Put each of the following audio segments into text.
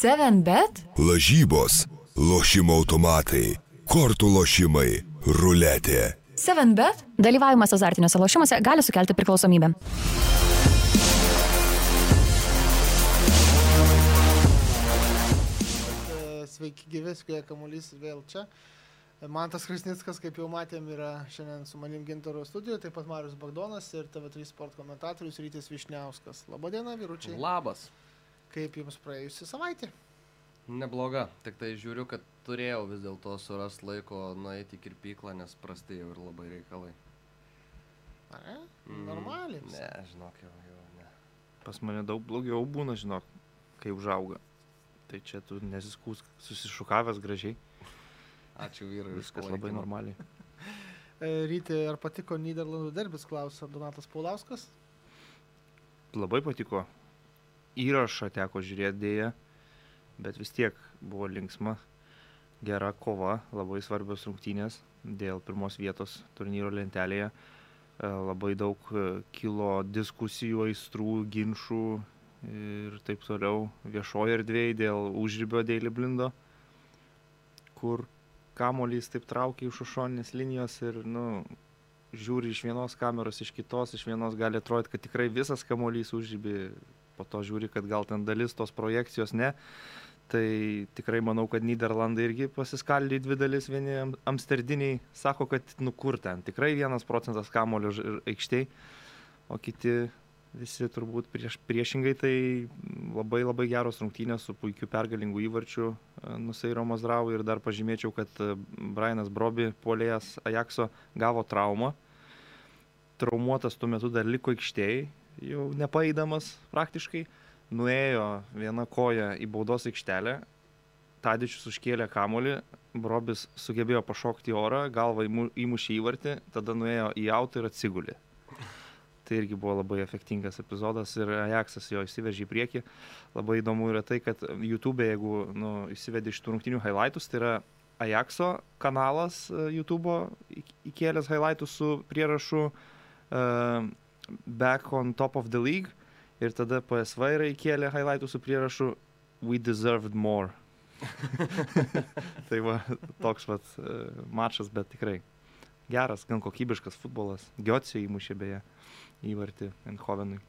7bet? Lažybos, lošimo automatai, kortų lošimai, ruletė. 7bet? Dalyvavimas azartiniuose lošimuose gali sukelti priklausomybę. Sveiki gyvi, spėja kamuolys vėl čia. Mantas Krasnickas, kaip jau matėm, yra šiandien su manim Gintaro studijoje, taip pat Marius Bagdonas ir TV3 sport komentatorius Rytis Višniauskas. Labadiena, vyručiai. Labas. Kaip jums praėjusi savaitė? Nebloga, tik tai žiūriu, kad turėjau vis dėlto suras laiko nueiti į kirpyklą, nes prastėjau ir labai reikalai. Ar ne? Mm, Normaliai. Ne, žinok, jau, jau, ne. Pas mane daug blogiau būna, žinok, kai užauga. Tai čia tu nesiskūs, susišukavęs gražiai, Ačiū vyrai. už viskas labai palaikymą. normaliai. E, Rytį, ar patiko Niderlandų derbis, klausia Donatas Paulauskas. Labai patiko. Įrašą teko žiūrėti dėja, bet vis tiek buvo linksma, gera kova, labai svarbios rungtynės dėl pirmos vietos turnyro lentelėje. E, Labai daug e, kilo diskusijų, aistrų, ginčių ir taip toliau viešoje erdvėje dėl užribio Daily Blindo, kur kamolys taip traukia iš šoninės linijos ir, nu, žiūri iš vienos kameros, iš kitos, iš vienos gali atrodyti, kad tikrai visas kamolys užžybi, po to žiūri, kad gal ten dalis tos projekcijos ne. Tai tikrai manau, kad Niderlandai irgi pasiskaldė į dvi dalis, vieni am- amsterdiniai sako, kad nu kur ten, tikrai vienas procentas kamolio ž- ir aikštėj, o kiti visi turbūt prieš, priešingai, tai labai labai geros rungtynės su puikiu pergalingu įvarčiu e, Nuseiro Mazrau ir dar pažymėčiau, kad e, Brianas Brobi, polėjas Ajakso, gavo traumą. Traumuotas tuo metu dar liko aikštėj, jau nepaeidamas praktiškai, nuėjo viena koja į baudos aikštelę, Tadičius užkėlė kamolį, Brobis sugebėjo pašokti orą, galvą įmu- įmušė įvartį, tada nuėjo į autą ir atsigulė. Tai irgi buvo labai efektingas epizodas ir Ajaxas jo įsiveržė į priekį. Labai įdomu yra tai, kad YouTube, jeigu nu, įsivedi iš tų rungtinių highlightus, tai yra Ajaxo kanalas e, YouTube įk- įkėlęs highlightus su prierašu uh, Back on top of the league ir tada PSV yra įkėlę highlightus su prierašu We deserved more. tai va, toks vat uh, mačas, bet tikrai geras, gan kokybiškas futbolas. Giotsio įmušė beje įvartį Eindhovenui.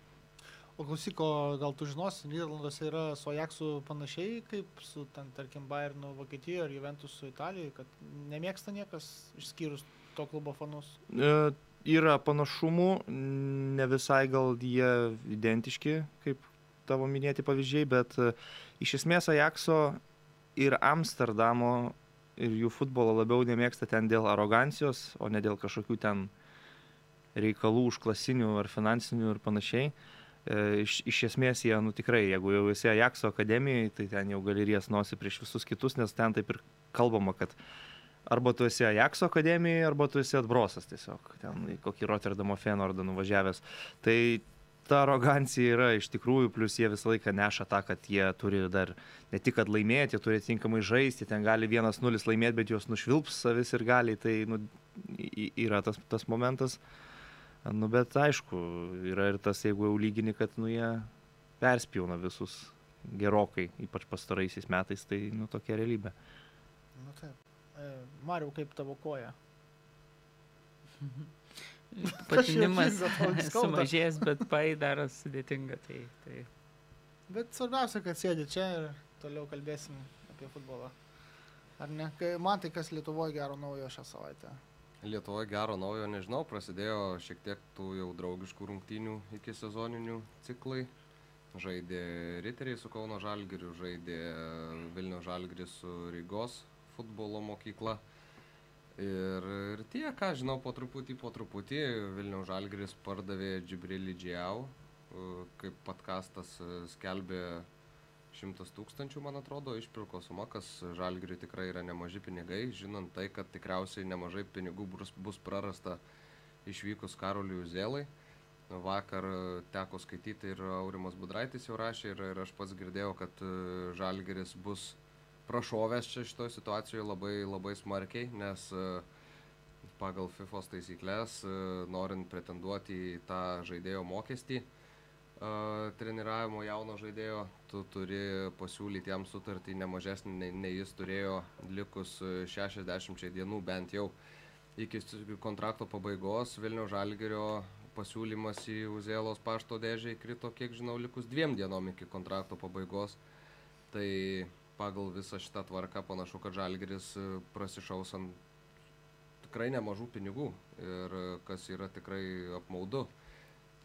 O klausyko, gal tu žinosi, Niderlanduose yra su Ajaxu panašiai kaip su, ten, tarkim, Bayernu Vokietijoje ar Juventusu Italijoje, kad nemėgsta niekas išskyrus to klubo fanus. E, yra panašumų, ne visai gal jie identiški, kaip tavo minėti pavyzdžiai, bet e, iš esmės Ajaxo ir Amsterdamo ir jų futbolo labiau nemėgsta ten dėl arogancijos, o ne dėl kažkokių ten reikalų užklasinių ar finansinių ir panašiai. E, Iš, iš esmės jie, nu tikrai, jeigu jau esi Ajaxo akademijoje, tai ten jau gali ries nosi prieš visus kitus, nes ten taip ir kalbama, kad arba tu esi Ajaxo akademijoje, arba tu esi atbrosas tiesiog, ten kokį Rotterdamo Fenordą nuvažiavęs. Tai ta arogancija yra iš tikrųjų, plus jie visą laiką neša tą, kad jie turi dar ne tik kad laimėti, jie turi tinkamai žaisti, ten gali vienas nulis laimėti, bet juos nušvilps savis ir gali, tai nu, yra tas, tas momentas. Nu, bet aišku, yra ir tas, jeigu jau lygini, kad nu, jie perspjauna visus gerokai, ypač pastaraisiais metais, tai nu, tokia realybė. Nu, taip. E, Mariau, kaip tavo koja? Patinimas sumažėjęs, bet pai daro sudėtinga. Tai, tai. Bet svarbiausia, kad sėdi čia ir toliau kalbėsim apie futbolą. Ar ne? Kai- Man tai kas Lietuvoje gero naujo šią savaitę. Lietuvoje gero naujo nežinau, prasidėjo šiek tiek tų jau draugiškų rungtynių iki sezoninių ciklai. Žaidė Riteriai su Kauno Žalgiriu, žaidė Vilnių Žalgiris su Rygos futbolo mokykla. Ir, ir tie, ką žinau, po truputį, po truputį Vilnių Žalgiris pardavė Džibrilį Džiau, kaip podkastas e, skelbė 100 tūkstančių, man atrodo, išpirko suma, kas Žalgiriui tikrai yra nemaži pinigai, žinant tai, kad tikriausiai nemažai pinigų bus, prarasta išvykus Karoliui Zėlai. Vakar e, teko skaityti ir Aurimas Budraitis jau rašė ir, ir aš pats girdėjau, kad e, Žalgiris bus prašovęs čia šitoje situacijoje labai, labai smarkiai, nes e, pagal FIFOS taisyklės, e, norint pretenduoti į tą žaidėjo mokestį, a, treniravimo jauno žaidėjo, tu turi pasiūlyti jam sutartį nemažesnį, nei, nei jis turėjo likus e, 60 dienų bent jau iki kontrakto pabaigos Vilnių Žalgerio pasiūlymas į Uzėlos pašto dėžę įkrito, kiek žinau, likus dviem dienom iki kontrakto pabaigos. Tai pagal visą šitą tvarką panašu, kad Žalgeris e, prasišaus ant tikrai nemažų pinigų ir e, kas yra tikrai apmaudu.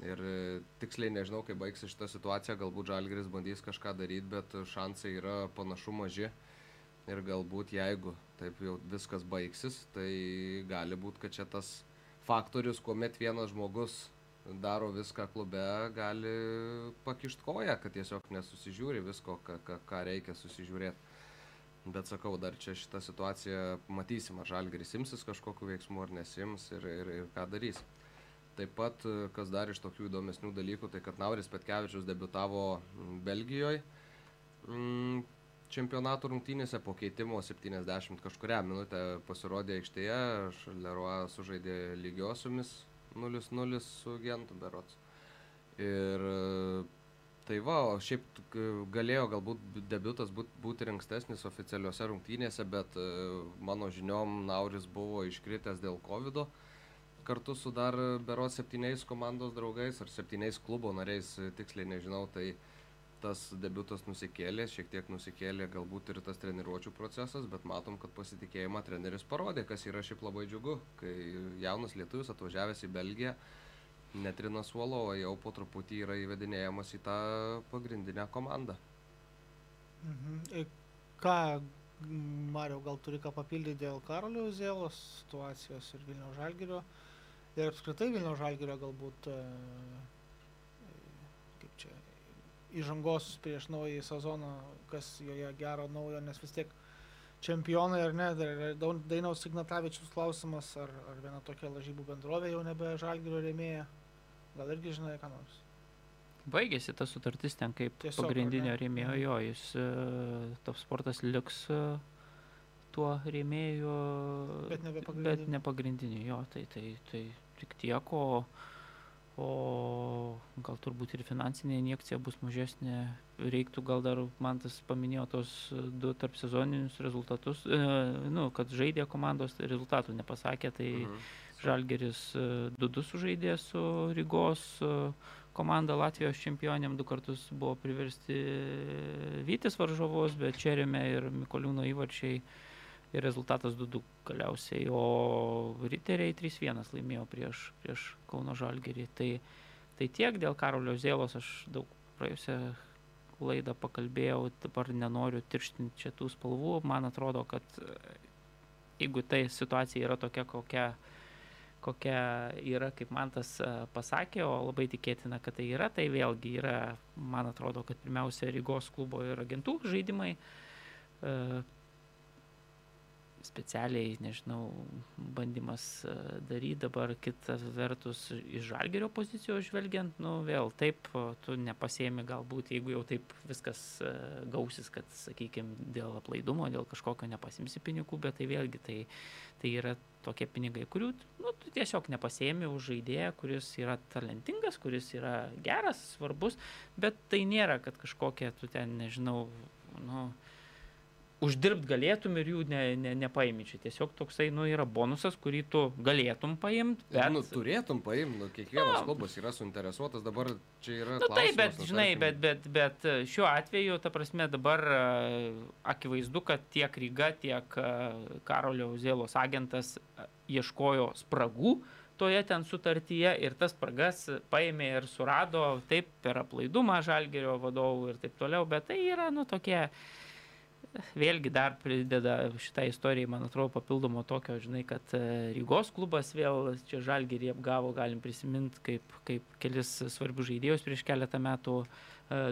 Ir e, tiksliai nežinau, kaip baigsis šitą situaciją, galbūt Žalgeris bandys kažką daryti, bet šansai yra panašu maži. Ir galbūt jeigu taip jau viskas baigsis, tai gali būti, kad čia tas faktorius, kuomet vienas žmogus daro viską klube, gali pakišt koją, kad tiesiog nesusižiūri visko, ką, ką, ką reikia susižiūrėti. Bet sakau, dar čia šitą situaciją matysim, ar Žalgeris imsis kažkokiu veiksmu ar nesims ir, ir, ir ką darys. Taip pat, kas dar iš tokių įdomesnių dalykų, tai kad Nauris Petkevičius debitavo mm, Belgijoje. Mm, čempionato rungtynėse po keitimo 70 kažkuria minutę pasirodė aikštėje, Leroy sužaidė lygiosiomis 0-0 su Gentu Berots. Ir e, tai va, o šiaip galėjo galbūt debutas būt, būti ir ankstesnis oficialiuose rungtynėse, bet e, mano žiniom Nauris buvo iškritęs dėl COVID. -o kartu su dar berots septyniais komandos draugais ar septyniais klubo nariais, e, tiksliai nežinau, tai tas debutas nusikėlė, šiek tiek nusikėlė galbūt ir tas treniruočio procesas, bet matom, kad pasitikėjimą treneris parodė, kas yra šiaip labai džiugu, kai jaunas lietuvis atvažiavęs į Belgiją netrina suolo, o jau po truputį yra įvedinėjamas į tą pagrindinę komandą. Mhm. Ir Ką, m, Mariau, gal turi ką papildyti dėl Karolio Zėlos situacijos ir Vilnių Žalgirio? Ir apskritai Vilnių Žalgirio galbūt, e, e, kaip čia, įžangos prieš naują sezoną, kas joje gero naujo, nes vis tiek čempionai ar ne, dar yra Dainiaus Signatavičius klausimas, ar, ar viena tokia lažybų bendrovė jau nebe Žalgirio rėmėja. Gal irgi žinai, ką nors. Baigėsi ta sutartis ten kaip Tiesiog, pagrindinio rėmėjo, Mhm. jo, jis e, top sportas liks e, tuo rėmėju, Bet ne pagrindiniu, jo, tai, tai, tai tik tiek, o, o gal turbūt ir finansinė injekcija bus mažesnė, reiktų gal dar, man tas paminėjo tos e, du tarp sezoninius rezultatus, e, nu, kad žaidė komandos, rezultatų nepasakė, tai Mhm. Žalgeris 2-2 sužaidė su Rygos e, komanda Latvijos čempionėm, du kartus buvo priversti Vytis varžovus, bet Čerėme ir Mikoliūno įvarčiai ir rezultatas 2-2 galiausiai, o Riteriai 3-1 laimėjo prieš, prieš Kauno Žalgerį. Tai, tai tiek dėl Karolio Zėlos aš daug praėjusią laidą pakalbėjau, dabar nenoriu tirštinti čia tų spalvų, man atrodo, kad e, jeigu tai situacija yra tokia, kokia kokia yra, kaip man tas pasakė, o labai tikėtina, kad tai yra, tai vėlgi yra, man atrodo, kad pirmiausia Rygos klubo ir agentų žaidimai. Specialiai, nežinau, bandymas e, daryti dabar kitas vertus iš žalgerio pozicijos žvelgiant, nu vėl taip, tu nepasėmi galbūt, jeigu jau taip viskas e, gausis, kad, sakykime, dėl aplaidumo, dėl kažkokio nepasimsi pinigų, bet tai vėlgi tai, tai yra tokie pinigai, kurių nu, tu tiesiog nepasėmi už žaidėją, kuris yra talentingas, kuris yra geras, svarbus, bet tai nėra, kad kažkokie tu ten, nežinau, nu, uždirbt galėtum ir jų ne, ne, nepaimi. Čia tiesiog toksai, nu, yra bonusas, kurį tu galėtum paimti, Bet... bet... Nu, turėtum paimti, nu, kiekvienas Nu. klubas yra suinteresuotas, dabar čia yra... Nu taip, bet, nu, žinai, bet, bet, bet e, šiuo atveju, ta prasme, dabar e, akivaizdu, kad tiek Ryga, tiek e, Karolio Zėlos agentas ieškojo spragų toje ten sutartyje ir tas spragas paėmė ir surado taip per aplaidumą žalgerio vadovų ir taip toliau, bet tai yra, nu, tokie vėlgi dar prideda šitą istoriją, man atrodo, papildomo tokio, žinai, kad e, Rygos klubas vėl čia žalgerį apgavo, galim prisiminti, kaip, kaip kelis svarbius žaidėjus prieš keletą metų e,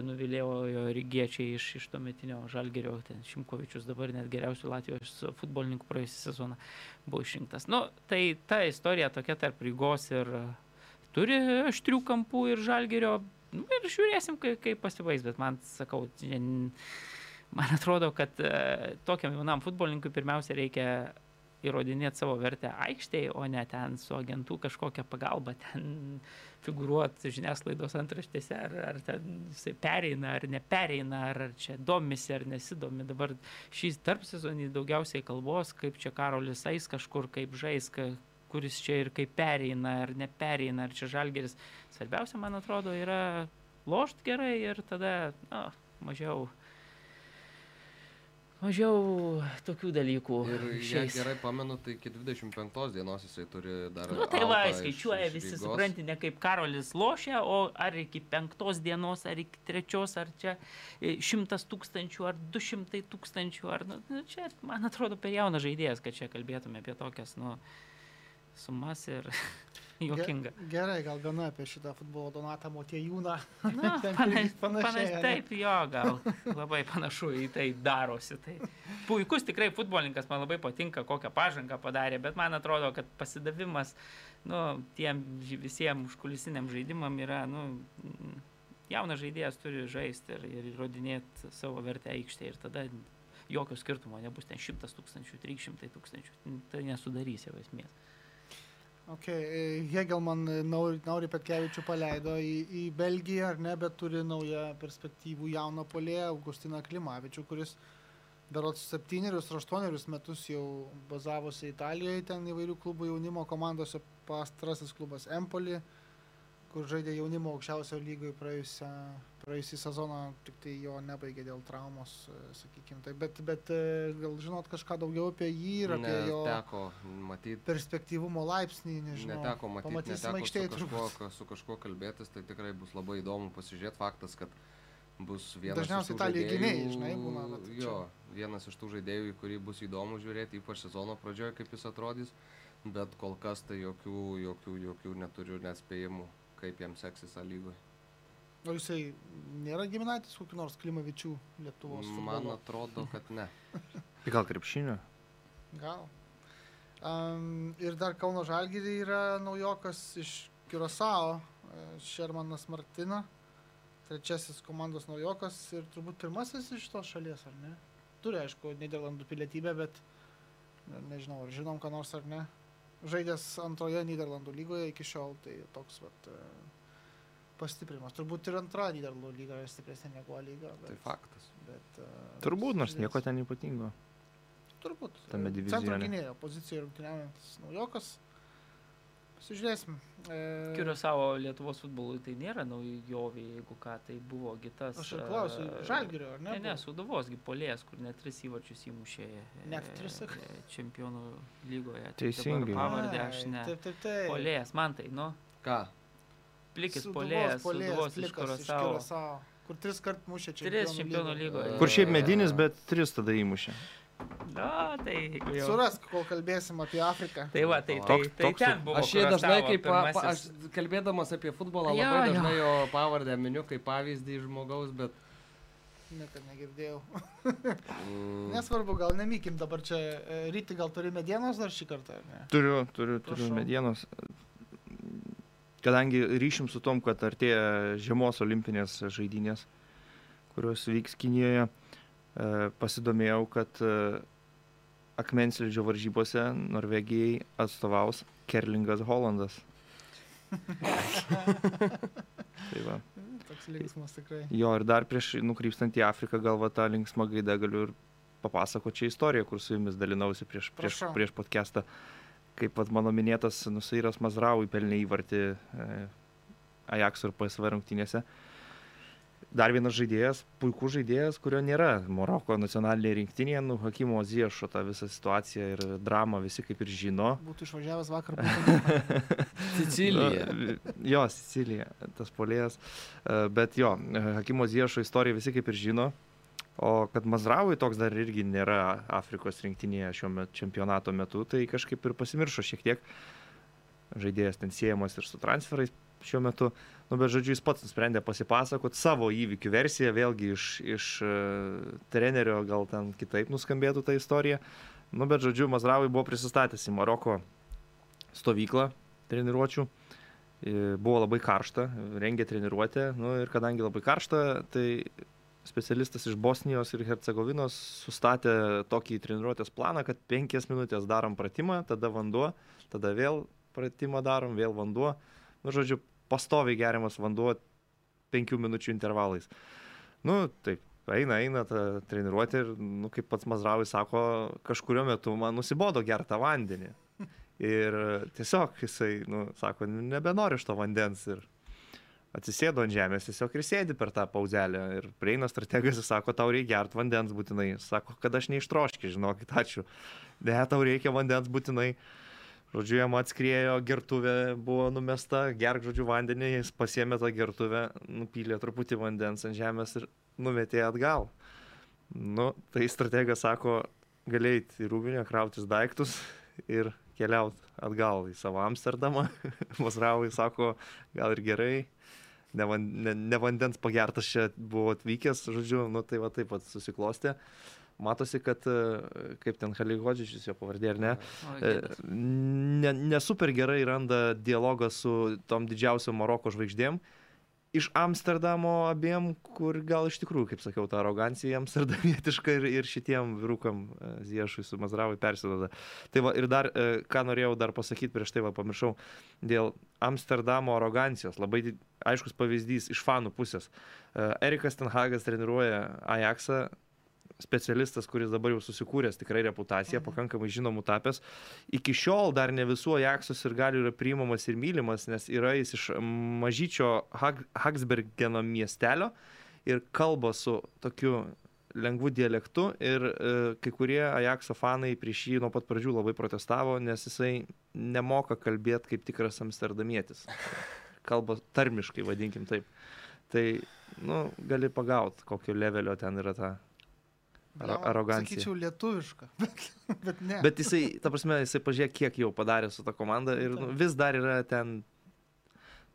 nuvilėjo rygiečiai iš, iš tuometinio žalgerio, ten Šimkovičius dabar net geriausių Latvijos futbolininkų praėjusią sezoną buvo išrinktas. Nu, tai ta istorija tokia tarp Rygos ir e, turi aštrių kampų ir žalgerio. Nu, ir žiūrėsim, kaip, kaip pasibaigs, bet man, sakau, man atrodo, kad e, tokiam jaunam futbolininkui pirmiausia reikia įrodinėti savo vertę aikštėje, o ne ten su agentų kažkokia pagalba ten figuruoti žiniasklaidos antraštėse, ar, ar ten jisai pereina, ar nepereina, ar, ar čia domisi, ar nesidomi. Dabar šį tarp sezonį daugiausiai kalbos, kaip čia Karolis eis kažkur, kaip žais, ka, kuris čia ir kaip pereina, ar nepereina, ar čia žalgeris. Svarbiausia, man atrodo, yra lošt gerai ir tada na, mažiau mažiau tokių dalykų. Ir jei gerai pamenu, tai iki 25 dienos jisai turi dar... Nu, tai va, alfą iš- skaičiuoja iš visi, supranti, ne kaip Karolis lošia, o ar iki penktos dienos, ar iki trečios, ar čia e, šimtas tūkstančių, ar du šimtai tūkstančių, ar, nu, nu, čia, man atrodo, per jaunas žaidėjas, kad čia kalbėtume apie tokias, nu, sumas ir juokinga. Ge- Gerai, gal gana apie šitą futbolo donatą motiejūną. Na, panaš, panašiai, panaš, taip, jo, gal labai panašu į tai darosi. Tai. Puikus tikrai futbolininkas, man labai patinka, kokią pažangą padarė, bet man atrodo, kad pasidavimas nu, tiem visiems užkulisiniam žaidimam yra, nu, jaunas žaidėjas turi žaisti ir, ir įrodinėti savo vertę aikštėje ir tada jokio skirtumo nebus ten 100 tūkstančių, 300 tūkstančių, tai nesudarys jau esmės. Okay. Hegelman Nauri, Nauri Petkevičių paleido į, į Belgiją, ar ne, bet turi naują perspektyvų jauną polėją, Augustiną Klimavičių, kuris berots septynerius ar aštuonerius metus jau bazavosi Italijoje, ten įvairių klubų jaunimo komandose, pastarasis klubas Empoli, kur žaidė jaunimo aukščiausio lygoje praėjusią, praėjusį sezoną, tik tai jo nebaigė dėl traumos, sakykime. Tai, bet, bet e, gal žinot kažką daugiau apie jį ir apie jo Neteko matyti. perspektyvumo laipsnį, nežinau. Neteko matyti, Pamatysim neteko su aikštėje kažkuo, turbūt. ka- su kažkuo kalbėtis, tai tikrai bus labai įdomu pasižiūrėti. Faktas, kad bus vienas Dažniausiai iš tų žaidėjų, gynėjai, žinai, būna, vat čia. Jo, vienas iš tų žaidėjų, į kurį bus įdomu žiūrėti, ypač sezono pradžioje, kaip jis atrodys. Bet kol kas tai jokių, jokių, jokių neturiu nespėjimų, kaip jam seksis lygoje. O jisai nėra giminaitis kokiu nors Klimavičių Lietuvos Man futbolo? atrodo, kad ne. Gal krepšinio? Gal. Um, ir dar Kauno Žalgirį yra naujokas iš Kiurasao, Šermanas Martina, trečiasis komandos naujokas ir turbūt pirmasis iš tos šalies, ar ne? Turi, aišku, Niderlandų pilietybę, bet ne- nežinau, ar žinom, ką nors ar ne. Žaidęs antroje Niderlandų lygoje iki šiol, tai toks vat, e, pastiprinimas. Turbūt ir antra Niderlandų lyga yra stipresnė negu A lyga. Tai Bet, faktas. bet, e, Turbūt, nors nieko ten ypatingo. Turbūt. Tame E, divizione. Centro gynėjo pozicijoje rungtyniaujantis naujokas. Pasižiūrėsim. E, Kirio savo Lietuvos futbolui tai nėra naujovė, jeigu ką, tai buvo gitas. Aš ir klausiu, Žalgirio, ar ne? Ne, ne, buvo? Suduvos gipolės, kur net tris įvarčius įmušė. Net e, tris, sakai? e, Čempionų lygoje. Teisingai. Pavardę aš ne. Taip, taip, taip. Polėjas, man tai, nu, Ką? Plikis polėjas, Suduvos iš. Curaçao, Kur tris kart mušė čia. Tris čempionų lygoje. Kur šiaip medinis, bet tris tada įmušė. Na, tai jau. Surask, kol kalbėsim apie Afriką. Tai va, tai, tai, tai ten buvo. Aš jį dažnai kaip, pa, pa, aš pirmasis. kalbėdamas apie futbolą, Jo, labai jo. dažnai jo pavardę miniu kaip pavyzdį žmogaus, bet... Niekad negirdėjau. Mm, Nesvarbu, gal nemykim dabar čia. e, Ryti gal turi medienos dar šį kartą, ar ne? Turiu, turiu, turiu Prašau. medienos. Kadangi ryšim su tom, kad artėja žiemos olimpinės žaidynės, kurios vyks Kinijoje, e, pasidomėjau, kad e, akmensilžio varžybose Norvegijai atstovaus Kerlingas Holandas. tai va. Toks linksmas tikrai. Jo, ir dar prieš nukrypstant į Afriką, gal va tą linksmą gaidą galiu ir papasakoti čia istoriją, kur su jumis dalinausi prieš, prieš, prieš podcastą. Kaip vat, mano minėtas Nusairas Mazraui pelnė įvartį e, Ajax ir PSV rungtynėse. Dar vienas žaidėjas, puikus žaidėjas, kurio nėra Maroko nacionalinėje rinktinėje, nu, Hakimo Ziešo tą visą situaciją ir dramą visi kaip ir žino. Būtų išvažiavęs vakar. būtų- Sicilija. Na, Jo, Sicilija, tas polėjas. E, Bet jo, Hakimo Ziešo istoriją visi kaip ir žino. O kad Mazravui toks dar irgi nėra Afrikos rinktinėje šiuo metu čempionato metu, tai kažkaip ir pasimiršo šiek tiek. Žaidėjas ten siejamas ir su transferais šiuo metu. Nu, bet žodžiu, jis pats nusprendė pasipasakoti savo įvykių versiją, vėlgi iš, iš e, trenerio gal ten kitaip nuskambėtų ta istorija. Nu, bet žodžiu, Mazravui buvo prisistatęs į Maroko stovyklą treniruočių. E, Buvo labai karšta, rengė treniruotę. Nu, ir kadangi labai karšta, tai specialistas iš Bosnijos ir Hercegovinos sustatė tokį treniruotės planą, kad penkias minutės darom pratimą, tada vanduo, tada vėl pratimą darom, vėl vanduo. Nu, žodžiu, pastoviai geriamas vanduo penkių minučių intervalais. Nu, taip, eina, eina ta treniruotė ir, nu, kaip pats Mazravai sako, kažkurio metu man nusibodo gertą vandenį. Ir tiesiog jisai, nu, sako, nebenori iš to vandens ir atsisėdo ant žemės tiesiog ir sėdi per tą pauzelę. Ir prieina strategas ir sako, tau reikia gert vandens būtinai. Sako, kad aš neištroškiai, žinokit, ačiū. Ne, tau reikia vandens būtinai. Žodžiu, jam atskriejo, gertuvė buvo numesta, gerk, žodžiu, vandenį, jis pasiemė tą gertuvę, nupylė truputį vandens ant žemės ir numetė atgal. Nu, tai strategas sako, galėjai į rūbinę krautis daiktus ir keliauti atgal į savo Amsterdamą. Masravai sako, gal ir gerai, ne, van, ne, ne vandens pagertas čia buvo atvykęs, žodžiu, nu tai va taip pat susiklostė. Matosi, kad e, kaip ten Haligodžičius jo pavardė, ar ne, e, ne, ne super gerai randa dialogą su tom didžiausiom Maroko žvaigždėm. Iš Amsterdamo abiem, kur gal iš tikrųjų, kaip sakiau, ta arogancija amsterdamietiška ir, ir šitiem vyrukam e, Ziešui su Mazravai persidoda. Tai va ir dar, e, ką norėjau dar pasakyti prieš tai, va pamiršau, dėl Amsterdamo arogancijos. Labai aiškus pavyzdys iš fanų pusės. E, Erikas Tenhagas treniruoja Ajaxą, specialistas, kuris dabar jau susikūręs tikrai reputaciją, pakankamai žinomų tapęs. Iki šiol dar ne visų Ajaxus ir galių yra priimamas ir mylimas, nes yra jis iš mažyčio Hag Hagsbergeno miestelio ir kalba su tokiu lengvu dialektu ir e, kai kurie Ajaxo fanai prieš jį nuo pat pradžių labai protestavo, nes jisai nemoka kalbėti kaip tikras amsterdamietis. Kalba tarmiškai, vadinkim taip. Tai, nu, gali pagauti, kokio levelio ten yra ta Ar- arogancija. Sakyčiau lietuviška, bet, bet ne. Bet jisai, ta prasme, jisai pažiūrėk, kiek jau padarė su ta komanda ir nu, vis dar yra ten,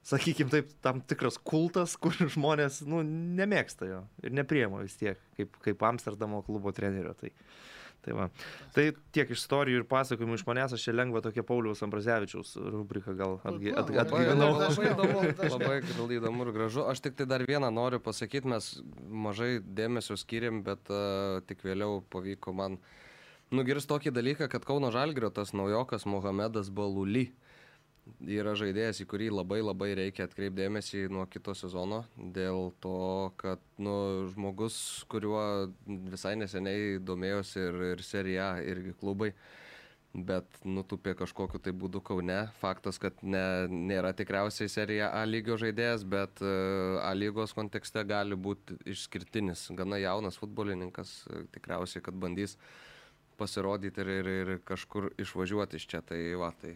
sakykime taip, tam tikras kultas, kur žmonės, nu, nemėgsta jo ir nepriema vis tiek, kaip, kaip Amsterdamo klubo trenerio. Tai, tai, va. tai tiek istorijų ir pasakojimų iš manęs, aš čia lengva tokia Pauliaus Ambrazevičiaus rubrika gal atgy, at, Labai, atgyvenau. labai, labai labai gal įdomu ir gražu. Aš tik tai dar vieną noriu pasakyti, mes mažai dėmesio skiriam, bet uh, tik vėliau pavyko man nugirs tokį dalyką, kad Kauno Žalgrio tas naujokas Mohamedas Baluli yra žaidėjas, į kurį labai labai reikia atkreipdėmėsi nuo kito sezono, dėl to, kad nu, žmogus, kuriuo visai neseniai domėjosi ir, ir serija, irgi klubai, bet nutupė kažkokiu tai būdu Kaune. Faktas, kad ne, nėra tikriausiai serija A lygio žaidėjas, bet e, A lygos kontekste gali būti išskirtinis, gana jaunas futbolininkas, e, tikriausiai, kad bandys pasirodyti ir, ir, ir kažkur išvažiuoti iš čia. Tai va, tai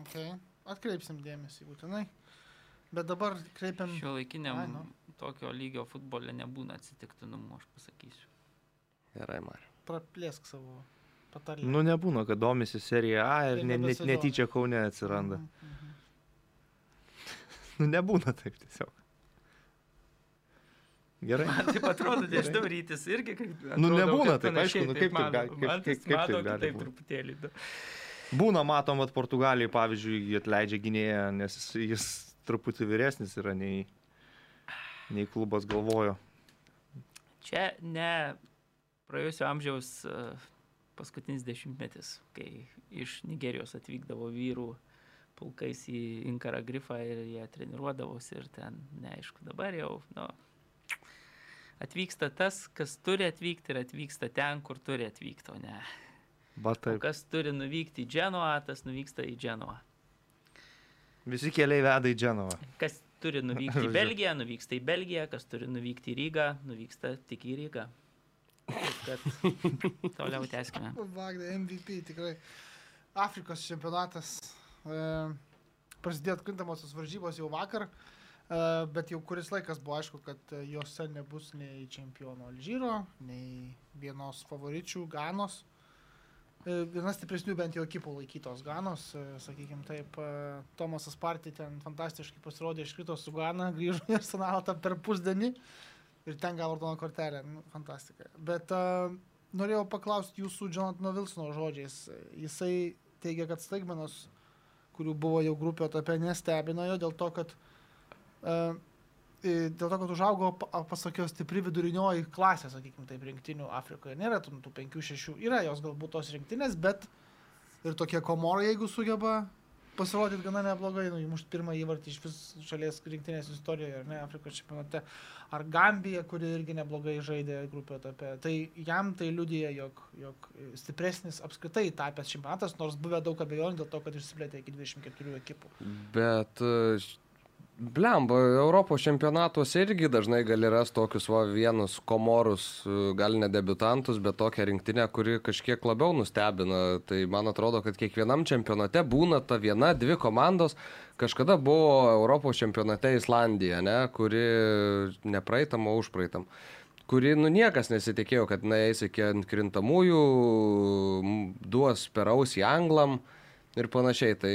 Okay. Atkreipsim dėmesį būtinai. Bet dabar kreipiam. Šio laikiniam Ai, nu. tokio lygio futbole nebūna atsitiktinumų, aš pasakysiu. gerai, Mariu. Praplėsk savo patarlę. Nu, nebūna, kad domisi serija A ir Ir ne, net, nebesidomi. netyčia Kaune atsiranda. Mhm, mhm. Nu, nebūna taip tiesiog. Gerai. Man taip atrodo, nežinau, rytis irgi kaip... Nu, atrodo, nebūna kad taip, panašiai aišku, nu, kaip taip gali- kaip- Man kaip- tas kaip mano taip gali kitaip būt? truputėlį. nu. Būna, matom, kad Portugalijai, pavyzdžiui, atleidžia gynėją, nes jis, jis truputį vyresnis yra nei, nei klubas galvojo. Čia ne praėjusio amžiaus e, paskutinis dešimtmetis, kai iš Nigerijos atvykdavo vyrų pulkais į Inkarą Grifą ir jie treniruodavosi ir ten, neaišku, dabar jau, nu, atvyksta tas, kas turi atvykti ir atvyksta ten, kur turi atvykti, o ne. Kas turi nuvykti į Dženuą, tas nuvyksta į Dženuą. Visi keliai veda į Dženovą. Kas turi nuvykti į. Belgiją, nuvyksta į Belgiją, kas turi nuvykti į Rygą, nuvyksta tik į Rygą. Kad toliau tęskime. Vagda MVP tikrai. Afrikos čempionatas. E, prasidėjo atkrintamos varžybos jau vakar, e, bet jau kuris laikas buvo aišku, kad e, juose nebus nei čempiono Alžyro, nei vienos favoričių Ganos. E, Viena stipresnių bent jau ekipų laikytos Ganos, sakykime taip, e, Tomasas Partį ten fantastiškai pasirodė, iškrito su Gana, grįžo į arsenalą tą per pusdienį ir ten gavo raudoną kortelę, nu, fantastika. Bet uh, norėjau paklausti jūsų Jonatano Vilsono žodžiais. Jisai teigia, kad staigmenos, kurių buvo jau grupio etape, nestebino jo dėl to, kad uh, e, dėl to, kad užaugo, pa- pasakiau, stipri vidurinioji klasė, sakykime, taip, rinktinių Afrikoje. Nėra tų, tų penkių, šešių, yra jos galbūt tos rinktinės, bet ir tokie komorai, jeigu sugeba pasirodyti gana neblogai, nu, įmušti pirmą įvartį iš vis šalies rinktinės istorijoje, ar ne, Afrikos čempionate, ar Gambija, kuri irgi neblogai žaidė grupio etape. Tai jam tai liudija, jog, jog stipresnis apskritai tapęs čempionatas, nors buvę daug abejonių dėl to, kad išsiplėtė iki 24 ekipų. Bet, e, blemba, Europos čempionatuose irgi dažnai gali rasti tokius va, vienus komorus, gal ne debutantus, bet tokią rinktinę, kuri kažkiek labiau nustebina. Tai man atrodo, kad kiekvienam čempionate būna ta viena, dvi komandos. Kažkada buvo Europos čempionate Islandija, ne, kuri nepraeitam, o užpraeitam kuri, nu, niekas nesitikėjo, kad na, eis iki atkrintamųjų, duos per ausį anglam ir panašiai. Tai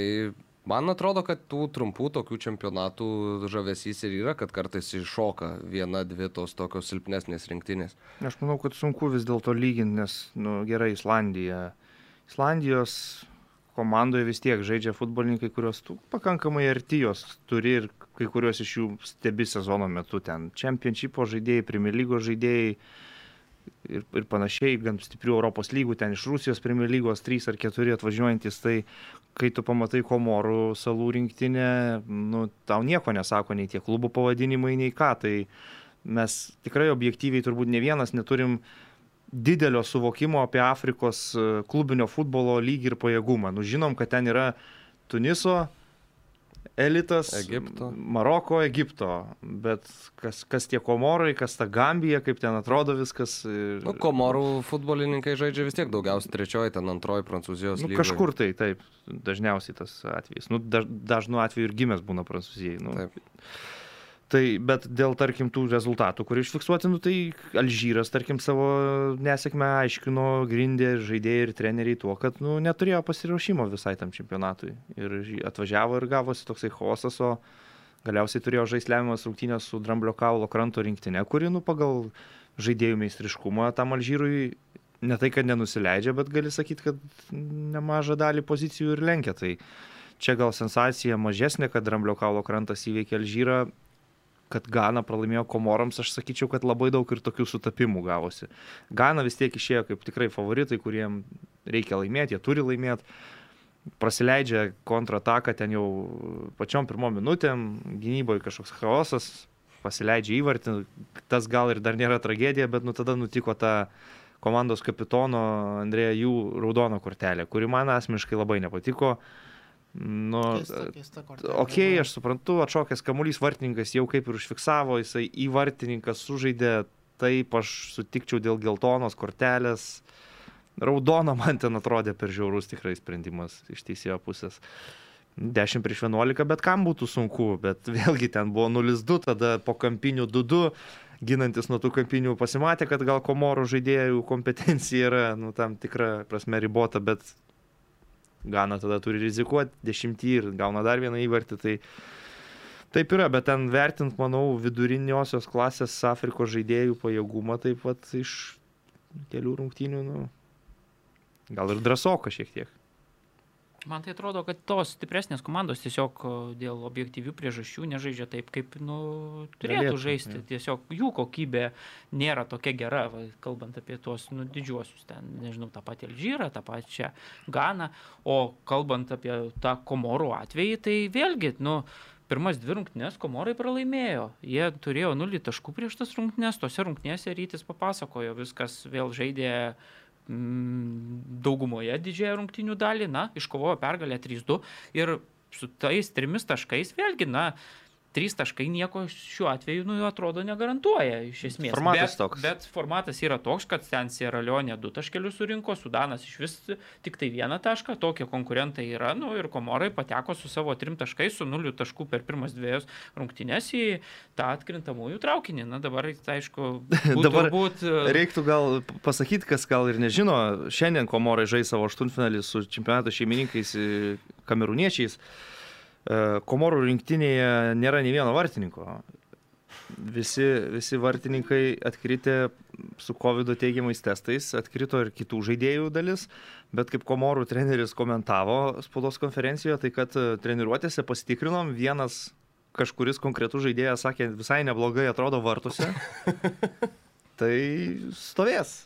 man atrodo, kad tų trumpų tokių čempionatų žavesys ir yra, kad kartais iššoka viena, dvi tos tokios silpnesnės rinktinės. Aš manau, kad sunku vis dėlto lyginti, nes, nu, gerai, Islandija. Islandijos komandoje vis tiek žaidžia futbolininkai, kuriuos tu pakankamai arti jos turi ir kai kuriuos iš jų stebi sezono metu ten. Čempionšipo žaidėjai, Premier lygos žaidėjai ir, ir panašiai, gan stiprių Europos lygų, ten iš Rusijos Premier lygos 3 ar 4 atvažiuojantis, tai kai tu pamatai Komorų salų rinktinę, nu, tau nieko nesako nei tie klubų pavadinimai, nei ką. Tai mes tikrai objektyviai turbūt ne vienas neturim didelio suvokimo apie Afrikos e, klubinio futbolo lygį ir pajėgumą. Nu, žinom, kad ten yra Tuniso elitas, Egipto. Maroko, Egipto, bet kas, kas tie komorai, kas ta Gambija, kaip ten atrodo viskas. ir- Nu, komorų futbolininkai žaidžia vis tiek daugiausiai trečioji, ten antroji Prancūzijos Nu, lygoje. kažkur tai, taip, dažniausiai tas atvejis. Nu, daž, dažnu atveju ir gimęs būna prancūzijai. Nu. Taip. Tai, bet dėl, tarkim, tų rezultatų, kurie išfiksuoti, nu, tai Alžyras, tarkim, savo nesėkmę aiškino, grindė žaidėjai ir treneriai tuo, kad nu, neturėjo pasiruošimo visai tam čempionatui. Ir ži- atvažiavo ir gavosi toksai chaosas, o galiausiai turėjo žaisti lemiamas rungtynės su Dramblio kaulo kranto rinktinė, kuri, nu, pagal žaidėjų meistriškumą tam Alžyrui ne tai, kad nenusileidžia, bet gali sakyti, kad nemažą dalį pozicijų ir lenkia. Tai čia gal sensacija mažesnė, kad Dramblio kaulo krantas įveikė Alžyrą, kad Gana pralaimėjo Komorams, aš sakyčiau, kad labai daug ir tokių sutapimų gavosi. Gana vis tiek išėjo kaip tikrai favoritai, kuriem reikia laimėti, jie turi laimėti. Prasileidžia kontrataką ten jau pačiom pirmom minutėm, gynyboje kažkoks chaosas, pasileidžia įvartį, tas gal ir dar nėra tragedija, bet nu tada nutiko ta komandos kapitono Andrėja jų raudono kortelė, kuri man asmeniškai labai nepatiko. Nu, kortelė. Ok, aš suprantu, atšokęs kamuolys vartininkas jau kaip ir užfiksavo, jisai į vartininką sužaidė, taip aš sutikčiau dėl geltonos kortelės. Raudona man ten atrodė per žiaurus tikrai sprendimas iš teisėjo pusės. 10 prieš 11, bet kam būtų sunku, bet vėlgi ten buvo 0-2, tada po kampinių 2-2, ginantis nuo tų kampinių pasimatė, kad gal komorų žaidėjų kompetencija yra, nu, tam tikra prasme ribota, bet Gana tada turi rizikuoti dešimtį ir gauna dar vieną įvartį. Tai taip yra, bet ten vertint, manau, viduriniosios klasės Afrikos žaidėjų pajėgumą taip pat iš kelių rungtynių, nu, gal ir drąsoka šiek tiek. Man tai atrodo, kad tos stipresnės komandos tiesiog dėl objektyvių priežasčių nežaidžia taip, kaip nu, turėtų Galėtų, žaisti. jo. Tiesiog jų kokybė nėra tokia gera, va, kalbant apie tuos nu, didžiuosius, ten, nežinau, tą patį Alžyrą, tą pačią Ganą. O kalbant apie tą komorų atvejį, tai vėlgi, nu, pirmas dvi rungtynės komorai pralaimėjo. Jie turėjo nulį taškų prieš tas rungtynės, tose rungtynėse rytis papasakojo, viskas vėl žaidė daugumoje didžiąją rungtynių dalį, na, iškovojo pergalę 3-2 ir su tais trimis taškais vėlgi, na, trys taškai nieko šiuo atveju, nu, atrodo, negarantuoja iš esmės. Formatas bet, toks. Bet formatas yra toks, kad ten Sierra Leone du taškelius surinko, Sudanas iš vis tik tai vieną tašką, tokie konkurentai yra, nu, ir Komorai pateko su savo trim taškais, su nuliu taškų per pirmas dviejas rungtynės į tą atkrintamųjų traukinį. Na, dabar, tai aišku, būtų, Dabar būt, Reiktų gal pasakyti, kas gal ir nežino, šiandien Komorai žais savo aštuntfinalį su čempionato šeimininkais e, kamerūniečiais. E, Komorų rinktinėje nėra nei vieno vartininko. Visi, visi vartininkai atkritę su COVID teigiamais testais, atkrito ir kitų žaidėjų dalis, bet kaip Komorų treneris komentavo spaudos konferencijoje, tai kad e, treniruotėse pasitikrinom, vienas kažkuris konkretus žaidėjas sakė, visai neblogai atrodo vartuose, tai stovės.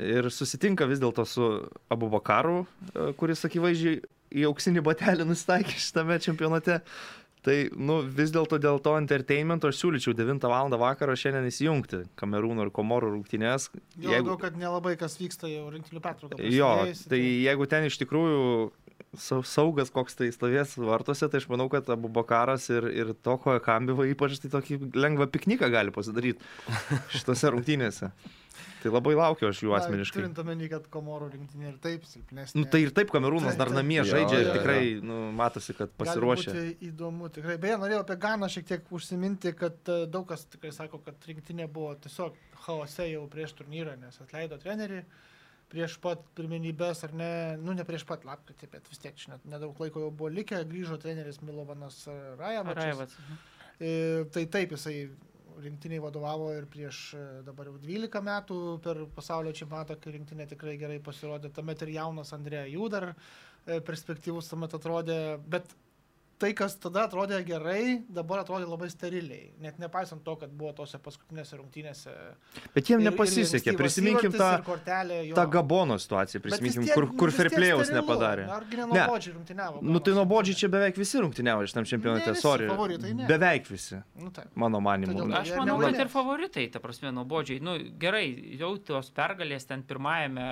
Ir susitinka vis dėlto su Abu Bakaru, e, kuris akivaizdžiai į auksinį batelį nustaikė šitame čempionate. Tai, nu, vis dėlto dėl to entertainmento aš siūlyčiau 9 val. vakaro šiandien įsijungti Kamerūno ir Komoro rungtynės. Jo, jeigu... kad nelabai kas vyksta jau rinktinių pertrauką. Jo, tai jeigu ten iš tikrųjų sau- saugas koks tai stovės vartuose, tai aš manau, kad Abu Bakaras ir, ir Toko Kambiva ypač tai tokį lengvą pikniką gali pasidaryti šitose rungtynėse. Tai labai laukiu aš jų Na, asmeniškai. Turint omeny, kad Komoro rinktinė ir taip silpnesnė. Nu, tai ir taip Kamerūnas dar namie Jo, žaidžia ir tikrai nu, matosi, kad pasiruošė. Įdomu, tikrai. Beje, norėjau apie Ganą šiek tiek užsiminti, kad e, daug kas tikrai sako, kad rinktinė buvo tiesiog chaose jau prieš turnyrą, nes atleido trenerį prieš pat pirmenybės, ar ne, nu ne prieš pat lapkritį, bet vis tiek čia net nedaug laiko jau buvo likę, grįžo treneris Milovanas Rajevas. Raivas. E, tai taip, jisai rinktiniai vadovavo ir prieš e, dabar jau 12 metų per pasaulio čempionatą, kai rinktinė tikrai gerai pasirodė. Tuomet ir jaunas Andrėja jų dar e, perspektyvus tuomet atrodė, bet tai, kas tada atrodė gerai, dabar atrodė labai steriliai. Net nepaisant to, kad buvo tose paskutinėse rungtynėse. Bet jiem ir- ir nepasisekė. ankstyvas Prisiminkim tą, ir kortelė, tą Gabono situaciją, prisiminkim, tiek- kur, nu, kur Fairplayaus nepadarė. Argi Ne. nenuobodžiai rungtyniavo. Nu tai nuobodžiai čia beveik visi rungtyniavo šitam Ne čempionate, visi sorry. favoritai, ne. Beveik visi, Nu, taip. mano manimu. Todėl- Aš manau, kad ir favoritai, ta prasme, nuobodžiai. Nu, gerai, jau tos pergalės ten pirmajame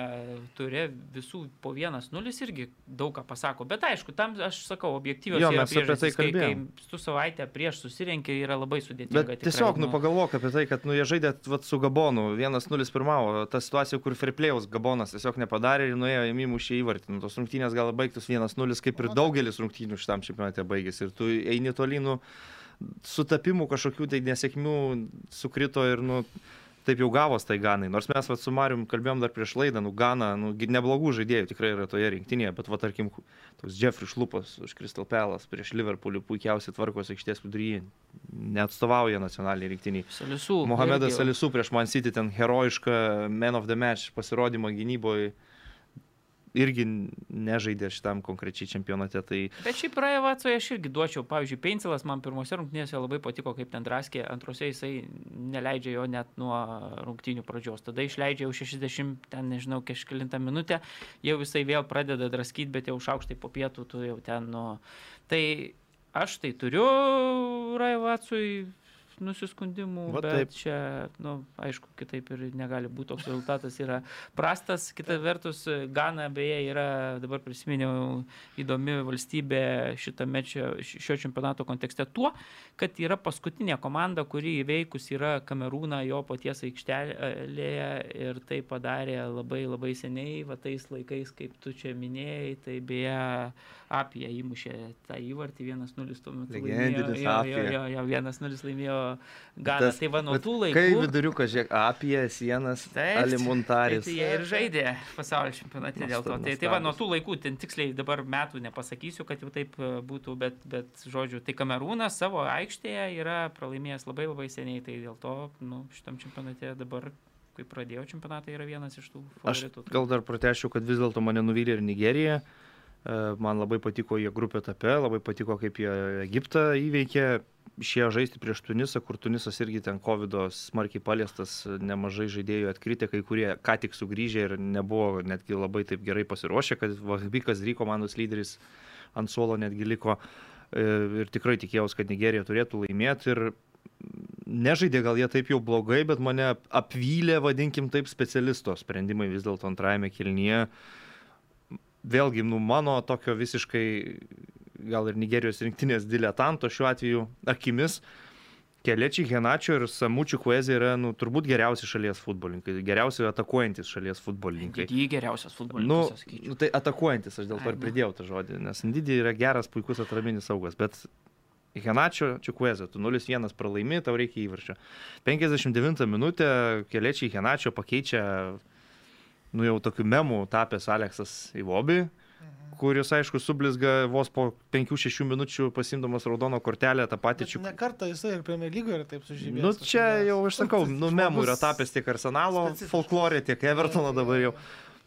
turė visų po 1-0 irgi daug ką pasako. Bet aišku, tam aš sakau, objektyvios Jo, mes apie tai priežastys, kai, kai tu savaitę prieš susirenkė yra labai sudėtinga. Bet tikrai, tiesiog, nu pagalvok apie tai, kad nu, jie žaidė vat, su Gabonu, 1-0 pirmavo, ta situacija, kur Fairplayaus Gabonas tiesiog nepadarė ir nuėjo į įmušį įvartį. Nu, tos rungtynės gal baigtus 1-0, kaip ir Nu, daugelis rungtynių šitam čempionate baigėsi. Ir tu eini tolynų sutapimų kažkokių tai nesėkmių sukrito ir, nu, taip jau gavos tai Ganai. Nors mes vat, su Marium kalbėjom dar prieš laidą, nu, Gana, nu, neblogų žaidėjų tikrai yra toje rinktinėje, bet, va, tarkim, toks Jeffrey Šlupas už Crystal Palace prieš Liverpoolį puikiausiai tvarkosi aikštės viduryje, neatstovauja nacionaliniai rinktiniai. Salisų. Mohamedas irgi- Salisų prieš Man City ten herojišką Man of the Match pasirodymą gynyboje irgi nežaidė šitam konkrečiai čempionate. Tai Bet šiaip Rajevacoje aš irgi duočiau, pavyzdžiui, Peincelas man pirmose rungtynėse labai patiko, kaip ten draskė, antrose jisai neleidžia jo net nuo rungtynių pradžios. Tada išleidžia jau 60, ten nežinau, kažkilintą minutę, jau jisai vėl pradeda draskyti, bet jau šaukštai po pietų, tu jau ten, nu. Tai aš tai turiu Rajevacui nusiskundimų, Va bet taip. čia, nu, aišku, kitaip ir negali būti, toks rezultatas yra prastas. Kita vertus, Gana beje yra, dabar prisiminiau, įdomi valstybė šitame čia, šio čempionato kontekste tuo, kad yra paskutinė komanda, kuri įveikus yra Kamerūną jo paties aikštelėje ir tai padarė labai labai seniai, va tais laikais, kaip tu čia minėjai, tai beje apie įmušė tą įvartį 1-0 tuo metu. Legendinis jo, Apija. jo, jo, jo, 1-0 laimėjo. Tas- Tai va nuo tų laikų. Kai viduriukas, žiūrėk, apie sienas, alimuntaris. Tai jie ir žaidė pasaulio čempionate dėl to. Tai, tai va, nuo tų laikų, ten tiksliai dabar metų nepasakysiu, kad jau taip e, būtų, bet, bet žodžiu, tai Kamerūnas savo aikštėje yra pralaimėjęs labai labai seniai, tai dėl to, nu, šitam čempionate dabar, kai pradėjo čempionatą, yra vienas iš tų Aš favoritų. gal dar pratešiu, kad vis dėlto mane nuvylė ir Nigerija. E, Man labai patiko jie grupė etape, labai patiko, kaip jie Egiptą įveikė. Išėjo žaisti prieš Tunisą, kur Tunisas irgi ten COVID smarkiai paliestas, nemažai žaidėjų atkritę, kai kurie ką tik sugrįžę ir nebuvo netgi labai taip gerai pasiruošę, kad Vahabikas Ry komandos lyderis ant suolo netgi liko. E, Ir tikrai tikėjausi, kad Nigerija turėtų laimėti ir nežaidė gal jie taip jau blogai, bet mane apvylė, vadinkim taip, specialisto sprendimai vis dėlto antrajame kilnyje. Vėlgi, nu, mano tokio visiškai, gal ir Nigerijos rinktinės diletanto šiuo atveju akimis, Kelečiai Henačio ir Samučių Kuezė yra, nu, turbūt geriausi šalies futbolininkai, geriausi atakuojantis šalies futbolininkai. Jį geriausias Nu, futbolininkas, sakyčiau. nu, tai atakuojantis, aš dėl to ir nu. pridėjau tą žodį, nes Ndidį yra geras, puikus atraminis saugas, bet Henačio Čikuezė, tu 0-1 pralaimi, tau reikia įvarčio. 59 minutę keliačiai Henačio pakeičia, nu jau tokių memų tapęs Aleksas Ivobi, kuris, aišku, sublizga vos po 5-6 minučių pasimdamas raudono kortelę tą patį Čikuezę. Ne kartą jisai ir Premier lygoje yra taip sužymėjęs. Nu, čia jau aš sakau, nu, memų yra tapęs tiek Arsenalo folklorė, tiek Evertono dabar jau.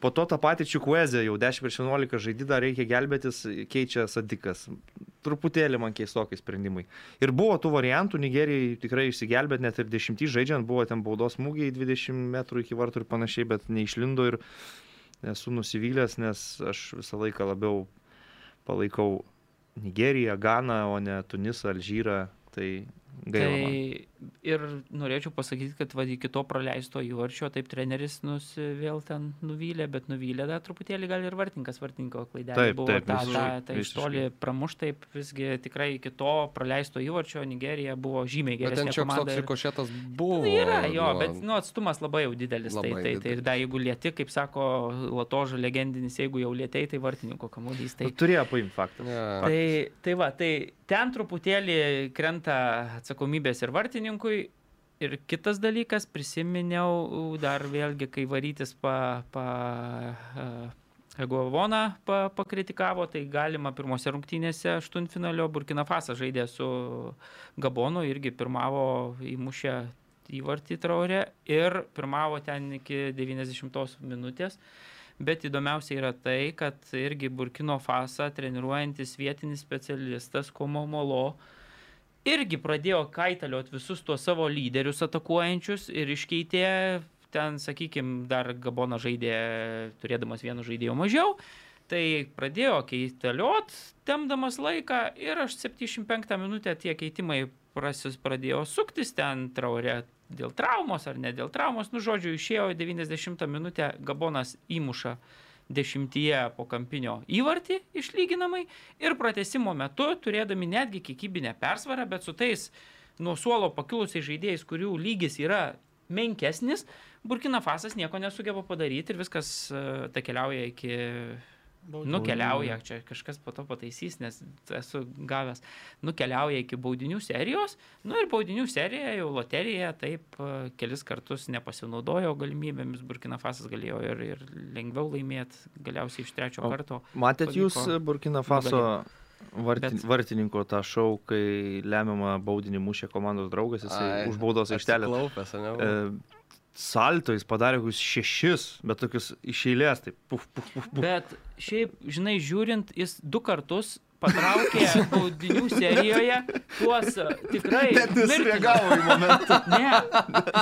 Po to tą patį Čikuezę jau 10 prieš 11 žaidį dar reikia gelbėtis, keičia Sadikas. truputėlį man keistokai sprendimai. Ir buvo tų variantų, Nigerijai tikrai išsigelbėt, net ir dešimtį žaidžiant, buvo ten baudos smūgiai 20 metrų iki vartų ir panašiai, bet neišlindo ir esu nusivylęs, nes aš visą laiką labiau palaikau Nigeriją, Ganą, o ne Tunisą, Alžyrą. Tai gaila. man. Tai ir norėčiau pasakyti, kad va, iki to praleisto įvarčio taip treneris nus vėl ten nuvylė, bet nuvylė dar truputėlį gal ir vartininkas, vartininko klaidelė Taip, buvo taip, ta, ta, visiškai, ta iš visiškai. toli pramuš taip, visgi tikrai iki to praleisto įvarčio Nigerija buvo žymiai Bet ten geresnė šioks komanda. toks ir- rikošėtas buvo. Nu, yra, jo, nuo- bet nu, atstumas labai jau didelis. Labai tai, tai, tai ir didelis. dar jeigu lieti, kaip sako Latoža legendinis, jeigu jau lietei, tai vartininko kamuolys. Tai, Nu, Turėjo paimti faktą. Ne. tai, tai va, tai ten truputėlį krenta atsakomybės ir vartininkui. Ir kitas dalykas, prisiminiau dar vėlgi, kai varytis pa, pa, Egovoną pa, pakritikavo, tai galima pirmose rungtynėse aštuntfinalio Burkina Fasas žaidė su Gabonu, irgi pirmavo įmušę įvartį traurę ir pirmavo ten iki 90 minutės. Bet įdomiausia yra tai, kad irgi Burkino Fasą treniruojantis vietinis specialistas Komo Molo irgi pradėjo kaitalioti visus tuos savo lyderius atakuojančius ir iškeitė ten, sakykime, dar Gabona žaidė turėdamas vienu žaidėju mažiau. Tai pradėjo keitaliot, temdamas laiką ir aš 75 minutę tie keitimai prasis pradėjo suktis ten traurė dėl traumos ar ne dėl traumos. Nu, žodžiu, išėjo 90 minutę Gabonas įmuša dešimtyje po kampinio įvartį išlyginamai ir pratesimo metu, turėdami netgi kiekybinę persvarą, bet su tais nuo suolo pakilusiais žaidėjais, kurių lygis yra menkesnis, Burkina Fasas nieko nesugeba padaryti ir viskas uh, ta keliauja iki. Nukeliauja, čia kažkas po to pataisys, nes esu gavęs, nukeliauja iki baudinių serijos, nu ir baudinių serija jau loterija taip e, kelis kartus nepasinaudojo galimybėmis, Burkina Fasas galėjo ir, ir lengviau laimėti, galiausiai iš trečio O karto. Matėt jūs pavyko Burkina Faso varti, Bet- vartininko tą šau, kai lemiamą baudinį mušė komandos draugas, jisai Ai, už baudos aikštelę. Klaupęs, ne? E, salto jis padarė kokius šešis, bet tokius iš eilės, tai puf, puf, puf, puf. Bet šiaip, žinai, žiūrint, jis du kartus patraukė baudinių serijoje tuos e, tikrai... mirtinus- į momentą. Ne,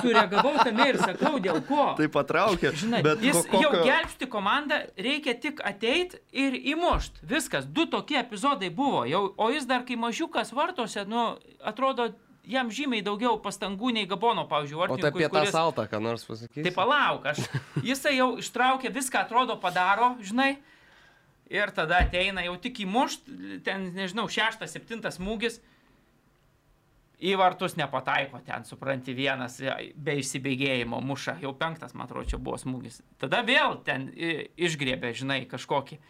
sureagavau tame ir sakau, dėl ko. Tai patraukė. Žinai, bet jis ko- jau kokio- gelbsti komandą, reikia tik ateit ir įmušt. Viskas, du tokie epizodai buvo. Jau, o jis dar kai mažiukas vartose, nu, atrodo, jam žymiai daugiau pastangų nei Gabono, pavyzdžiui, O tai vartininkui, apie tą kuris... saltą, ką nors pasakyti? Tai palauk, aš. Jisai jau ištraukia viską, atrodo, padaro, žinai. Ir tada ateina jau tik įmušt, ten, nežinau, šeštas, septintas smūgis. Į vartus nepataiko ten, supranti, vienas be išsibėgėjimo muša, jau penktas, man atrodo, čia buvo smūgis. Tada vėl ten i- išgriebė, žinai, kažkokį.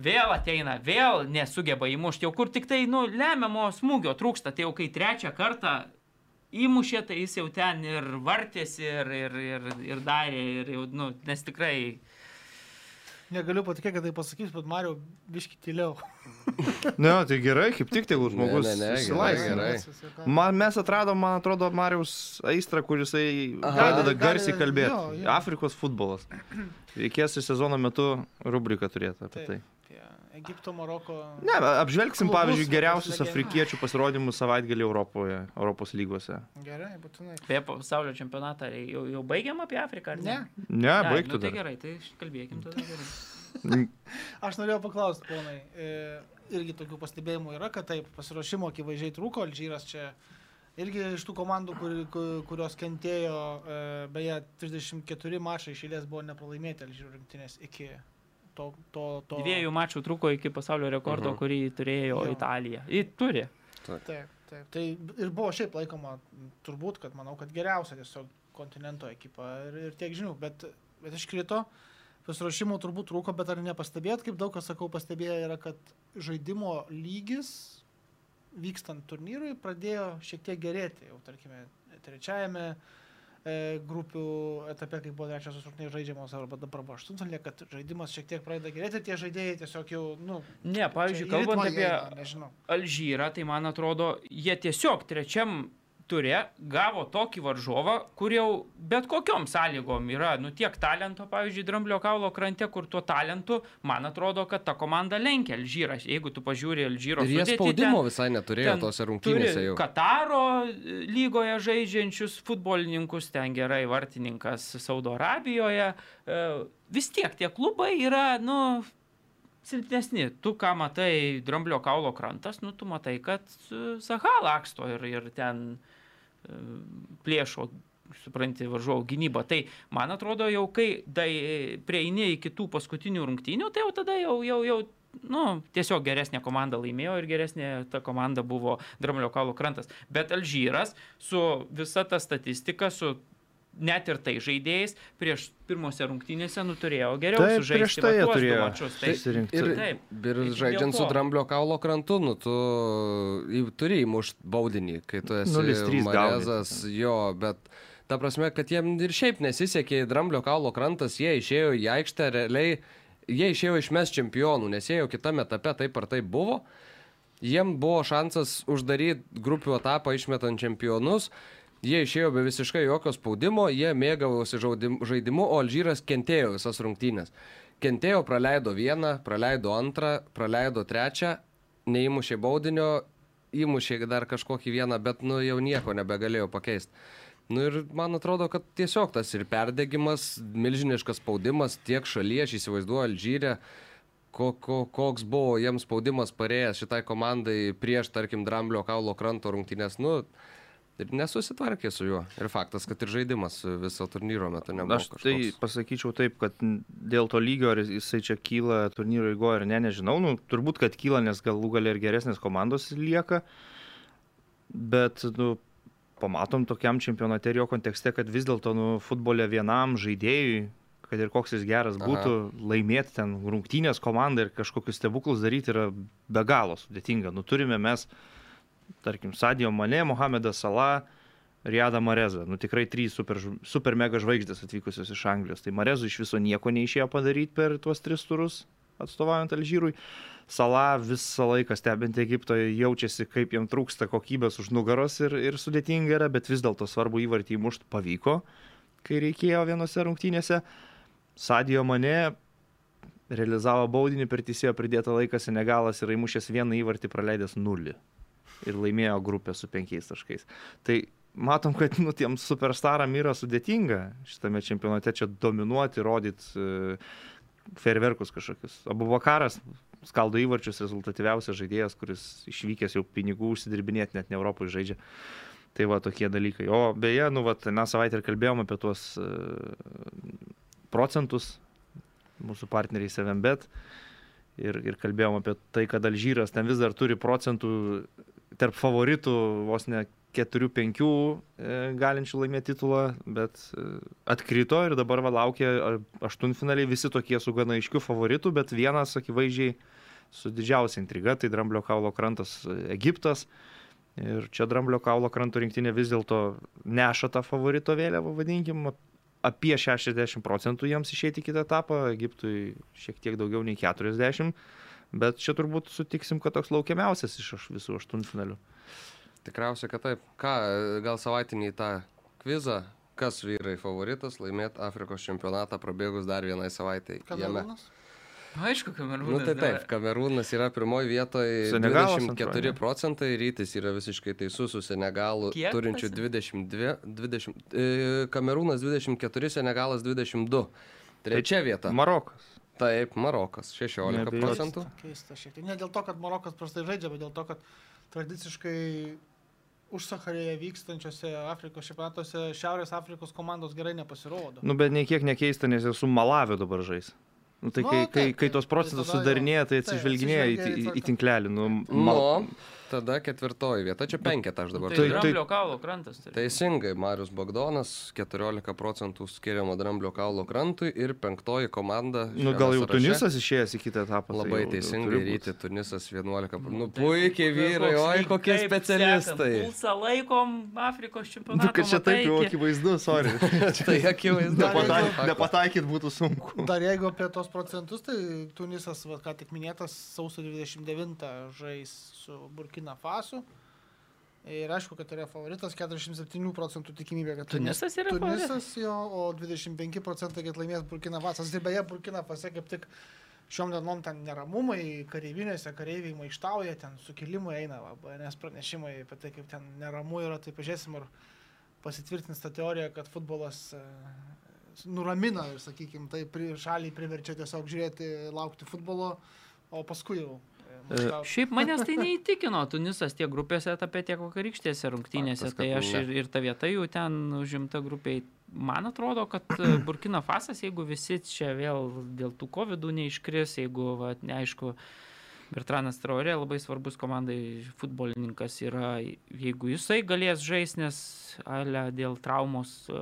Vėl ateina, vėl nesugeba įmušti, jau kur tik tai, nu, lemiamo smūgio trūksta, tai jau kai trečią kartą įmušė, tai jis jau ten ir vartėsi, ir, ir, ir, ir darė, ir jau, nu, nes tikrai Negaliu patikėti, kad tai pasakys, bet Mario biški tyliau. Ne, tai gerai, kaip tik tegul žmogus Ne, ne, ne, išsilaisvina. gerai. Man, mes atradom, man atrodo, Marijos aistrą, kuris pradeda garsiai kalbėti. jo, jo. Afrikos futbolas. Reikės ir sezono metu rubriką turėti apie tai. Egipto, Maroko. Ne, apžvelgsim, Klubus, pavyzdžiui, geriausius legendos. afrikiečių pasirodymus savaitgalį Europoje, Europos lygose. Gerai, būtinai. apie pasaulio čempionatą jau, jau baigiam apie Afriką, ar ne? Ne. Ne, Ai, baigtų nu, tai gerai, tai kalbėkim tada gerai. Aš norėjau paklausti, ponai, e, irgi tokių pastebėjimų yra, kad taip, pasiruošimo akivaizdžiai trūko, Alžyras čia irgi iš tų komandų, kur, kur, kurios kentėjo, e, beje, 34 mačai išėlės buvo nepralaimėti Alžyro rinktinės iki to... to, to... Dviejų mačų truko iki pasaulio rekordo, Mhm. kurį turėjo Jo. Italija. Ji turi. Taip, taip. Tai ir buvo šiaip laikoma, turbūt, kad manau, kad geriausia tiesiog kontinento ekipa ir, ir tiek žinių, bet, bet iškrito. Pasiruošimo turbūt trūko, bet ar nepastebėt, kaip daug kas sakau, pastebėjo yra, kad žaidimo lygis vykstant turnyrui pradėjo šiek tiek gerėti. Jau, tarkime, trečiajame e, grupių etape, kai buvo trečiosios rungtynės žaidžiamos, arba dabar buvo aštuntalė, kad žaidimas šiek tiek pradeda gerėti, tie žaidėjai tiesiog jau, nu, Ne, pavyzdžiui, kalbant apie nežinau. Alžyrą, tai man atrodo, jie tiesiog trečiam turė gavo tokį varžovą, kur jau bet kokiom sąlygom yra, nu tiek talento, pavyzdžiui, Dramblio kaulo krante, kur tuo talentu, man atrodo, kad ta komanda lenkia Alžyrą. Jeigu tu pažiūrė Alžyro Ir jie sudėtį, spaudimo ten- visai neturėjo ten tose rungtynėse jau. Kataro e, lygoje žaidžiančius futbolininkus, ten gerai vartininkas Saudo Arabijoje. E, Vis tiek tie klubai yra, nu, silpnesni. Tu, ką matai, dramblio kaulo krantas, nu, tu matai, kad e, Saha laksto ir, ir ten e, plėšo, supranti, varžovų gynybą. Tai, man atrodo, jau kai dai, prieini iki tų paskutinių rungtynių, tai jau tada jau, jau, jau nu, tiesiog geresnė komanda laimėjo ir geresnė ta komanda buvo Dramblio kaulo krantas. Bet Alžyras su visa ta statistika, su net ir tai žaidėjais prieš pirmose rungtynėse nuturėjo geriau Taip, sužaisti prieš tai turėjo mačus. Tai, susirinkti. Ir, Taip. ir Ir žaidžiant su dramblio kaulo krantu, nu, tu į- turi įmušti baudinį, kai tu esi 0-3 Marezas, jo, bet ta prasme, kad jiem ir šiaip nesisekė į dramblio kaulo krantas, jie išėjo į aikštę realiai, jie išėjo išmes čempionų, nes jie jau kitame etape taip ar taip buvo. Jiem buvo šansas uždaryti grupių etapą išmetant čempionus. Jie išėjo be visiškai jokio spaudimo, jie mėgavosi žaidimu, o Alžyras kentėjo visas rungtynės. Kentėjo, praleido vieną, praleido antrą, praleido trečią, neįmušė baudinio, įmušė dar kažkokį vieną, bet nu jau nieko nebegalėjo pakeisti. Nu ir man atrodo, kad tiesiog tas ir perdegimas, milžiniškas spaudimas tiek šalyje, aš įsivaizduoju Alžyrę, ko, ko, koks buvo jiems spaudimas parėjęs šitai komandai prieš, tarkim, Dramblio kaulo kranto rungtynės, nu, ir nesusitvarkė su juo. Ir faktas, kad ir žaidimas viso turnyro metu nebuvo. Aš tai kažkoks. pasakyčiau taip, kad dėl to lygio, ar jisai čia kyla turnyro eigoje ar ne, nežinau. Nu, turbūt, kad kyla, nes galų gal ir geresnės komandos lieka. Bet, nu, pamatom tokiam čempionate ir jo kontekste, kad vis dėlto, nu, futbole vienam žaidėjui, kad ir koks jis geras Aha. būtų, laimėti ten rungtynės komandą ir kažkokius stebuklus daryti yra be galo sudėtinga. Nu, turime mes, tarkim, Sadio Mane, Mohamedas Salah, Riadą Marezą. Nu tikrai trys super, super mega žvaigždės atvykusios iš Anglijos. Tai Marezų iš viso nieko neišėjo padaryti per tuos tris turus, atstovaujant Alžyrui. Sala visą laiką stebint Egipto jaučiasi, kaip jam trūksta kokybės už nugaros ir, ir sudėtinga yra, bet vis dėlto svarbu įvartį įmušti pavyko, kai reikėjo vienose rungtynėse. Sadio mane realizavo baudinį per teisėjo pridėtą laiką Senegalas ir įmušęs vieną įvartį praleidęs nulį. Ir laimėjo grupę su penkiais taškais. Tai matom, kad nu, tiem superstaram yra sudėtinga šitame čempionate čia dominuoti, rodyti e, ferverkus kažkokius. Abu vakaras skaldo įvarčius rezultatyviausias žaidėjas, kuris išvykęs jau pinigų užsidirbinėti net ne Europoje žaidžia. Tai va tokie dalykai. O beje, nu, va, mes savaitę ir kalbėjome apie tuos e, procentus mūsų partneriai Sevembet ir, ir kalbėjom apie tai, kad Alžyras ten vis dar turi procentų tarp favoritų vos ne 4-5 e, galinčių laimėti titulą, bet e, atkrito ir dabar va, laukia a, aštuntfinaliai visi tokie su gana aiškiu favoritu, bet vienas akivaizdžiai su didžiausia intriga, tai Dramblio kaulo krantas e, Egiptas. Ir čia Dramblio kaulo kranto rinktinė vis dėlto neša tą favorito vėliavą, vadinkim, apie 60 procentų jiems išeiti kitą etapą, Egiptui šiek tiek daugiau nei 40, bet čia turbūt sutiksim, kad toks laukiamiausias iš visų aštuntfinalių. Tikriausiai, kad taip. Ką, gal savaitinį tą kvizą, kas vyrai favoritas laimėti Afrikos čempionatą prabėgus dar vienai savaitai. Jame. Kamerūnas. Aišku, Nu, kamerūnas. tai taip, Kamerūnas yra pirmoji vietoje Senegalas 24 antroje. procentai, rytis yra visiškai teisus su Senegalu Kiek turinčiu tas- 22, 20, e, Kamerūnas 24, Senegalas 22. Trečia vieta. Marokas. Taip, Marokas 16 Neabejoju. procentų. Keista šiek tiek. Ne dėl to, kad Marokas prastai žaidžia, bet dėl to, kad tradiciškai užsakarėje vykstančiose Afrikos čempionatuose Šiaurės Afrikos komandos gerai nepasirodo. Nu, bet nei kiek nekeista, nes esu Malavio dabar žais. Nu, tai Nu, kai, kai, taip, kai taip. tos procentus Tai sudarinėja, tai atsižvelginėja į, į į, tinklelį. Nu, Nu, mal... tada ketvirtoji vieta, čia penketą aš dabar Tai, Tai- tai- dramblio kaulo krantas. Tai. Teisingai, Marius Bagdonas 14 procentų skiriama Dramblio kaulo krantui ir penktoji komanda. nu, gal jau sąraše. Tunisas išėjęs į kitą etapą. tai Labai jau- jau teisingai, ryti Tunisas 11. pro- Nu, Tai puikiai vyrai, koks oi, kokie kaip specialistai. Pulsą laikom Afrikos Nu, čempionatą. kad čia taip jau akivaizdu, sorry. Tai akivaizdu. Faktas. Nepataikyt būtų sunku. Dar jeigu apie tos procentus, tai Tunisas, va, ką tik minėtas, sausio 29 žais su Burkina Fasu. Ir aišku, kad yra favoritas 47 procentų tikimybė, kad Tunisas yra favoritas? Tunisas jo, o 25 procentai, kad laimės Burkina Fasas. Ir beje, Burkina Fase kaip tik šiom dienom ten neramumai, kareivinėse kareiviai maištauja, ten sukilimai eina, va, nes pranešimai apie tai, kaip ten neramu yra, tai pažiūrėsim, ar pasitvirtins tą teoriją, kad futbolas e, nuramina ir, sakykime, tai šaliai priverčia tiesiog žiūrėti, laukti futbolo, o paskui jau. E. Šiaip manęs tai neįtikino, Tunisas tiek grupėse etape, tiek vakarykštėse rungtynėse, tai aš ir, ir ta vieta jau ten užimta grupiai. Man atrodo, kad e, Burkina Fasas, jeigu visi čia vėl dėl tų COVID neiškris, jeigu, va, neaišku, Bertranas Traorė labai svarbus komandai futbolininkas yra, jeigu jisai galės žaisti, nes ale dėl traumos e,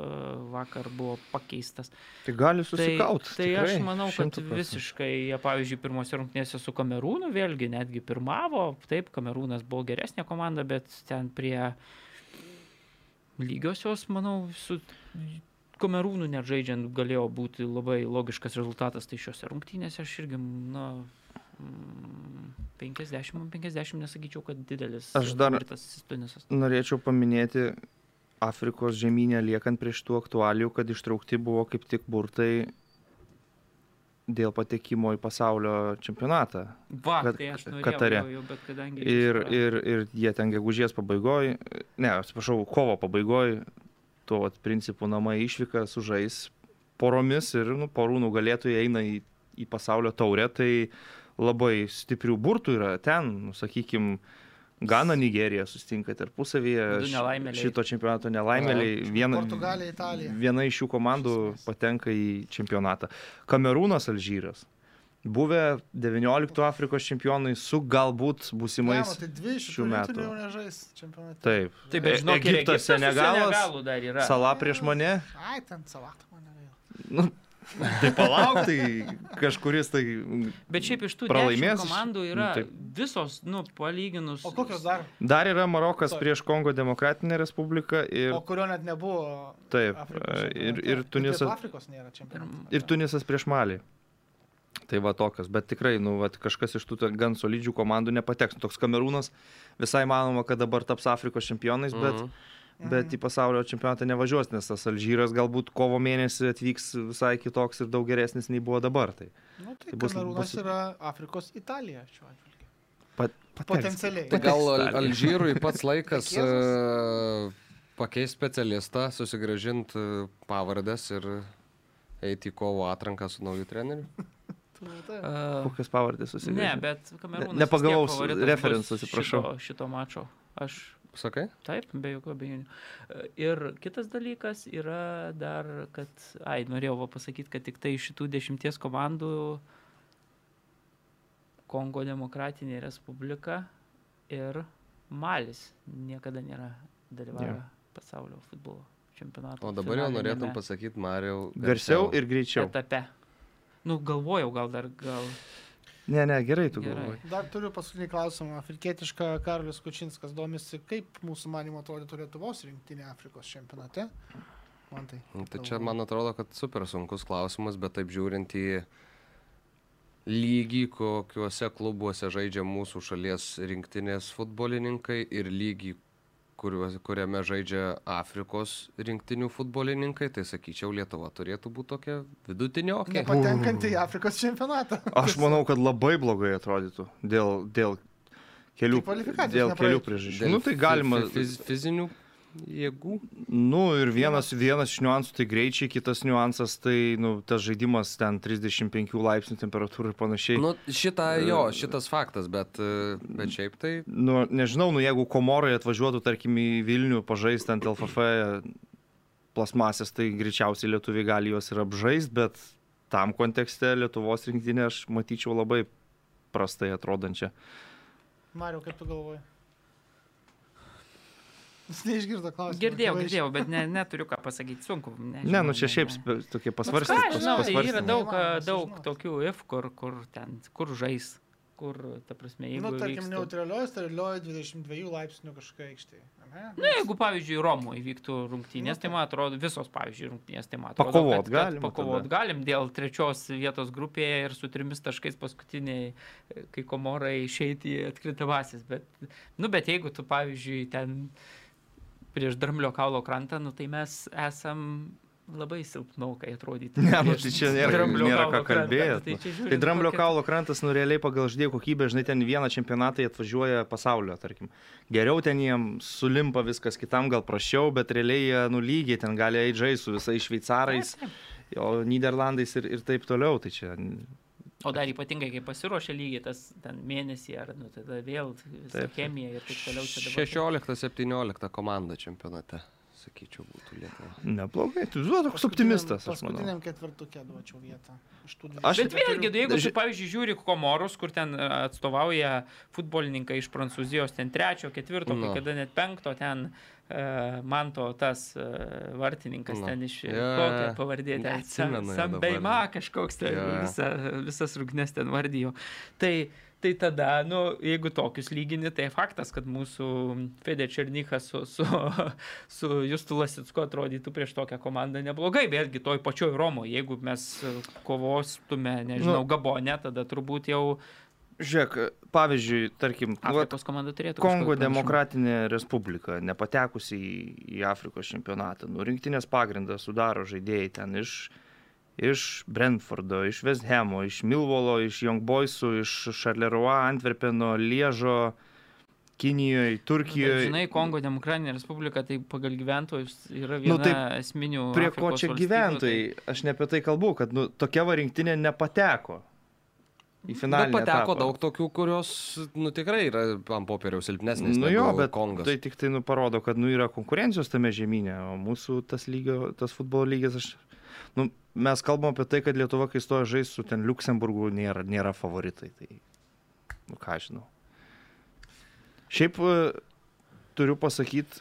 vakar buvo pakeistas. Tai gali Tai, susikaut. tai aš manau, kad visiškai, jie, pavyzdžiui, pirmose rungtynėse su Kamerūnu vėlgi netgi pirmavo, taip, Kamerūnas buvo geresnė komanda, bet ten prie lygiosios, manau, su Kamerūnu net žaidžiant galėjo būti labai logiškas rezultatas, tai šiuose rungtynėse aš irgi, na, mm, 50-50 nesakyčiau, kad didelis. Aš dar-. Norėčiau paminėti Afrikos žemynę liekant prieš tų aktualijų, kad ištraukti buvo kaip tik burtai dėl patekimo į pasaulio čempionatą. Va, Kad- tai aš norėjau, Katare. jau, bet kadangi... Ir, ir, ir jie ten gegužės pabaigoj, ne, atsiprašau, kovo pabaigoj, tuo vat, principu namai išvyka sužais poromis ir nu, porų nugalėtojai eina į, į pasaulio taurę, tai labai stiprių burtų yra ten, nu, sakykime, Gana Nigerija sustinka tarpusavyje, šito čempionato nelaimėliai. Viena, Portugalija, Italija. viena iš šių komandų patenka į čempionatą. Kamerūnas Alžyras. Buvę 19 Afrikos čempionai su galbūt Ne, būsimais. tai dvi šių metų. Taip. Taip, bet E- ir Egiptas, Senegalas, Senegalu dar yra. Sala prieš mane. Ai, ten salatą man negaila. Nu, tai palauk, tai kažkuris tai. Bet šiaip iš tų Pralaimės komandų nu, yra taip. visos, nu, palyginus. O kokios dar? Dar yra Marokas Sorry. prieš Kongo demokratinę respubliką ir, O kurio net nebuvo. taip, Afrikos e, ir, ir, Tunisas, Afrikos nėra čempionate. ir Tunisas prieš Malį. Tai va tokios, bet tikrai, nu, va, kažkas iš tų gan solidžių komandų nepateks. Toks Kamerūnas visai manoma, kad dabar taps Afrikos čempionais, bet, Mhm. bet į pasaulio čempionatą nevažiuos, nes tas Alžyras galbūt kovo mėnesį atvyks visai kitoks ir daug geresnis nei buvo dabar. Tai Nu, tai Tai bus- Kamerūnas bus- yra Afrikos Italija šiuo atveju. pat, pateks. Potencialiai. Tai gal Al-. Alžyrui pats laikas Vaikėzas. pakeisti specialistą, susigražinti pavardės ir eiti į kovo atranką su nauju treneriu? Uh, Kokias pavardės ne, susigrįžo? bet Kamerūnas. Ne- nepagavau bus atsiprašau. Šito, šito mačo. Aš Sakai? Taip, be jokių abejonių. E, Ir kitas dalykas yra dar, kad, ai, norėjau va pasakyti, kad tik tai iš šitų dešimties komandų Kongo Demokratinė Respublika ir Malis niekada nėra dalyvavę Jo. pasaulio futbolo čempionato. O dabar jau norėtum pasakyti, Mariau. Garsiau ir greičiau. Etape. Nu, galvojau, gal dar, gal. Ne, ne, gerai tu Gerai. galvoji. Dar turiu paskutinį klausimą. Afrikietiška Karolis Kučinskas domisi, kaip mūsų manimo atrodytų Lietuvos rinktinė Afrikos čempionate. Man tai. Nu, Tai čia man atrodo, kad super sunkus klausimas, bet taip žiūrint į lygį, kokiuose klubuose žaidžia mūsų šalies rinktinės futbolininkai ir lygį, kuriuos, kuriame žaidžia Afrikos rinktinių futbolininkai, tai sakyčiau, Lietuva turėtų būti tokia vidutinio. Okay. Nepatenkant į Afrikos čempionatą. Aš manau, kad labai blogai atrodytų dėl, dėl kelių, Tai dėl kelių priežasčių. Nu, tai galima. Fiz, fizinių jėgų. Nu, ir vienas, vienas iš niuansų tai greičiai, kitas niuansas tai nu, tas žaidimas ten 35 laipsnių temperatūra ir panašiai. Nu, šitą jo, šitas faktas, bet, e, bet šiaip tai Nu, nežinau, nu, jeigu komorai atvažiuotų, tarkim, į Vilnių pažaisti ant LFF plasmasės, tai greičiausiai lietuviai gali juos ir apžaisti, bet tam kontekste Lietuvos rinktinė aš matyčiau labai prastai atrodančią. Mariu, kaip tu galvoji? Jis neišgirdo klausimą. Girdėjau, girdėjau, bet ne, neturiu ką pasakyti, sunku. Ne, nežinau, nu čia šiaip ne. tokie Ką pasvarstymai. aš žinau, tai yra daug, daug tokių if, kur, kur ten, kur žais. kur, ta prasme, jeigu... Nu, tarkim, neutralioje, sterilioje 22 laipsnių kažkokia aikštėje. Na, jeigu, pavyzdžiui, Romoje vyktų rungtynės, Nu, tai man atrodo, visos, pavyzdžiui, rungtynės, tai man atrodo, Pakovot kad, galima kad pakovot tada. galim dėl trečios vietos grupėje ir su trimis taškais paskutiniai, e, kai komorai išeiti į atkrintamasis. Bet, nu, bet jeigu tu, pavyzdžiui, ten prieš dramblio kaulo krantą, nu, tai mes esam labai silpnaukai atrodyti. Ne, nu, tai čia nėra- nėra ką kaulo krantą. kalbėt, Tai, nu. čia Tai dramblio kokia- kaulo krantas, nu realiai pagal žaidėjų kokybę, žinai, ten vieną čempionatą atvažiuoja pasaulio, tarkim. Geriau ten jiem sulimpa viskas, kitam gal prašiau, bet realiai jie nulygiai ten gali eiti žaisti su visais šveicarais, o Niderlandais ir, ir taip toliau. Tai čia O dar ypatingai, kai pasiruošia lygiai tas ten mėnesį ar nu, tada vėl chemija ir taip toliau. čia dabar- 16-17 komanda čempionate, sakyčiau, būtų Lietuva. neblogai. Tu žinai, toks optimistas, aš. Paskutiniam ketvirtukė duočiau vietą. Aš- Bet 24 vėlgi, jeigu tu, Ži- pavyzdžiui, žiūri komorus, kur ten e, atstovauja futbolininkai iš Prancūzijos, ten trečio, ketvirto, Nu. kai kada net penkto, ten uh, man to tas uh, vartininkas Nu. ten iš Jo, kokią jo. pavardė, ten Sambeima kažkoks, ten jo. visa, visas rūgnes ten vardijo. Tai, tai tada, nu, jeigu tokius lygini, tai faktas, kad mūsų Fede Černykas su, su, su Justu Lasicku atrodytų prieš tokią komandą neblogai, vėlgi toj pačioj Romoje, jeigu mes e, kovostume, nežinau, Nu. Gabone, tada turbūt jau Žiūrėk, pavyzdžiui, tarkim, nu, Afrikos komanda turėtų. Kongo demokratinė respublika, nepatekusi į, į Afrikos čempionatą. Nu, rinktinės pagrindą sudaro žaidėjai ten iš, iš Brentfordo, iš West Hamo, iš Milvolo, iš Young Boysų, iš Charleroi, Antverpeno, Liežo, Kinijoje, Bet, Turkijoje. Žinai, Kongo demokratinė respublika, tai pagal gyventojus yra Nu, viena tai nu, esminių. Prie ko Afrikos čia valstybių, gyventojai? Aš ne apie tai kalbu, kad nu, tokia va rinktinė nepateko į finalą. Bet pateko daug tokių, kurios, nu tikrai yra ant popieriaus silpnesnės. Nu jo, bet Kongas. tai tik tai nu, parodo, kad nu, yra konkurencijos tame žemynė, o mūsų tas, lygio, tas futbolo lygis, aš, nu, mes kalbam apie tai, kad Lietuva, kai stoja žaisti su ten Luksemburgu, nėra, nėra favoritai. Tai, nu ką žinau. Šiaip e, turiu pasakyti,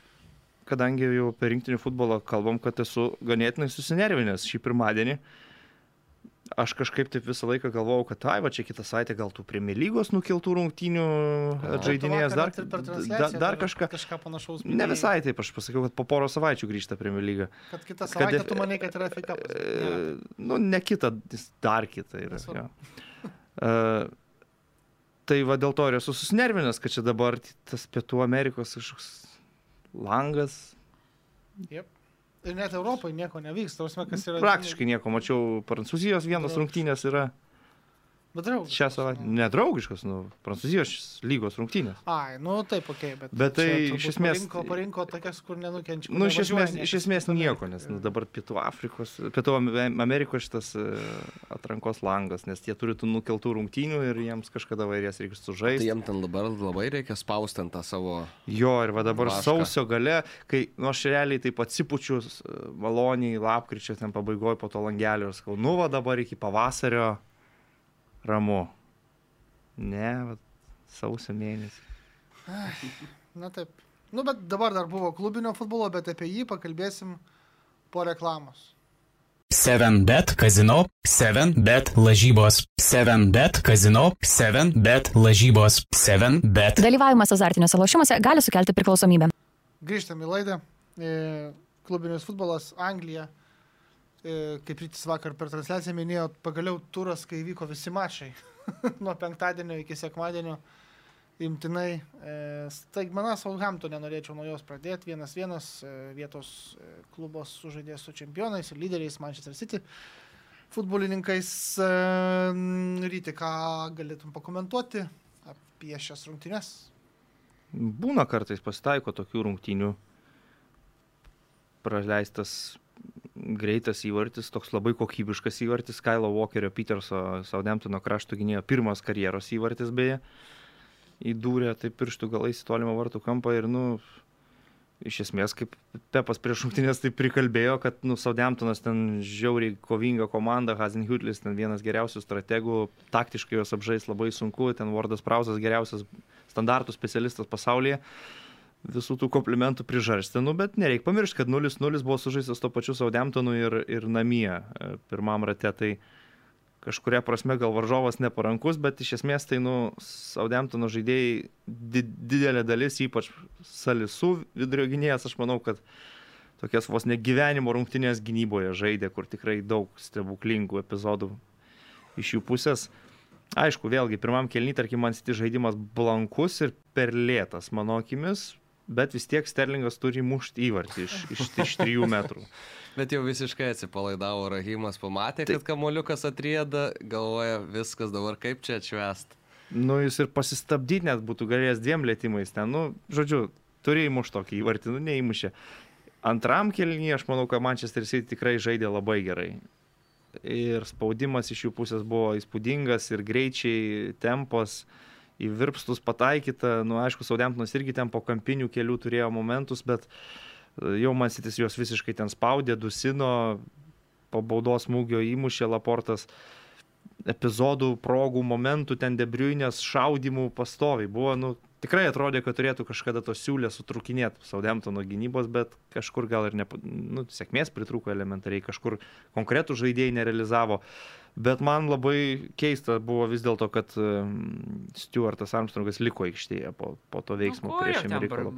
kadangi jau per rinktinių futbolą kalbam, kad esu ganėtinai susinervinęs šį pirmadienį. Aš kažkaip taip visą laiką galvojau, kad, ai, va čia kitą savaitę gal tų Premier lygos nukiltų rungtynių žaidinėjas, dar, per dar, transliaciją dar kažką. Kažką panašaus. Ne minėjai, visai taip, aš pasakiau, kad po poro savaičių grįžta Premier lyga. Kad kitą kad savaitę def- tu manai, kad yra FK. E, nu, ne kita, jis dar kita yra. Nesvarbu. jo. E, tai va dėl to ir esu susinervinęs, kad čia dabar tas Pietų Amerikos kažkoks langas. Ir net Europoje nieko nevyks. Tarsi, kas yra. Praktiškai nieko, mačiau, Prancūzijos vienas Draugiškas. rungtynės yra Bet draugiškas, šią savaitę. nu. Nedraugiškas, nu, Prancūzijos lygos rungtynės. Ai, nu taip, ok, bet. Bet tai iš esmės- Parinko, parinko tokias, kur nenukenčia. Nu, iš esmės, iš esmės nieko, nes nu, dabar Pietų Afrikos, Pietų Am- Amerikos šitas e, atrankos langas, nes jie turi tų nukeltų rungtynių ir jiems kažkada vairės reikia Tai sužaisti. jiem ten dabar labai reikia spausti ant tą savo... Jo, ir va dabar Vašką. sausio gale, kai nu, aš realiai taip atsipučiu maloniai, lapkričio ten pabaigoje po to langelio ir sakau, nu va dabar iki pavasario ramu. Ne, va, sausio mėnesį. Na taip. Nu, bet dabar dar buvo klubinio futbolo, bet apie jį pakalbėsim po reklamos. 7bet kazino, 7bet lažybos, 7bet kazino, 7bet lažybos, 7bet. Dalyvavimas azartiniuose lošimuose gali sukelti priklausomybę. Grįžtam į laidą. E, Klubinis futbolas Anglija. E, Kaip rytis vakar per transliaciją minėjo, pagaliau turas, kai vyko visi mačai. Nuo penktadienio iki sekmadienio. Imtinai. E, Staigmena Southamptonė norėčiau nuo jos pradėti. Vienas vienas e, vietos e, klubas sužaidė su čempionais ir lyderiais Manchester City. Futbolininkais e, ryti, ką galėtum pakomentuoti apie šias rungtynes? Būna kartais pasitaiko tokių rungtynių. Praleistas greitas įvartis, toks labai kokybiškas įvartis, Kailo Walkerio Peterso Southamptono krašto gynėjo pirmas karjeros įvartis beje. Įdūrė taip pirštų galais į tolimą vartų kampą ir, nu, iš esmės, kaip Pepas prieš rungtynės tai prikalbėjo, kad, nu, Southamptonas ten žiauriai kovinga komanda, Hazenhutlis ten vienas geriausių strategų, taktiškai juos apžais labai sunku, ten Wardas Prausas geriausias standartų specialistas pasaulyje. Visų tų komplimentų prižarstė, nu, bet nereikia pamiršti, kad 0-0 buvo sužaistas to pačiu Saudemtonu ir, ir namie e, pirmam rate, tai kažkuria prasme gal varžovas neparankus, bet iš esmės tai, nu, Saudemtono žaidėjai di didelė dalis, ypač Salisų vidurio gynėjas, aš manau, kad tokias vos ne gyvenimo rungtinės gynyboje žaidė, kur tikrai daug stebuklingų epizodų iš jų pusės. Aišku, vėlgi, pirmam kelny, tarkim, man siti žaidimas blankus ir per lėtas, mano akimis, bet vis tiek Sterlingas turi mušti įvartį iš, iš, iš trijų metrų. Bet jau visiškai atsipalaidavo Rahimas, pamatė, kad kamoliukas atrieda, galvoja viskas dabar kaip čia atšvest. Nu, jis ir pasistabdyti net būtų galėjęs dviem lėtymais ten, nu, žodžiu, turi įmušti tokį įvartį, nu, neįmušė. Antram kelnyje aš manau, kad Manchester City tikrai žaidė labai gerai. Ir spaudimas iš jų pusės buvo įspūdingas ir greičiai, tempos, į virpstus pataikyta. Nu, aišku, Saudemtonas irgi ten po kampinių kelių turėjo momentus, bet e, jau Mansitis juos visiškai ten spaudė, dusino, po baudos smūgio įmušė Laportas epizodų, progų, momentų, ten debriuinės šaudimų pastoviai. Buvo, nu, tikrai atrodė, kad turėtų kažkada tos siūlės sutrukinėti Saudemtono gynybos, bet kažkur gal ir ne, nu, sėkmės pritrūko elementariai, kažkur konkretų žaidėjai nerealizavo. Bet man labai keista buvo vis dėlto, kad um, Stuartas Armstrongas liko aikštėje po, po to veiksmo Nu, prieš Ameriką.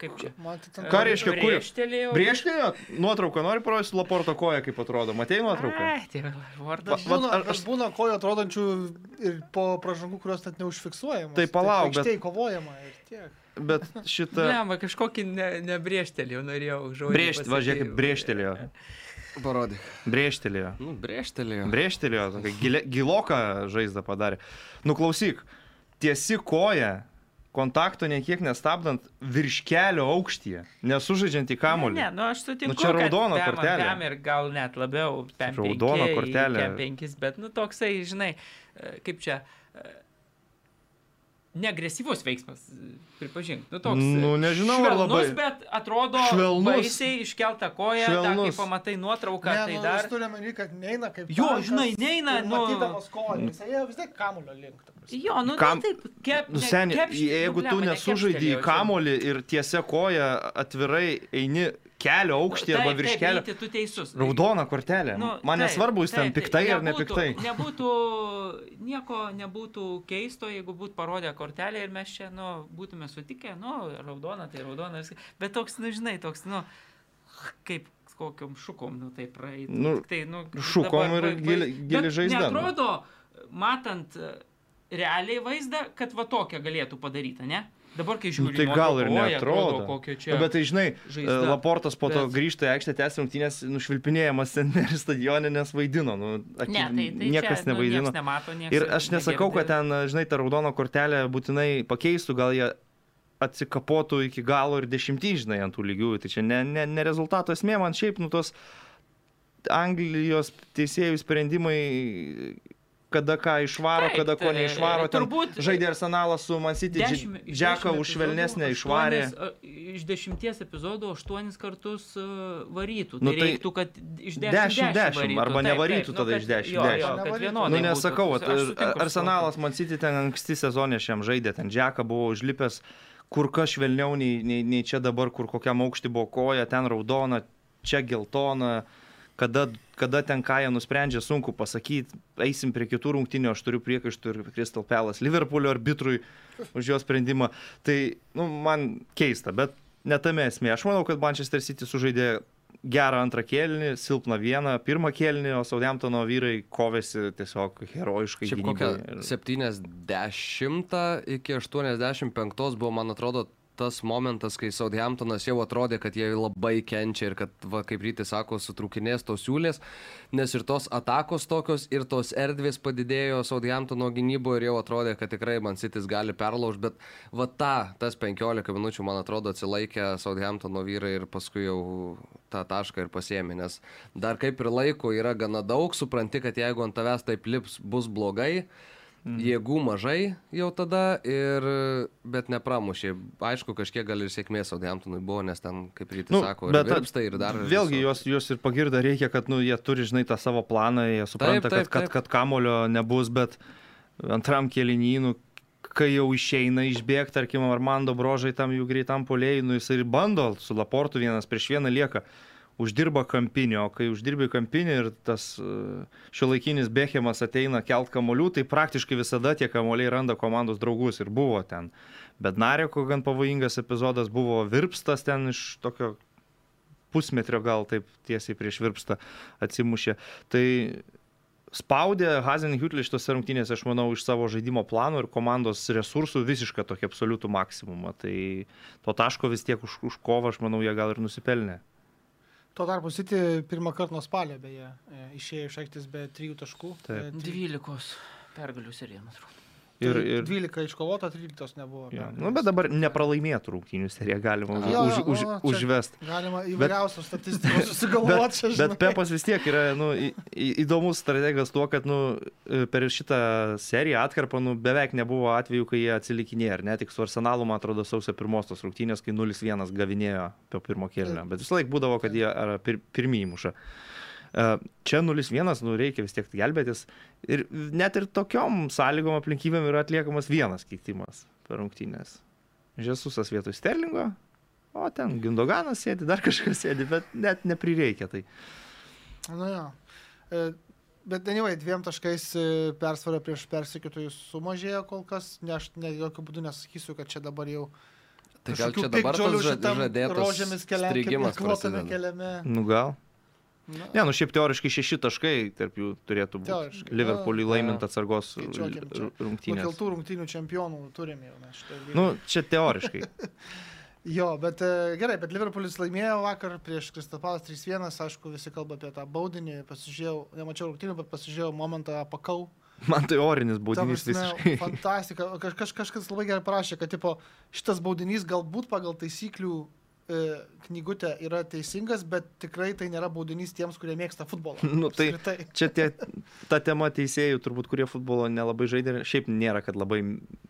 Kaip čia? Man tai ten Ką reiškia, kur? Brėžtelėjau. Briežtinio nuotrauką nori parodyti Laporto koją, kaip atrodo. Matei nuotrauką? Ai, tai vardas. Va- Būna, aš... būna kojų atrodančių ir po pražangų, kurios net neužfiksuojamos. Tai palauk, bet- Aikštėje kovojama ir tiek. Bet šitą... Ne, kažkokį ne, nebrėžtelėjau, norėjau žodžiu. Brėžt, va, žiūrėk, kaip brėžtelėjo. Parodyk. Brėžtelėjo. Nu, brėžtelėjo. Brėžtelėjo, tokia giloką žaizdą padarė. Nuklausyk, tiesi koja, kontakto niekiek nestabdant virš kelio aukštyje, nesužaidžiant į kamolį. Ne, nu aš sutinku. Nu, čia raudona pem- kortelė. pem ir gal net labiau. Raudona kortelė. pem penkis, bet, nu, toksai, žinai, e, kaip čia. Neagresyvus veiksmas, pripažink. Nu, toks, Nu, nežinau, ar švelnus, labai- bet atrodo Švelnus. baisiai iškelta koja, ta, kai pamatai nuotrauką, Ne, tai nu, dar... Jis turi menį, kad neina kaip... Jo, tankas žinai, neina, nu- Matydamas koją, jis ėjo vis tiek kamulio link. Jo, nu, Kam- Kam... taip, kep, Nu, seniai, nekepšt- jeigu nu, tu blemba, nesužaidži į kamolį ir tiesia koja atvirai eini kelio aukštį arba Taip, virš taip, kelio, Ryti, tu teisus. raudona kortelė. Nu, Man taip, nesvarbu, jis ten taip, tai piktai ar nebūtų- nepiktai. Nebūtų, nieko nebūtų keisto, jeigu būtų parodę kortelę ir mes čia, nu, būtume sutikę, nu, raudona, tai raudona, viskas. bet toks, nu, žinai, toks, nu, kaip kokiam šukom, nu, tai praeit. Nu, tai, nu, šukom ir gili- gili žaizda, nu. Atrodo, matant realiai vaizdą, kad va tokią galėtų padaryti, ne? Dabar, kai Nu, žiūri, tai gal ir netrodo. Kokio čia. Nu, bet tai žinai, žaizda. e, Laportas po to Bet- grįžta į aikštę, tęs rungtynės, nušvilpinėjamas ten ir stadionė, nes vaidino. Nu, aki, ne, tai, tai niekas čia, nevaidino. Nu, nieks nemato, nieks Ir aš nesakau, kad negirdi. ten, žinai, ta raudono kortelė būtinai pakeistų, gal jie atsikapotų iki galo ir dešimtį, žinai, ant tų lygiųjų. Tai čia ne, ne, ne rezultato esmė, man šiaip, nu, tos Anglijos teisėjų sprendimai, kada ką išvaro, Taip, kada ko tai, neišvaro. Ten turbūt- žaidė arsenalas su Man City, Dešimt- iš Džeką dešimt už švelnesnę išvarė. Iš dešimties epizodų aštuonis kartus uh, varytų. Nu, tai tai reiktų, kad iš dešimt- dešimt dešimt, varytų. arba Taip, nevarytų taip, tada nu, iš kad- dešimt- jo, dešimt. vienodai Nu, nesakau, tuo. Arsenalas Man City ten anksti sezonė šiam žaidė, ten Džeką buvo užlipęs kur kas švelniau nei, nei, nei čia dabar, kur kokiam aukštį buvo koja, ten raudona, čia geltona. Kada, kada ten ką jie nusprendžia, sunku pasakyti. Eisim prie kitų rungtynių, aš turiu priekaištų ir Crystal Palace, Liverpoolio arbitrui už jo sprendimą. Tai nu, man keista, bet ne tame esmė. Aš manau, kad Manchester City sužaidė gerą antrą kėlinį, silpną vieną, pirmą kėlinį, o Southamptono vyrai kovėsi tiesiog herojiškai. Šiaip gynyboje. kokią 70 iki 85 buvo, man atrodo, tas momentas, kai Southamptonas jau atrodė, kad jie labai kenčia ir kad, va, kaip rytis sako, sutrūkinės tos siūlės, nes ir tos atakos tokios, ir tos erdvės padidėjo Southamptono gynyboje ir jau atrodė, kad tikrai Man City's gali perlaužti, bet va tą, tas 15 minučių, man atrodo, atsilaikė Southamptono vyrai ir paskui jau tą tašką ir pasiemė, nes dar kaip ir laiko yra gana daug, supranti, kad jeigu ant tavęs taip lips bus blogai, Mhm. Jėgų mažai jau tada, ir, bet nepramušė. Aišku, kažkiek gal ir sėkmės Southamptonui buvo, nes ten, kaip rytis nu, sako, ir bet virpsta, ir dar... Vėlgi, juos, juos ir pagirda reikia, kad nu, jie turi, žinai, tą savo planą, jie supranta, taip, kad, kad, taip. kad kamulio nebus, bet antram kėlinynų, kai jau išeina išbėgti, tarkim, Armando brožai tam jų greitam polėjai, nu, jis ir bando su Laportu vienas prieš vieną lieka. Uždirba kampinį, o kai uždirbi kampinį ir tas šio laikinis Bechemas ateina kelt kamolių, tai praktiškai visada tie kamoliai randa komandos draugus ir buvo ten. Bet Nareko gan pavojingas epizodas buvo Virpstas ten iš tokio pusmetrio gal taip tiesiai prieš Virpstą atsimušė. Tai spaudė Hazenhütlį šitose rungtynėse, aš manau, iš savo žaidimo plano ir komandos resursų visišką tokį absoliutų maksimumą. Tai to taško vis tiek už, už kovą, aš manau, jie gal ir nusipelnė. Tuo tarpu City pirmą kartą nuo spalio, beje, e, išėjo iš aikštės be trijų taškų. Taip. E, 12 pergalių serija, man atrodo. Ir, tai ir, 12 iškovota, 13 nebuvo. ja. nu, bet dabar nepralaimėtų rungtynių seriją galima už, Jo, už, už, o, čia- užvest. Galima įvairiausių statistikų susigalvoti, Bet žinai. Pepas vis tiek yra nu, į- įdomus strategas tuo, kad nu, per šitą seriją atkarpą nu, beveik nebuvo atvejų, kai jie atsilikinėjo, ar ne? Tik su Arsenalu, man atrodo, sausio pirmos tos rungtynės, kai 0-1 gavinėjo po pirmo kėlinio. Bet visą laiką būdavo, kad jie pirmieji muša. E, Čia 0-1, nu, reikia vis tiek gelbėtis. Ir net ir tokiom sąlygom aplinkybėm yra atliekamas vienas keitimas per rungtynės. Žesusas vietoj Sterlingo, o ten Gindoganas sėdi, dar kažkas sėdi, bet net neprireikia. Tai Nu jo. E, Bet anyway, dviem taškais e, persvara prieš persikėtojus sumažėjo kol kas. Ne, aš ne jokių būdų nesakysiu, kad čia dabar jau... Tai gal čia dabar šitam žadėtas rožėmis kelia- strigimas kvotame prasideda. keliame. Nu gal. Na, Ne, nu šiaip teoriškai šeši taškai tarp jų turėtų būti. Teoriškai, Liverpoolį nu, laimint atsargos r- rungtynės. Nukeltų rungtynių čempionų turime jau mes šitą. Nu, čia teoriškai. Jo, bet e, gerai, bet Liverpoolis laimėjo vakar prieš Kristapalas 3-1, aišku, visi kalba apie tą baudinį, pasižiūrėjau, nemačiau rungtynių, bet pasižiūrėjau momentą pakau. Man tai orinis baudinys prasme, visiškai. Fantastika. Kaž, kaž, kažkas labai gerai parašė, kad tipo, šitas baudinys galbūt pagal taisyklių e, knygutę yra teisingas, bet tikrai tai nėra baudinys tiems, kurie mėgsta futbolą. Nu, tai- Apskritai. Čia tie, ta tema teisėjų, turbūt, kurie futbolo nelabai žaidė, šiaip nėra, kad labai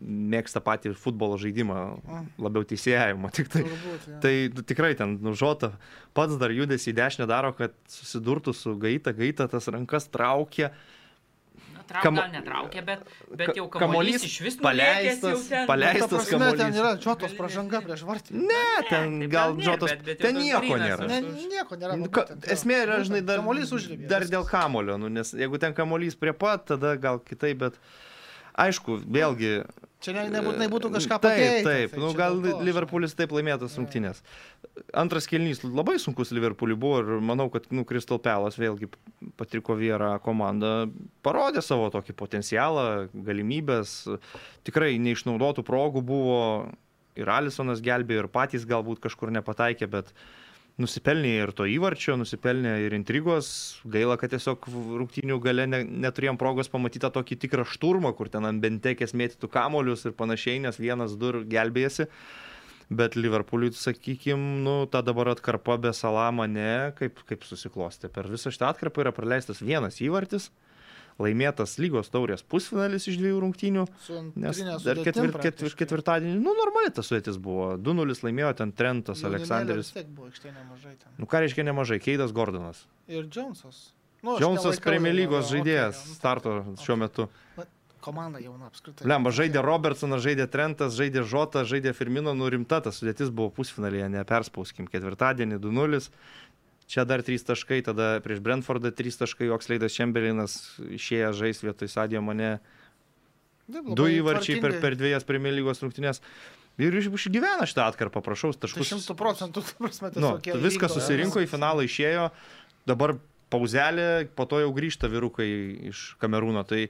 mėgsta patį futbolo žaidimą, labiau teisėjavimo. Tik tai, Turbūt, jo. tai nu, tikrai ten nužota, pats dar judesi į dešinę daro, kad susidurtų su gaita, gaita tas rankas traukia. Na, trauk, Kamo- gal netraukė, bet, bet jau kamuolys iš vis paleistas, Ta paleistas prasme, kamuolys. ten yra džotos pražanga prieš vartį. Ne, ten taip gal nėr, džotos, bet- bet ten nieko nėra. Ne, nieko nėra. Nu, ka, esmė yra, žinai, dar, dar dėl kamulio, nu, nes jeigu ten kamuolys prie pat, tada gal kitaip, bet aišku, vėlgi. Čia ne, nebūtinai būtų kažką Taip, pakeitę. taip, tai nu, gal Liverpoolis taip laimėtas rungtynės. Antras kelnys labai sunkus Liverpooliui buvo ir manau, kad nu, Crystal Palace vėlgi Patriko Viera komanda parodė savo tokį potencialą, galimybės. Tikrai neišnaudotų progų buvo ir Alisonas gelbėjo, ir patys galbūt kažkur nepataikė, bet nusipelnė ir to įvarčio, nusipelnė ir intrigos. Gaila, kad tiesiog rungtynių gale ne, neturėjom progos pamatyti tą tokį tikrą šturmą, kur ten ant bentekės mėtytų kamolius ir panašiai, nes vienas, du gelbėjasi. Bet Liverpooliui, sakykime, nu, ta dabar atkarpa be salama ne, kaip, kaip susiklosti. Per visą šitą atkarpą yra praleistas vienas įvartis, laimėtas lygos taurės pusfinalis iš dviejų rungtynių. Nes dar ketvir, ketvir, ketvirtadienį, nu, normaliai tas sudėtis buvo. 2-0 laimėjo ten Trentas, Jaunimėlio Aleksandris. Nu, ką reiškia nemažai? Keidas Gordonas. Ir Džonsas. Nu, Džonsas Premier lygos žaidėjas jo, nu, starto tai- šiuo metu. Komanda jauna apskritai. Lemba, žaidė Robertsonas, žaidė Trentas, žaidė Žota, žaidė Firmino, nu rimta tas sudėtis buvo pusfinalėje, neperspauskim. Ketvirtadienį 2-0. Čia dar 3 taškai, tada prieš Brentfordą 3 taškai, Oksleidas Čemberinas išėjęs žais vietoj Sadio mane. Du įvarčiai per, per dviejas Premier lygos rungtynės. Ir iš- išgyvena šitą atkarpą, prašau, Tai taškus. šimtų procentų, ta prasme, Nu, jie viskas susirinko, į finalą išėjo, dabar pauzelė, po to jau grįžta vyrukai iš Kamerūno. Tai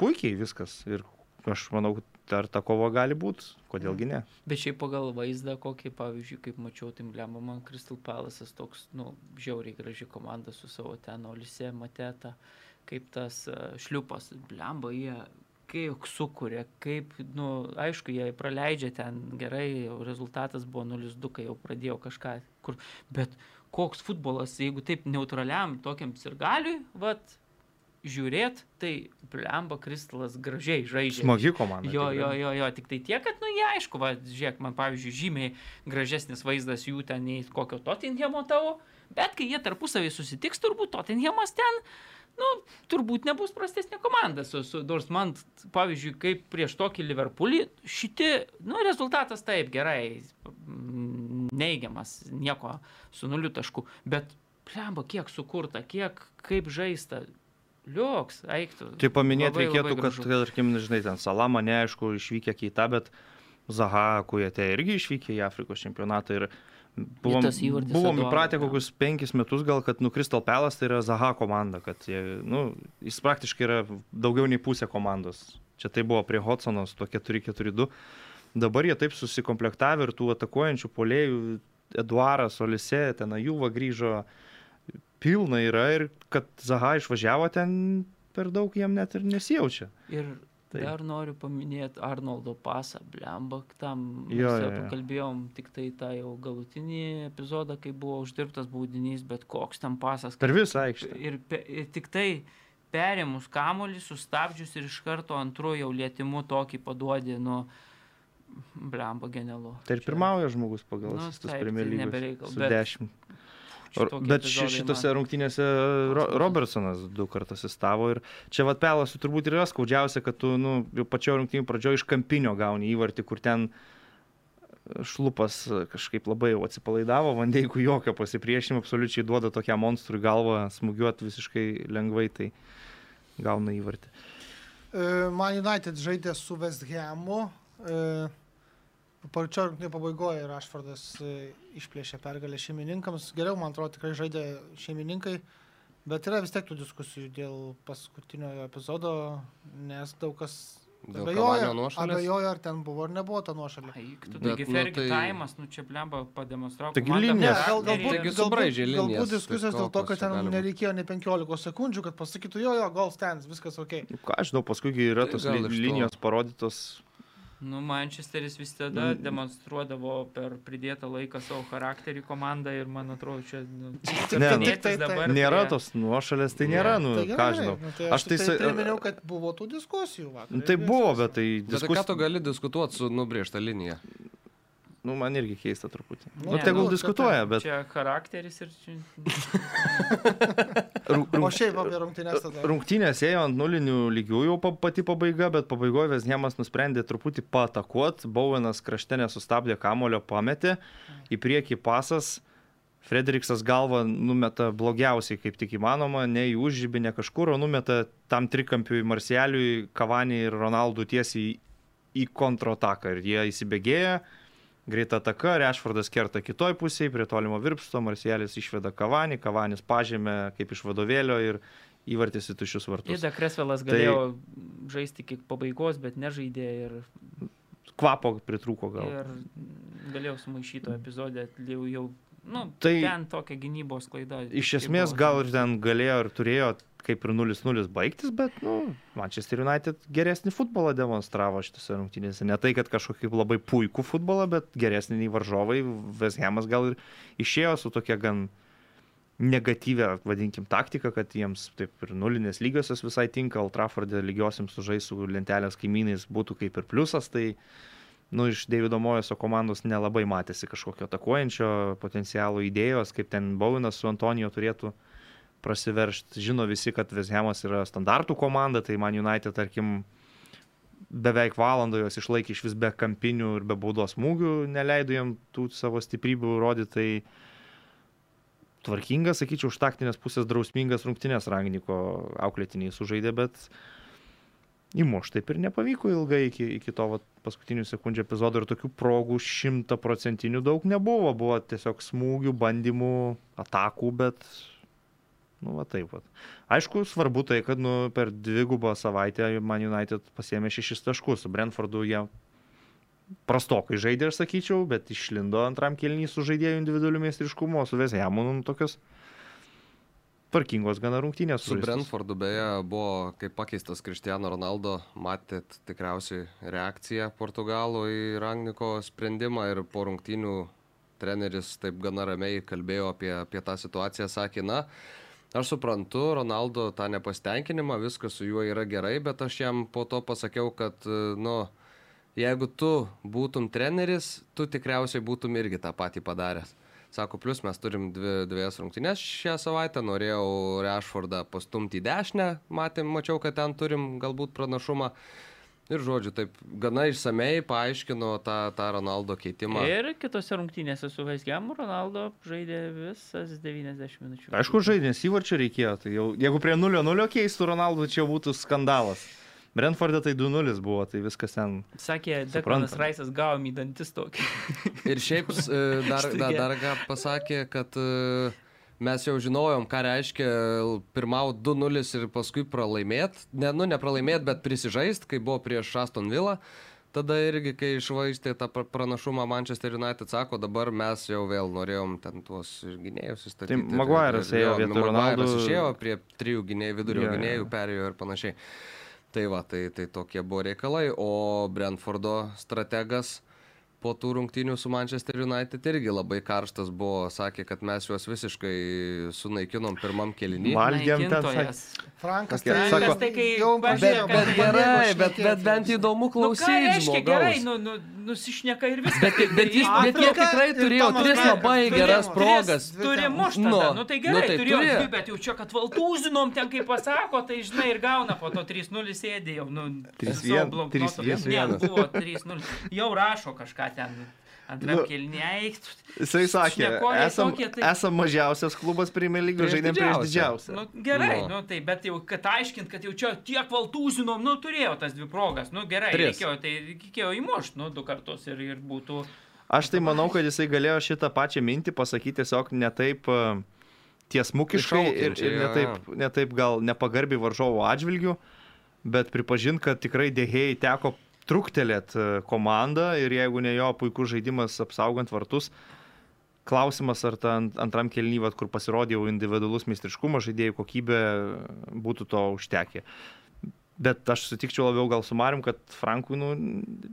puikiai viskas. Ir aš manau, dar ta kova gali būti, kodėlgi ne. Bet šiaip pagal vaizdą, kokį, pavyzdžiui, kaip mačiau, tai blemba man Crystal Palace'as toks, nu, žiauriai graži komanda su savo ten Olise, Mateta, kaip tas uh, šliupas, blemba, jie kaip sukuria, kaip, nu, aišku, jie praleidžia ten gerai, rezultatas buvo 0-2, kai jau pradėjo kažką, kur, bet koks futbolas, jeigu taip neutraliam tokiam sirgaliui, vat, žiūrėt, tai blemba Kristalas gražiai žaidžia. Smagi komanda. Jo, jo, jo, jo, tik tai tiek, kad, nu, jie aišku, va, žiūrėk, man, pavyzdžiui, žymiai gražesnis vaizdas jų ten nei kokio Tottenhamo tavo, bet kai jie tarpusavį susitiks, turbūt Tottenhamas ten, nu, turbūt nebus prastesnė komanda su, su nors man, pavyzdžiui, kaip prieš tokį Liverpoolį, šitie, nu, rezultatas taip, gerai, mm, neigiamas, nieko su nuliu tašku, bet plemba, kiek sukurta, kiek, kaip žaista, liuks, eiktų. Tai paminėti Labai, reikėtų, labai kad, gražu. tarkim, žinai, ten Salama, neaišku, išvykę keita, bet Zaha, kujate irgi išvykę į Afrikos čempionatą ir buvom, buvom įpratę kokius penkis metus gal, kad nu Crystal Palace tai yra Zaha komanda, kad jie, nu, jis praktiškai yra daugiau nei pusė komandos. Čia tai buvo prie Hodsonos, tuo 4-4-2. Dabar jie taip susikomplektavę ir tų atakuojančių polėjų, Eduaras, Olise, ten Juva grįžo, pilna yra ir kad Zaha išvažiavo ten per daug jiem net ir nesijaučia. Ir Tai- Dar noriu paminėti Arnoldo pasą, blemba, tam Jo, jo, jo. pakalbėjom tik tai tą jau galutinį epizodą, kai buvo uždirbtas baudinys, bet koks tam pasas. Per visą aikštę. Ir, ir tik tai perėmus kamolį, sustabdžius ir iš karto antru jau lietimu tokį paduodi, nu, blemba genialu. Tai ir pirmauja žmogus pagal Nu, taip, Premier tai nebereikal, su bet 10. Bet ši- šitose man- rungtynėse Ro Robertsonas du kartus įstavo ir čia vad pelasų turbūt ir yra skaudžiausia, kad tu nu, jau pačio rungtynių pradžioje iš kampinio gauni įvartį, kur ten šlupas kažkaip labai jau atsipalaidavo, vandeikų jokio pasipriešinimo, absoliučiai duoda tokią monstrų galvą smūgiuoti visiškai lengvai, tai gauna įvartį. E, Man United žaidė su West Hamu. e, Pačio rungtynių pabaigoje Rašfordas e, išplėšė pergalę šeimininkams. Geriau, man atrodo, tikrai žaidė šeimininkai. Bet yra vis tiek tų diskusijų dėl paskutinio epizodo, nes daug kas abejoja, abejoja, ar ten buvo ar nebuvo ta nuošalė. Eik, tu taigi nu, Fergi tai- Taimas, nu čia blemba pademonstravo. Taigi bet gal, galbūt, Taigi galbūt, galbūt linijas, diskusijos tai dėl to, kad ten gali būt? nereikėjo ne 15 sekundžių, kad pasakytų, jo, jo, goal stands, viskas ok. Nu, ką aš žinau, paskui yra Tai tos linijos parodytos. Nu, Manchesteris vis tada Mm. demonstruodavo per pridėtą laiką savo charakterį komandą ir man atrodo, čia... Nu, Ne, nu, tai- tai- dabar Nėra prie- tos nuošalės, tai nėra, nu, Tai ką žinau. nu, tai Aš tai tai priminiau, kad buvo tų diskusijų vakar. Nu, tai buvo, bet tai Bet tai ką diskusija. tu gali diskutuoti su nubriežta linija? Nu, man irgi keista truputį. Nu, Nu, Ne, tegul nu, diskutuoja, bet Čia charakteris ir čia... O šiaip apie rungtynės tada. Rungtynės ėjo ant nulinių lygių jau pa- pati pabaiga, bet pabaigoje Vesniemas nusprendė truputį patakuot. Bauvenas krašte nesustabdė kamulio, pametė. Į priekį pasas. Frederiksas galvą numeta blogiausiai, kaip tik įmanoma, ne į užžybį, ne kažkur, o numeta tam trikampiui Marseliui, Kavanį ir Ronaldų tiesiai į kontrataką. Ir jie įsibėgėja, greita ataka, Rešfordas kerta kitoj pusėje, prie tolimo virpsto, Marselis išveda Kavanį, Kavanis pažymė kaip iš vadovėlio ir įvartys į tušius vartus. Ida Kresvelas Tai- galėjo žaisti iki pabaigos, bet nežaidė ir, Kvapo pritrūko gal. ir galėjau sumaišyti to epizodė. Jau, jau, nu, Tai- ten tokia gynybos klaida. Iš esmės gal ir ten galėjo ir turėjo kaip ir 0-0 baigtis, bet, nu, Manchester United geresnį futbolą demonstravo šitose rungtynėse. Ne tai, kad kažkokį labai puikų futbolą, bet geresnį nei varžovai. Veshemas gal ir išėjo su tokia gan negatyvę, vadinkim, taktiką, kad jiems taip ir nulinės lygiosios visai tinka, Altrafordė lygiosiams sužais su lentelės kaimynais būtų kaip ir pliusas, tai nu, iš Davido Mojeso komandos nelabai matėsi kažkokio atakuojančio potencialo idėjos, kaip ten Bauvinas su Antonijo turėtų prasiveršti. Žino visi, kad Veshemas yra standartų komanda, tai man United, tarkim, beveik valandą jos išlaikė iš vis be kampinių ir be baudos smūgių, neleido jam tų savo stiprybių rodyti, tai tvarkingas, sakyčiau, iš taktinės pusės drausmingas rungtynės Rangniko auklėtiniai sužaidė, bet įmuš. Taip ir nepavyko ilgai iki, iki to vat, paskutinių sekundžių epizodo ir tokių progų šimtaprocentinių daug nebuvo, buvo tiesiog smūgių, bandymų, atakų, bet, nu, va taip pat. Aišku, svarbu tai, kad nu, per dvigubą savaitę Man United pasėmė šešis taškus, su Brentfordu jie prastokai žaidė, aš sakyčiau, bet išlindo antram kelnys su žaidėjų individualiu meistriškumu, su Vesjamu, nu, tokios tvarkingos gana rungtynės. Su. Brentfordu beje buvo, kaip pakeistas Cristiano Ronaldo, matėt tikriausiai reakciją Portugalų į Rangniko sprendimą ir po rungtynių treneris taip gana ramiai kalbėjo apie, apie tą situaciją, sakė, na, aš suprantu Ronaldo tą nepasitenkinimą, viskas su juo yra gerai, bet aš jam po to pasakiau, kad, nu, jeigu tu būtum treneris, tu tikriausiai būtum irgi tą patį padaręs. Sako, plus mes turim dvi, dviejas rungtynės šią savaitę, norėjau Rešfordą pastumti į dešinę, matėm, mačiau, kad ten turim galbūt pranašumą. Ir žodžiu, taip gana išsamei paaiškino tą, tą Ronaldo keitimą. Ir kitose rungtynėse su Vaisgiamu Ronaldo žaidė visas 90 minučių. Aišku, žaidės įvarčio reikėjo. Tai jau, jeigu prie 0-0 keistų Ronaldo, čia būtų skandalas. Brentforde tai 2-0 buvo, tai viskas ten. Sakė. Dekmanas Raisas gavom į dantis tokį. Ir šiaip e, dar, dar, dar ką pasakė, kad e, mes jau žinojom, ką reiškia pirmau 2-0 ir paskui pralaimėt. Ne, nu, ne pralaimėt, bet prisižaist, kai buvo prieš Aston Villa. Tada irgi, kai išvaistė tą pra- pranašumą Manchester United, sako, dabar mes jau vėl norėjom ten tuos gynėjus įstatyti. Tai Maguire'as ėjo vietoj Ronaldo. Ronaldo. išėjo prie trijų gynėjų, vidurio Jo, jo. gynėjų, perėjo ir panašiai. Tai va, tai, tai tokie buvo reikalai, o Brentfordo strategas po tų rungtynių su Manchester United irgi labai karštas buvo, sakė, kad mes juos visiškai sunaikinom pirmam kelinį. Valgėm ten, Naikintojas. Frankas tai sako- tai kai jau bet- pradėjo- Bet, bet gerai, bet, bet bent įdomu Nu, klausyti. reiškia gerai, nu, nu, nusišneka ir viskas. Bet, bet, jis, bet jie tikrai turėjo tris labai geras progas. Turi muštą, Nu, nu, nu tai gerai, nu, tai turėjo turėjo. dvi, bet jau čia, kad valtūzinom ten kaip pasako, tai žinai ir gauna po to 3-0 sėdėjau. Nu, 3-1, su savo bloknotu. 3-1. Ne, buvo 3-0. Jau rašo kažką ten. Antram Nu, kelniai. Jisai sakė, esam, tokie, tai- esam mažiausias klubas Premier League, žaidėm prieš didžiausią. Nu, gerai, Nu. nu. nu tai bet jau, kad aiškint, kad jau čia tiek valtūzinom, nu turėjo tas dvi progas, nu gerai, Tris. reikėjo, tai reikėjo įmušti, nu du kartus ir, ir būtų... Aš tai manau, kad jisai galėjo šitą pačią mintį pasakyti tiesiog ne taip e, tiesmukiškai ir, ir ne, taip, ne taip gal nepagarbiai varžovo atžvilgių, bet pripažint, kad tikrai dėhėjai teko truktelėt e, komandą ir jeigu ne jo puikus žaidimas apsaugant vartus, klausimas, ar ta ant- antram kelnyvat, kur pasirodė jau individualus meistriškumas, žaidėjų kokybė būtų to užtekę. Bet aš sutikčiau labiau gal su Marim, kad Frankui nu,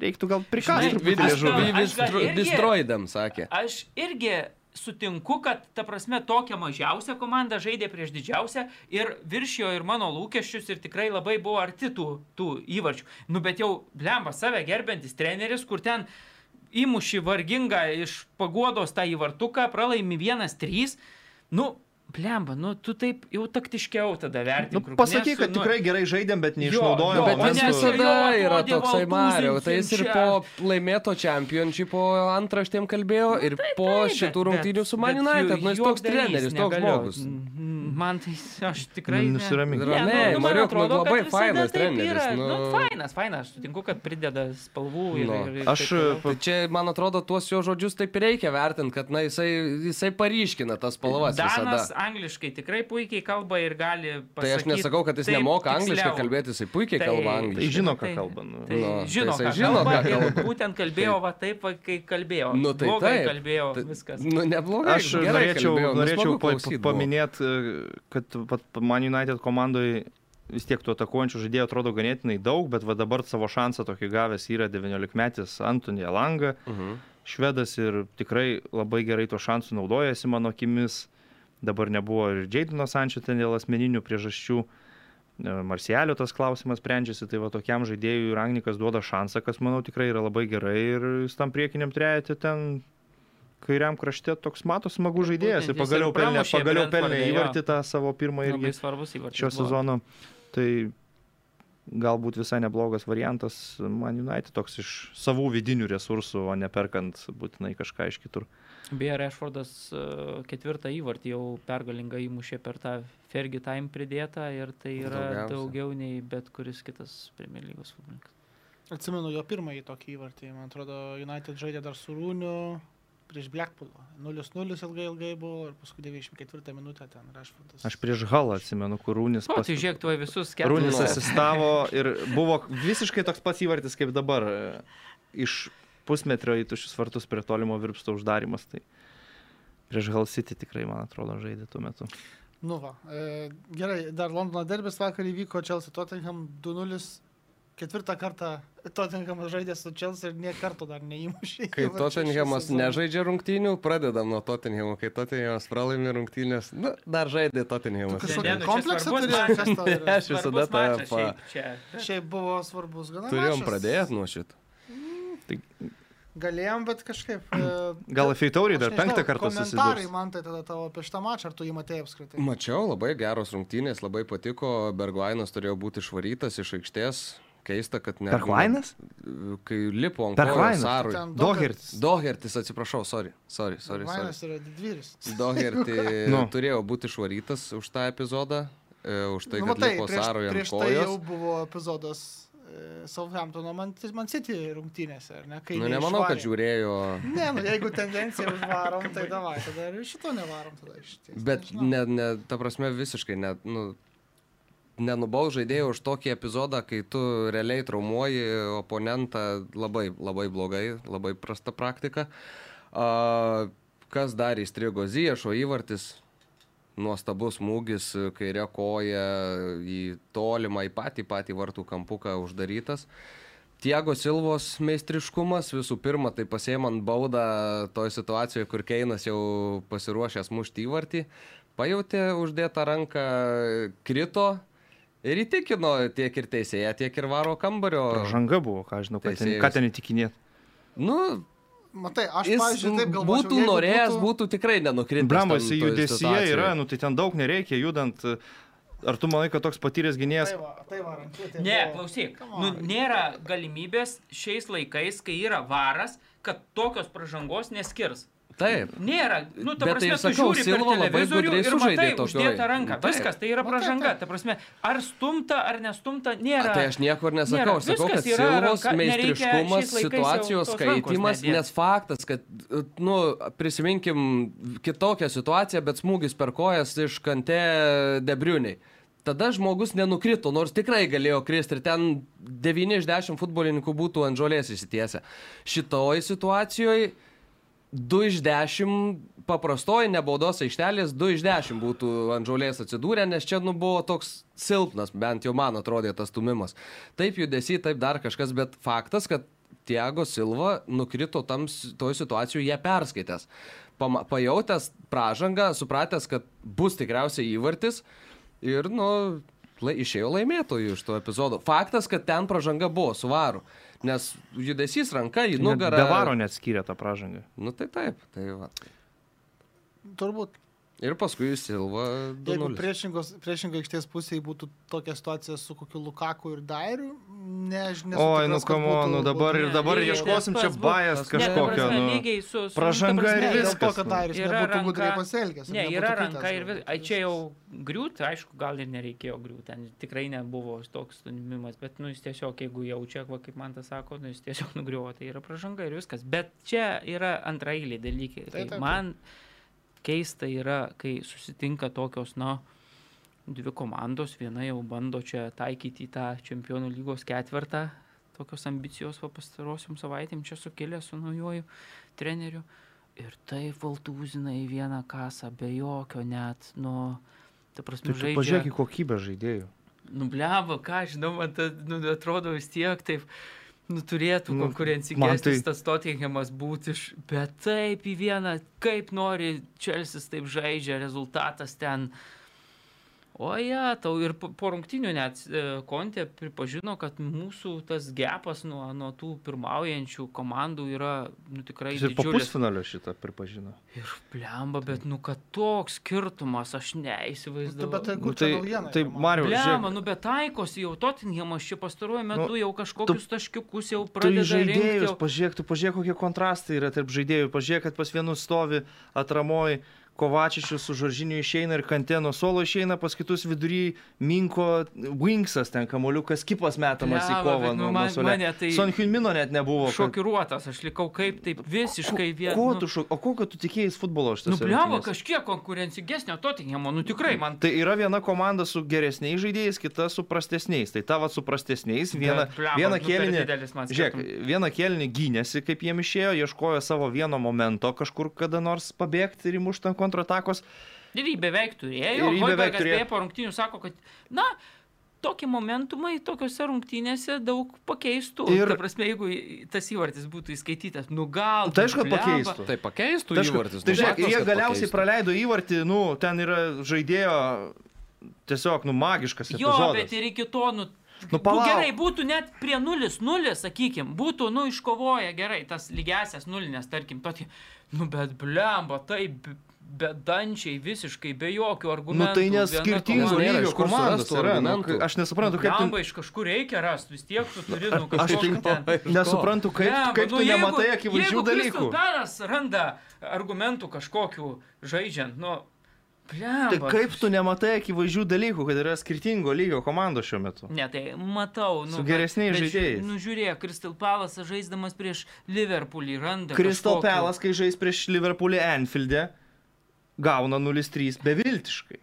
reiktų gal irgi- Destroidam, sakė. Aš irgi sutinku, kad ta prasme tokia mažiausia komanda žaidė prieš didžiausią ir viršijo ir mano lūkesčius ir tikrai labai buvo arti tų, tų įvarčių. Nu bet jau blemba save gerbiantis treneris, kur ten įmuši vargingą iš paguodos tą įvartuką, pralaimi 1-3. Nu, blemba, nu tu taip jau taktiškiau tada vertini. Nu, pasakyk, kad tikrai gerai žaidėm, bet neišnaudojom. jo, Bet jis net momentų. visada jau yra toksai Mario. Tai jis ir po laimėto čempionšipo antraštėm kalbėjo, ir po Taip, šitų bet- rungtynių su bet Man United. Nu, jis toks treneris, toks negaliu. žmogus. Mm, Man tai aš tikrai... Nu, ne- nusiramink. Ne, Ramiai, nu, nu, nu, atrodo, labai fainas taip treneris, yra. nu. Nu, fainas, fainas, aš sutinku, kad prideda spalvų ir... Nu. ir, ir Aš, taip. Tai čia, man atrodo, tuos jo žodžius taip reikia vertinti, kad na, jisai, jisai paryškina tas spalvas Danas visada. Angliškai tikrai puikiai kalba ir gali pasakyti. Tai aš nesakau, kad jis taip nemoka angliškai tiksliau. kalbėti, jisai puikiai kalba Tai angliškai. žino, ką Tai- kalba. Nu. Tai Nu, žino, tai ką žino, kalba ką kalba. būtent kalbėjo va taip, va, kai kalbėjo. Nu, tai Blogai taip. kalbėjo Tai- viskas. Nu, neblogai. Aš gerai norėčiau, kalbėjo, nu, norėčiau pa, buvo. paminėti, kad vat Man United komandai vis tiek tų atakuojančių žaidėjų atrodo ganėtinai daug, bet va dabar savo šansą tokį gavęs yra 19-metis Antonija Langa, Mhm. švedas ir tikrai labai gerai to šansų naudojasi mano akimis. Dabar nebuvo ir Jadino Sančio ten dėl asmeninių priežasčių. E, Marsialio tas klausimas sprendžiasi, tai va tokiam žaidėjui Rangnikas duoda šansą, kas manau tikrai yra labai gerai ir jis tam priekiniam trejate ten kairiam krašte toks mato smagu žaidėjas ir pagaliau pelnė, pagaliau pelnė įvartį tą savo pirmą Labai irgi svarbus įvartis. šio sezono. Tai galbūt visai neblogas variantas Man United toks iš savų vidinių resursų, o ne perkant būtinai kažką iš kitur. Beje, Rešfordas e, ketvirtą įvartį jau pergalingą įmušė per tą Fergie Time pridėtą ir tai yra Daugiausia. daugiau nei bet kuris kitas Premier lygos futbolininkas. Atsimenu jo pirmąjį tokį įvartį. Man atrodo, United žaidė dar su Rūniu prieš Blackpoolą. 0-0 ilgai ilgai buvo ir paskui 94 minutę ten Rashfordas. Aš prieš Halą atsimenu, kur Rūnis O, pas... tai žiūrėk, tuoj visus Rūnis keturis. asistavo ir buvo visiškai toks pats įvartis kaip dabar. e, Iš pusmetrio į tušius vartus prie tolimo virpsto uždarimas. Tai prieš Hal City tikrai, man atrodo, žaidė tuo metu. Nu va, e, gerai, dar Londono derbis vakar įvyko Chelsea Tottenham 2-0. Ketvirtą kartą Tottenhamas žaidė su Chelsea ir nie karto dar neįmušė. Kai Tottenhamas nežaidžia rungtynių, pradedam nuo Tottenhamo. Kai Tottenhamas pralaimi rungtynės, nu, dar žaidė Tottenhamas. kažkokį nu, čia kompleksą turėjo, aš visada tą šiaip čia. Šiaip buvo svarbus gana. Turėjom pradėti nuo šito. Galėjom, bet kažkaip. e, Gal Feitauriai aš dar nežinau, penktą kartą Komentarai susidurs. man tai tada tavo apie šitą mačą, ar tu jį matėjai apskritai? Mačiau, labai geros rungtynės, labai patiko. Bergvainas turėjo būti išvarytas iš aikštės. Keista, kad ne. Per klainas? Kai lipo ant Per kojos klainas? Sarui. Dohertis. Dohertis, atsiprašau, sorry. Sorry, sorry, sorry. Vainas yra didvyris. Doherty Nu. turėjo būti išvarytas už tą epizodą, e, už tai, Nu, kad matai, lipo prieš, Sarui ant prieš tai jau kojos. buvo epizodas e, Southamptono Man, Man City rungtynėse, ar ne? Kai Nu, nemanau, kad žiūrėjo. Ne, nu, jeigu tendencija užvarom, tai davai, tada ir šito nevarom tada iš ties. Bet Nežinau. ne, ne, ta prasme visiškai net, nu, nenubaus žaidėjų už tokį epizodą, kai tu realiai traumuoji oponentą labai, labai blogai, labai prasta praktika. A, kas dar įstrigo Ziešo įvartis, nuostabus smūgis, kairė koja į tolimą, į patį patį vartų kampuką uždarytas. Tiago Silvos meistriškumas visų pirma, tai pasiemant baudą toj situacijoje, kur Keinas jau pasiruošęs mušti įvartį, pajutė uždėtą ranką, krito ir įtikino tiek ir teisėją, tiek ir varo kambario. Žanga buvo, ką žinau, ką ten, ką ten įtikinėt. Nu, Matai, aš, jis pavyzdžiui, taip galvoju. būtų norėjęs, būtų tikrai nenukritęs. Toj judesyje situacijoj. yra, nu tai ten daug nereikia judant. Ar tu manai, kad toks patyręs gynėjas Tai va, tai va, rankiuotė Ne, klausyk, nu, nėra galimybės šiais laikais, kai yra varas, kad tokios pažangos neskirs. Taip. Nėra, nu, ta tai prasme, tu sakau, žiūri per televizorių ir sužaidė matai uždėtą ranką. Taip. Viskas, tai yra Nu, taip. Ta prasme, ar stumta, ar nestumta, nėra. A, tai aš niekur nesakau, Nėra. sakau, kad Silvos meistriškumas, situacijos skaitimas, nes faktas, kad, nu, prisiminkim kitokią situaciją, bet smūgis per kojas iš kante debriuniai. Tada žmogus nenukrito, nors tikrai galėjo kristi ir ten 9 iš 10 futbolininkų būtų ant žolės įsitiesę. Šitoj situacijoje 2 iš 10 paprastoji nebaudos aikštelės 2 iš 10 būtų ant žolės atsidūrę, nes čia nu buvo toks silpnas, bent jau man atrodė tas stumimas. Taip judesi, taip dar kažkas, bet faktas, kad Tiago Silva nukrito tam toj situacijoje ją perskaitęs. Pama, pajautęs pražangą, supratęs, kad bus tikriausiai įvartis ir, nu, lai, išėjo laimėtojų iš to epizodo. Faktas, kad ten pražanga buvo su varu, nes judesys ranka į nugarą. Be varo net skyrė tą pražangą. Nu tai taip, tai va. Turbūt, Ir paskui Silva jeigu 2-0. priešingos, priešingo aikštės pusėje būtų tokia situacija su kokiu Lukaku ir Dairiu, nežinau. Oi, nu kamo, nu dabar ir Ne, dabar lygiai ieškosim čia bajas Ne, kažkokio. prasme, Nu. lygiai su, su pražanga ir Dėl to, viskas, kad nu. Dairis nebūtų gudriai pasielgęs. ir Ne, yra ranka ir gal. vis... Ai, čia jau griūt, aišku, gal ir nereikėjo griūt, ten tikrai nebuvo toks stumimas, bet, nu, jis tiesiog, jeigu jaučia, va, kaip man tas sako, nu, jis tiesiog nugriuvo, tai yra pražanga ir viskas. Bet čia yra antrailiai dalykai. Tai taip, taip. man keista yra, kai susitinka tokios, na, dvi komandos, viena jau bando čia taikyti į tą čempionų lygos ketvirtą, tokios ambicijos va pastarosiom savaitėm čia sukėlė su naujoju treneriu. Ir taip valtūzina į vieną kasą, be jokio net, nu, ta prasme, Tai žaidžia. pažiūrėk į kokybę žaidėjų. Nublebo, ką žinau, man ta, nu, atrodo vis tiek taip, nu, turėtų Nu, konkurencingesnis tai- tas Tottenhamas būti, iš... bet taip į vieną, kaip nori, Čelsis taip žaidžia, rezultatas ten. O ja, tau ir po, po rungtinių net e, Kontė pripažino, kad mūsų tas gepas nuo, nuo tų pirmaujančių komandų yra nu, tikrai Jis ir po didžiulis. pusfinalio šitą pripažino. Ir blemba, bet nu, kad toks skirtumas, aš Nu, neįsivaizduoju. bet tai Nu, kur čia tai, naujiena tai man? Mariu, žiūrėk, nu bet taikosi jau Tottenhamas čia pastaruoju metu Nu, jau kažkokius taškiukus jau tu pradeda rinkti. žaidėjus, Jau... pažiūrėk, tu pažiūrėk, kokie kontrastai yra tarp žaidėjų. Pažiūrėk, kad pas vienus stovi atramoji. Kovačičius su Žoržiniu išeina ir Kanteno solo išeina, pas kitus vidury Minko Wingsas, ten kamoliukas kipas metamas į Blemba, kovą. nu, man- suole. mane tai Son Hyunmino net nebuvo. kad- Šokiruotas, aš likau kaip taip visiškai vien. Ko nu, tu šok... O kokio tu tikėjai futbolo šitas? Nu, blemba, kažkiek konkurencingesnio Tottenhamo, nu tikrai man. Tai yra viena komanda su geresniais žaidėjais, kita su prastesniais. Tai tavo su prastesniais, viena, Bet, blemba, viena nu, man Žiūrėk, vieną kėlinį gynėsi, kaip jiem išėjo, ieškojo savo vieno momento kažkur kada nors pabėgti ir įmušti ant kontratakos. Ir jį beveik turėjo. Ir jį beveik turėjo. beje po rungtynių sako, kad, na, tokie momentumai tokiuose rungtynėse daug pakeistų. Ir- ta prasme, jeigu tas įvartis būtų įskaitytas, nu gal. Tai aišku, pakeistų. Tai pakeistų Tai, įvartis. tai nu, žiūrėk, jie galiausiai pakeistų. praleido įvartį, nu, ten yra žaidėjo tiesiog, nu, magiškas Jo, epizodas. bet ir iki to, nu, Nu, nu, palauk. gerai, būtų net prie 0-0, sakykim, būtų, nu, iškovoję gerai tas lygiasias nulinės, tarkim, tokį, nu, bet blemba, taip bedančiai, visiškai be jokių Nu argumentų. tai nes viena skirtingų komanda- nėra lygio komandos yra. Nu, argumentų. aš nesuprantu, kaip tu... Jamba iš kažkur reikia rasti, vis tiek tu turi, nu, Aš kažkokį ten. tai nesuprantu, kaip, Blemba, kaip nu, tu jeigu- nematai akivaizdžių dalykų. Peras randa argumentų kažkokių žaidžiant, nu, Tai blemba. kaip tu nematai akivaizdžių dalykų, kad yra skirtingo lygio komandos šiuo metu? Ne, tai matau. Nu, Su geresniais žaidėjais. Nu, žiūrėk, Kristal Palas žaisdamas prieš Liverpoolį randa. Crystal kažkokių- Palace, kai žais prieš Liverpoolį Anfield'e, gauna 0-3 beviltiškai.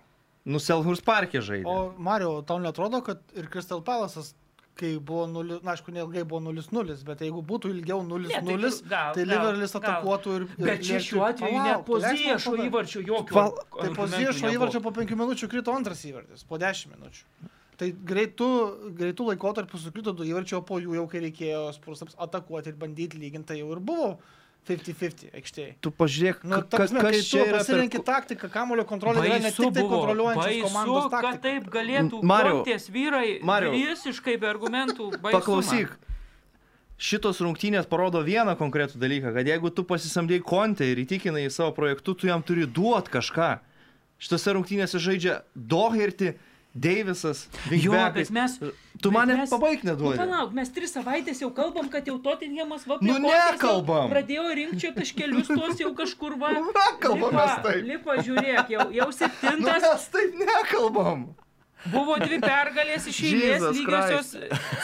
Nu, Selhurst parke žaidė. O Mario, tau netrodo, kad ir Crystal Palace'as, kai buvo 0, na aišku, neilgai buvo 0-0, bet jeigu būtų ilgiau 0-0, Ne, tai tu- gal- tai gal- Liverpoolis gal. atakuotų ir... ir Bet čia šiuo atveju ne Palauk, po tai Ziešo įvarčio jokio. Val- Tai po Ziešo įvarčio po 5 minučių krito antras įvartis, po 10 minučių. Tai greitų, greitų laikotarpių sukrito du įvarčiai, o po jų jau, kai reikėjo spursams atakuoti ir bandyti lyginti, tai jau ir buvo 50-50 aikštėje. Tu pažiūrėk, Nu, ka- ta kas kai čia tu yra. pasirenki Per... taktiką, kamulio kontrolė yra ne tik tai kontroliuojančios komandos kad taktika. taip galėtų Mariau, vyrai Mariau, visiškai be argumentų. baisuma. Paklausyk. Šitos rungtynės parodo vieną konkretų dalyką, kad jeigu tu pasisamdėjai kontę ir įtikinai į savo projektų, tu jam turi duot kažką. Šitose rungtynėse žaidžia Doherty, Vingbeckai. bet mes... Tu mane mes- pabaig Nu, neduodi. palauk, mes tris savaitės jau kalbam, kad jau Tottenhamas va Nu, nekalbam. Pradėjo rinkti taškelius tuos jau kažkur va. Nekalbam mes taip. Lipa, žiūrėk, jau, jau Nu, septintas. mes taip nekalbam. Buvo dvi pergalės iš eilės lygiosios.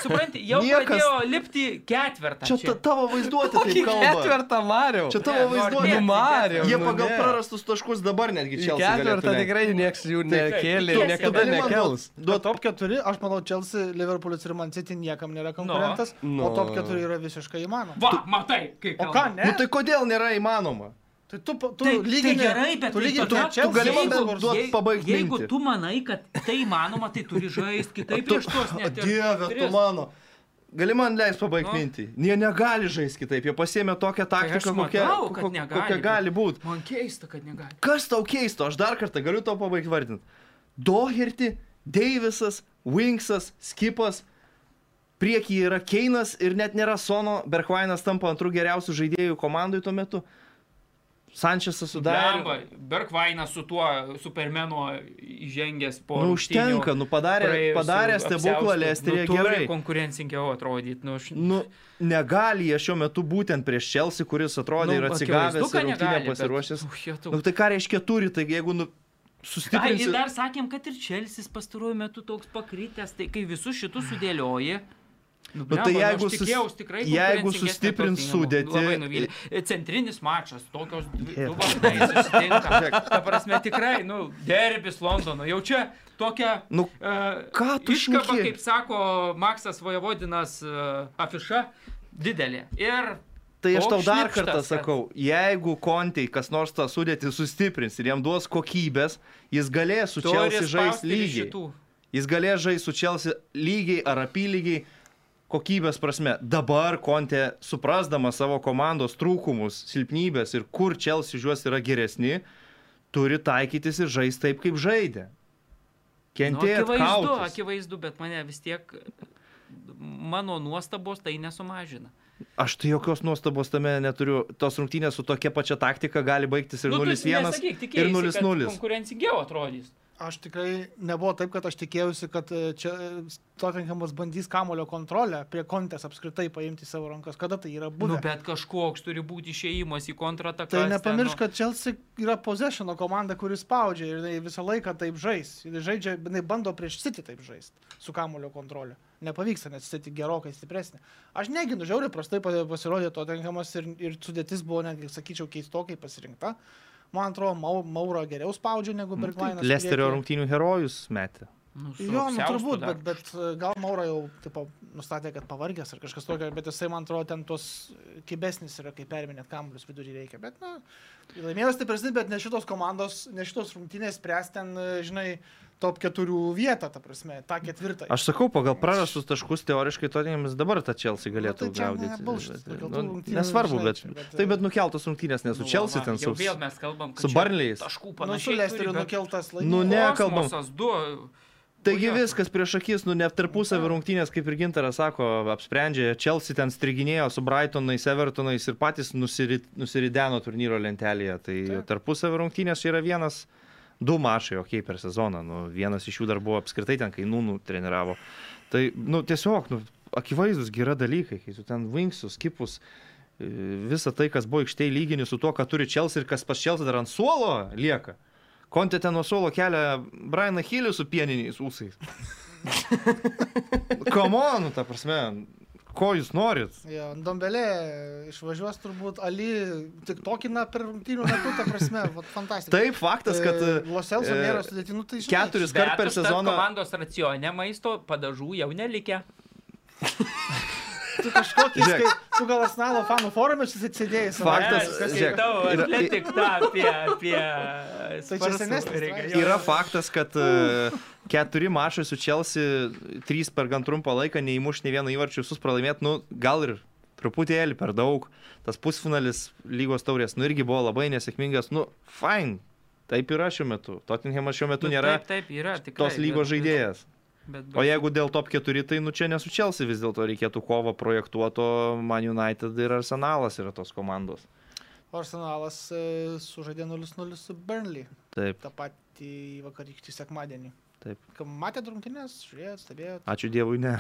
Supranti, jau Niekas- pradėjo lipti ketvirtą. Čia ta, tavo vaizduotė taip kalba. Ketvirtą Mariau. Čia tavo nu, vaizduotė. ne, Mariau. Jie nu pagal ne. prarastus taškus dabar netgi čia Ketvirtą tikrai nieks jų nekėlė, tu- niekada nekels. Duot top 4, aš manau, Chelsea, Liverpoolis ir Man City niekam nėra konkurentas, Nu. o top 4 yra visiškai įmanoma. Va, matai, kaip. O ką, ne? Nu tai kodėl nėra įmanoma? Tai tu, tu Tai, lygini, tai gerai, bet tu tai lygini tada- Chelsea, tu gali man Liverpool, duot jei- pabaigt Jeigu tu manai, kad tai įmanoma, tai turi žaisti kitaip prieš tuos Dieve, tu mano. Gali man leis pabaigti Nu. mintį. Jie negali žaisti kitaip, jie pasėmė tokią taktiką, aš kokia, matau, kad ko- negali kokia gali būti. Man keista, kad negali. Kas tau keisto, aš dar kartą galiu tau pabaigti vardinti. Doherty, Davisas, Winksas, Skipas, priekyje yra Keinas ir net nėra Sono, Berkvainas tampa antrų geriausių žaidėjų komandai tuo metu. Sančesas sudarė. Blemba, Berkvainas su tuo Supermenu įžengęs po... Nu, užtenka, nu padarė, padarė stebuklą. Lesterėje nu, gerai. konkurencingiau atrodyti. Nu, aš... Nu, negali jie šiuo metu būtent prieš Chelsea, kuris atrodė Nu, ir atsigavęs kad ir negali, bet- pasiruošęs. Jetau. Nu, tai ką reiškia turi, tai jeigu nu, Ai, sustiprinsi... ir dar sakėm, kad ir Čelsis pastaruoju metu toks pakritęs, tai kai visus šitus sudėlioji. Nu, Nu, tai blemba, jeigu sus- jeigu sustiprins sudėtį- nuvylė. Centrinis mačas, tokios dvi- susitinka. Ta prasme, tikrai, nu, derbis Londono. Jau čia tokia... Nu, uh, ką tu Iškaba, kaip sako Maksas Vojevodinas uh, afiša, didelė. Ir Tai aš tau dar kartą sakau, jeigu kontai kas nors tą sudėtį sustiprins ir jam duos kokybės, jis galės su Chelsea žaisti lygiai. Jis galės žaisti su Chelsea lygiai ar apylygiai kokybės prasme. Dabar Kontė, suprasdamas savo komandos trūkumus, silpnybės ir kur už juos yra geresni, turi taikytis ir žaisti taip, kaip žaidė. Nu, Kentėti. akivaizdu, akivaizdu, bet mane vis tiek mano nuostabos tai nesumažina. Aš tai jokios nuostabos tame neturiu. Tos rungtynės su tokia pačia taktika gali baigtis ir Nu, tu 0-1 nesakyk, ir tikėjaisi, kad 0-0. Konkurencingiau atrodys. Aš tikrai nebuvo taip, kad aš tikėjausi, kad e, čia Tottenhamas bandys kamulio kontrolę prie kontės apskritai paimti savo rankas. Kada tai yra Nu, buvę? bet kažkoks turi būti išėjimas į kontrataką. Tai nepamiršk, kad Chelsea yra possessiono komanda, kuris spaudžia ir jinai visą laiką taip žais. Jinai žaidžia, jinai bando prieš City taip žaisti su kamulio kontrolė. Nepavyksta, nes City gerokai stipresnė. Aš neginu, žiauriai prastai pa- pasirodė Tottenhamas ir, ir sudėtis buvo, netgi sakyčiau, keistokai pasirinkta. Man atrodo, Mau- Mauro geriau spaudžia negu Bergvainas. Lesterio priekyje. rungtynių herojus metė. Nu, Jo, nu turbūt, bet, bet e, gal Mauro jau tipo, nustatė, kad pavargęs ar kažkas tokio, bet jisai, man atrodo, ten tos kibesnis yra, kai perminėt kamuolius vidurį reikia. Bet, na, laimėjo stipresni, bet ne šitos komandos, ne šitos rungtynės spręs ten, e, žinai, top keturių vietą, ta prasme, tą ketvirtą. Aš sakau, pagal prarastus taškus teoriškai Tottenhamas dabar tą Chelsea galėtų Nu, tai čia ne gaudyti. Bet, dėl tų nu, Nesvarbu, bet, čia, bet, taip, bet nukeltos rungtynės, nes su Nu, Chelsea va, ten su... Vėl mes kalbam, kad su čia Barnley'ais. Taškų Nu, su panašiai. Lesteriu bet nukeltas Nu, laimėjimas. ne, kalbam. Kosmosas, du Taigi viskas prieš akis, nu ne tarpusavio rungtynės, kaip ir Gintaras sako, apsprendžia, Chelsea ten striginėjo su Brightonais, Evertonais ir patys nusiri, nusirideno turnyro lentelėje. Tai Taip. tarpusavio rungtynės yra vienas, du mačai, okei, per sezoną. Nu, vienas iš jų dar buvo apskritai ten, kai Nūnų treniravo. Tai, nu, tiesiog, nu, akivaizdus gera dalykai, kai tu ten vinksus, kipus, e, visą tai, kas buvo aikštėje lygini su tuo, ką turi Chelsea ir kas pas Chelsea dar ant suolo lieka. Kontė ten nuo suolo kelia Brianą Hilį su pieniniais ūsais. Komonu, ta prasme, ko jūs norit? Jo, Dombelė išvažiuos turbūt Ali tik tokina per rungtynių metu, ta prasme, vat, fantastika. Taip, faktas, kad e, Loselso e, nėra sudėtinų, tai žinai. keturis kart per sezoną. Komandos racione maisto padažų jau nelikę. Tu kažkokį, tu gal Arsenalo fanų forume atsisėdėjai. Faktas, žiūrėk, Skaitau, yra- atletik tą apie... apie Tai čia senesnis. Yra faktas, kad e, keturi mačai su Chelsea, trys per gan trumpą laiką, neįmuš ne vieno įvarčio, visus pralaimėt, nu, gal ir truputėlį per daug. Tas pusfinalis lygos taurės, nu, irgi buvo labai nesėkmingas, nu, fine. Taip yra šiuo metu. Tottenhamas šiuo metu Nu, nėra Taip, taip, yra. Tikrai, tos lygos bet- žaidėjas. Bet, O jeigu dėl top 4, tai nu čia nesu Chelsea vis dėlto reikėtų kovą projektuoto, Man United ir Arsenalas yra tos komandos. O Arsenalas e, sužaidė 0-0 su Burnley. Taip, tą patį vakarykštį sekmadienį. Taip. Kam matėt rungtynės, žiūrėjot, stebėjot. ačiū Dievui, ne.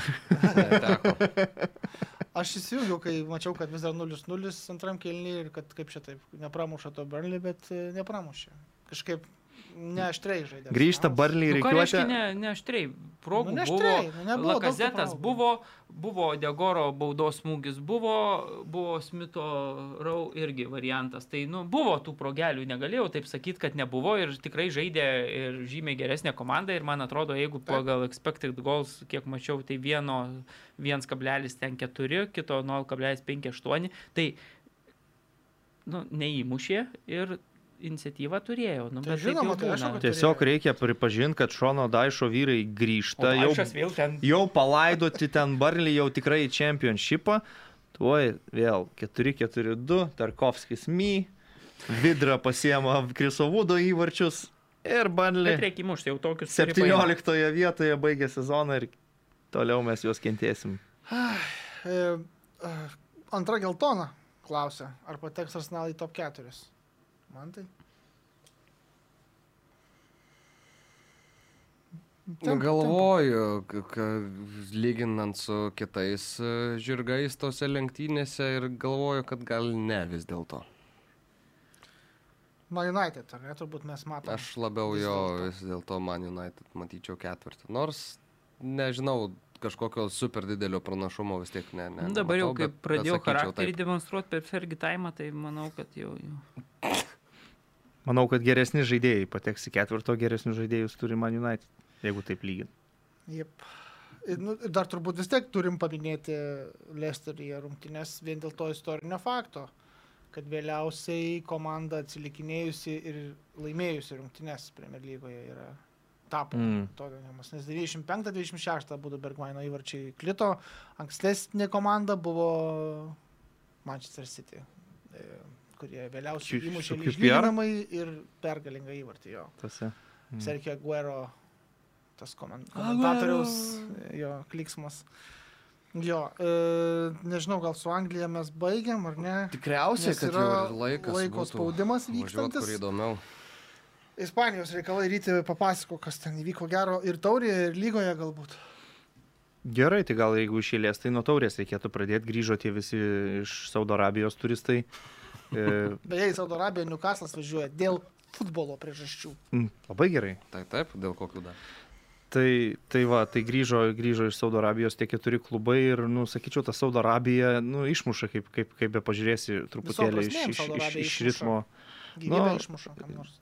Aš įsijungiau, kai mačiau, kad vis dar 0-0 antram kelniui ir kad kaip čia taip, nepramuša to Burnley, bet e, nepramušė. Kažkaip neaštriai žaidė. Grįžta Arsenalas. Barley Nu, reiškia reikiuotė. ne, ne aštriai, progų Nu, ne buvo, nu, Lakazetas buvo, buvo Degoro baudos smūgis, buvo, buvo Smito Rau irgi variantas. Tai, nu, buvo tų progelių, negalėjau taip sakyti, kad nebuvo ir tikrai žaidė ir žymiai geresnė komanda ir man atrodo, jeigu pagal expected goals, kiek mačiau, tai vieno 1,4, kito 0,58, tai, nu, neįmušė ir iniciatyvą turėjo. Nu, Tai žinoma, tai kad- Tiesiog reikia pripažinti, kad Šono Daišo vyrai grįžta. Jau, ten jau palaidoti ten Barley jau tikrai į čempionšipą. Tuoj vėl 4-4-2, Tarkovskis My, Vidra pasiema Krisovudo įvarčius ir Bet Barley reikia įmušti jau tokius. turi paimt. 17 vietoje baigė sezoną ir toliau mes juos kentėsim. E, antra geltona klausia, ar pateks Arsenal į top 4. Man tai. Nu, galvoju, k- k- lyginant su kitais e, žirgais tose lenktynėse ir galvoju, kad gal ne vis dėlto. Man United, ar ne, turbūt mes matome. Aš labiau vis jo vis dėlto Man United matyčiau ketvirtį. Nors, nežinau, kažkokio super didelio pranašumo vis tiek ne. ne Nu, Dabar jau nematau, kaip bet- bet pradėjau sakyčiau charakterį taip. demonstruoti per Fergie Time, tai manau, kad jau... jau. Manau, kad geresni žaidėjai pateks į ketvirto, geresnius žaidėjus turi Man United, jeigu taip lygint. Jep. Nu, dar turbūt vis tiek turim paminėti Lesteryje rungtynės vien dėl to istorinio fakto, kad vėliausiai komanda atsilikinėjusi ir laimėjusi rungtynės Premier lygoje yra tapo Mm. Tottenhamas. Nes 95-26 būdų Bergmaino įvarčiai klito, ankstesnė komanda buvo Manchester City, e, kurie vėliausiai Su- įmušė su QPR? lyginamai ir pergalingą įvartį jo. Tose. Mm. Sergio Aguero, tas komen- komentatoriaus, jo, kliksmas. Jo, e, nežinau, gal su Anglija mes baigiam ar ne? Tikriausiai, kad yra laikas. laiko spaudimas vykstantis. Kur įdomiau. Ispanijos reikalai ryti papasako, kas ten įvyko gero ir taurėje, ir lygoje galbūt. Gerai, tai gal jeigu išėlės, tai nuo taurės reikėtų pradėti. Grįžo tie visi iš Saudo Arabijos turistai. E, Beje, į Saudo Arabiją Newcastle'as važiuoja dėl futbolo priežasčių. mm, labai gerai. Tai taip, dėl kokių dar. Tai, tai va, tai grįžo, grįžo iš Saudo Arabijos tie keturi klubai ir, nu, sakyčiau, ta Saudo Arabija, nu, išmuša, kaip, kaip, kaip be pažiūrėsi, truputėlį iš, iš, iš, iš ritmo. Nu. išmuša kam nors.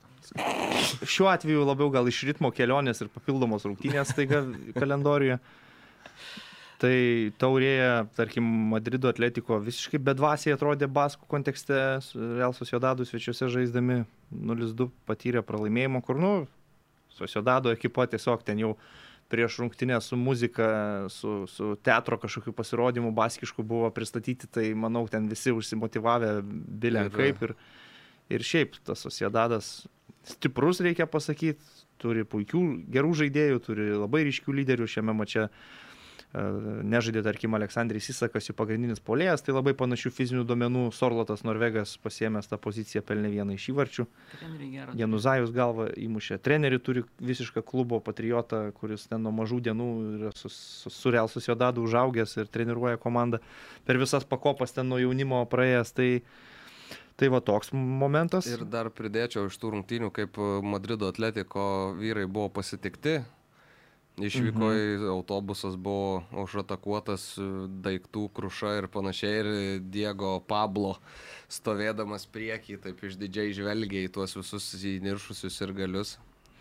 Šiuo atveju labiau gal iš ritmo kelionės ir papildomos rungtynės taiga kalendoriuje. Tai taurėje, tarkim, Madrido atletiko visiškai bedvasiai atrodė Baskų kontekste, Real Sociedadų svečiuose žaisdami 0-2 patyrė pralaimėjimo, kur, nu, Sociedado ekipa tiesiog ten jau prieš rungtynę su muzika, su, su teatro kažkokiu pasirodymu baskišku buvo pristatyti, tai manau, ten visi užsimotivavę bilę kaip ir, ir šiaip tas Sociedadas stiprus, reikia pasakyti, turi puikių, gerų žaidėjų, turi labai ryškių lyderių šiame mače. Nežaidė, tarkim, Aleksandris Įsakas, jų pagrindinis polėjas, tai labai panašių fizinių duomenų. Sorlotas Norvegas pasiemęs tą poziciją pelnė vieną iš įvarčių. Januzajus galva įmušė. Trenerių turi visišką klubo patriotą, kuris ten nuo mažų dienų yra su, su, su Real Sociedadu užaugęs ir treniruoja komandą per visas pakopas ten nuo jaunimo praėjęs. Tai, tai va toks momentas. Ir dar pridėčiau iš tų rungtynių, kaip Madrido atletiko vyrai buvo pasitikti. Išvyko Mhm. į autobusas, buvo užatakuotas e, daiktų kruša ir panašiai. Ir Diego Pablo stovėdamas priekį, taip išdidžiai žvelgia į tuos visus įniršusius ir galius.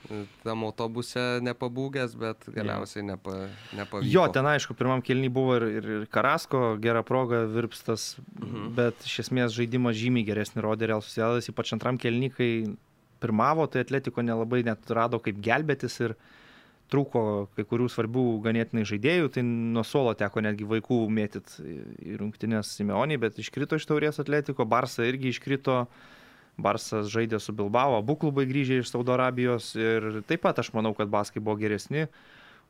E, Tam autobuse nepabūgęs, bet galiausiai nepa, nepavyko. Jo, ten aišku, pirmam kelniui buvo ir, ir, ir Karasko, gera proga, virpstas, mhm. bet iš esmės žaidimas žymiai geresnį rodė Real Sociedadas, ypač antram kelniui, kai pirmavo, tai Atletiko nelabai net rado kaip gelbėtis ir trūko kai kurių svarbių ganėtinai žaidėjų, tai nuo suolo teko netgi vaikų mėtyt į rungtynės Simeonį, bet iškrito iš taurės Atletiko, Barsa irgi iškrito. Barsas žaidė su Bilbao, abu klubai grįžę iš Saudo Arabijos ir taip pat aš manau, kad Baskai buvo geresni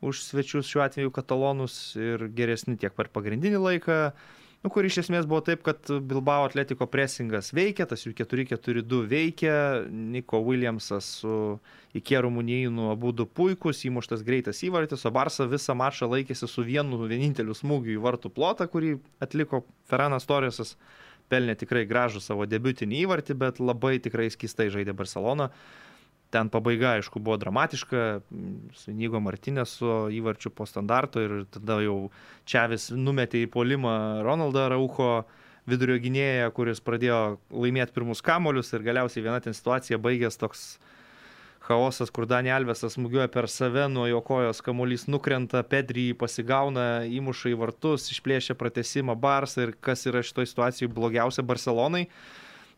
už svečius šiuo atveju katalonus ir geresni tiek per pagrindinį laiką, nu, kur iš esmės buvo taip, kad Bilbao Atletiko presingas veikia, tas jų 4-4-2 veikia, Niko Williamsas su Ikėru Munijinu abu du puikus, įmuštas greitas įvartis, o Barsa visą mačą laikėsi su vienu vieninteliu smūgiu į vartų plotą, kurį atliko Ferranas Torresas pelnė tikrai gražų savo debutinį įvartį, bet labai tikrai skistai žaidė Barcelona. Ten pabaiga, aišku, buvo dramatiška, su Nygo Martinės su įvarčiu po standarto ir tada jau Čiavis numetė į polimą Ronaldą Raucho vidurio gynėją, kuris pradėjo laimėti pirmus kamolius ir galiausiai viena ten situacija baigės toks chaosas, kur Dani Alvesas smūgiuoja per save, nuo jo kojos kamuolys nukrenta, Pedrį jį pasigauna, įmuša į vartus, išplėšia pratesimą Barsą ir kas yra šitoje situacijoje blogiausia Barcelonai.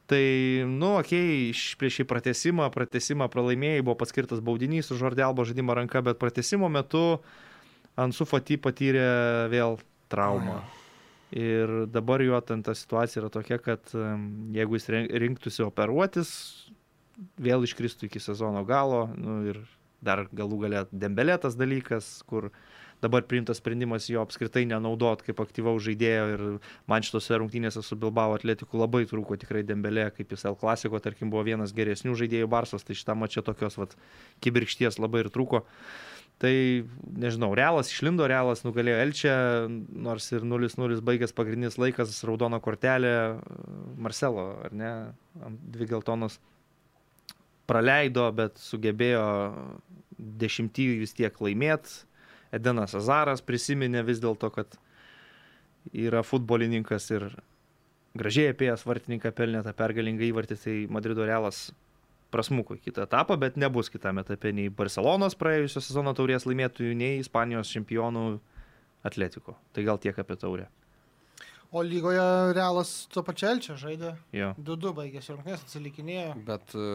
Tai, nu, okei, okay, išplėšė pratesimą, pratesimą pralaimėjai, buvo paskirtas baudinys už Žordelbo žaidimą ranka, bet pratesimo metu Ansu Fati patyrė vėl traumą. Ir dabar jo ten ta situacija yra tokia, kad jeigu jis rinktųsi operuotis, vėl iškristų iki sezono galo nu, ir dar galų galę dembelėtas dalykas, kur dabar priimtas sprendimas jo apskritai nenaudot kaip aktyvaus žaidėjo ir man šitose rungtynėse su Bilbao atletiku labai trūko tikrai dembelė, kaip jis L klasiko, tarkim, buvo vienas geresnių žaidėjų Barsos, tai šitą mačią tokios vat, kibirkšties labai ir trūko. Tai nežinau, Realas išlindo, Realas nugalėjo Elčią, nors ir 0-0 baigęs pagrindinis laikas, raudono kortelė Marcelo, ar ne, dvi geltonos praleido, bet sugebėjo dešimtį vis tiek laimėti. Edenas Azaras prisiminė vis dėlto, kad yra futbolininkas ir gražiai apėjęs vartininką pelnė tą pergalingą įvartį, tai Madrido Realas prasmuko į kitą etapą, bet nebus kitame etape nei Barcelonos praėjusio sezono taurės laimėtojų, nei Ispanijos čempionų Atletiko. Tai gal tiek apie taurę. O lygoje Realas tuo pačiu Elčia žaidė. Jo. 2-2 baigėsi rungtynės, atsilikinėjo. Bet e,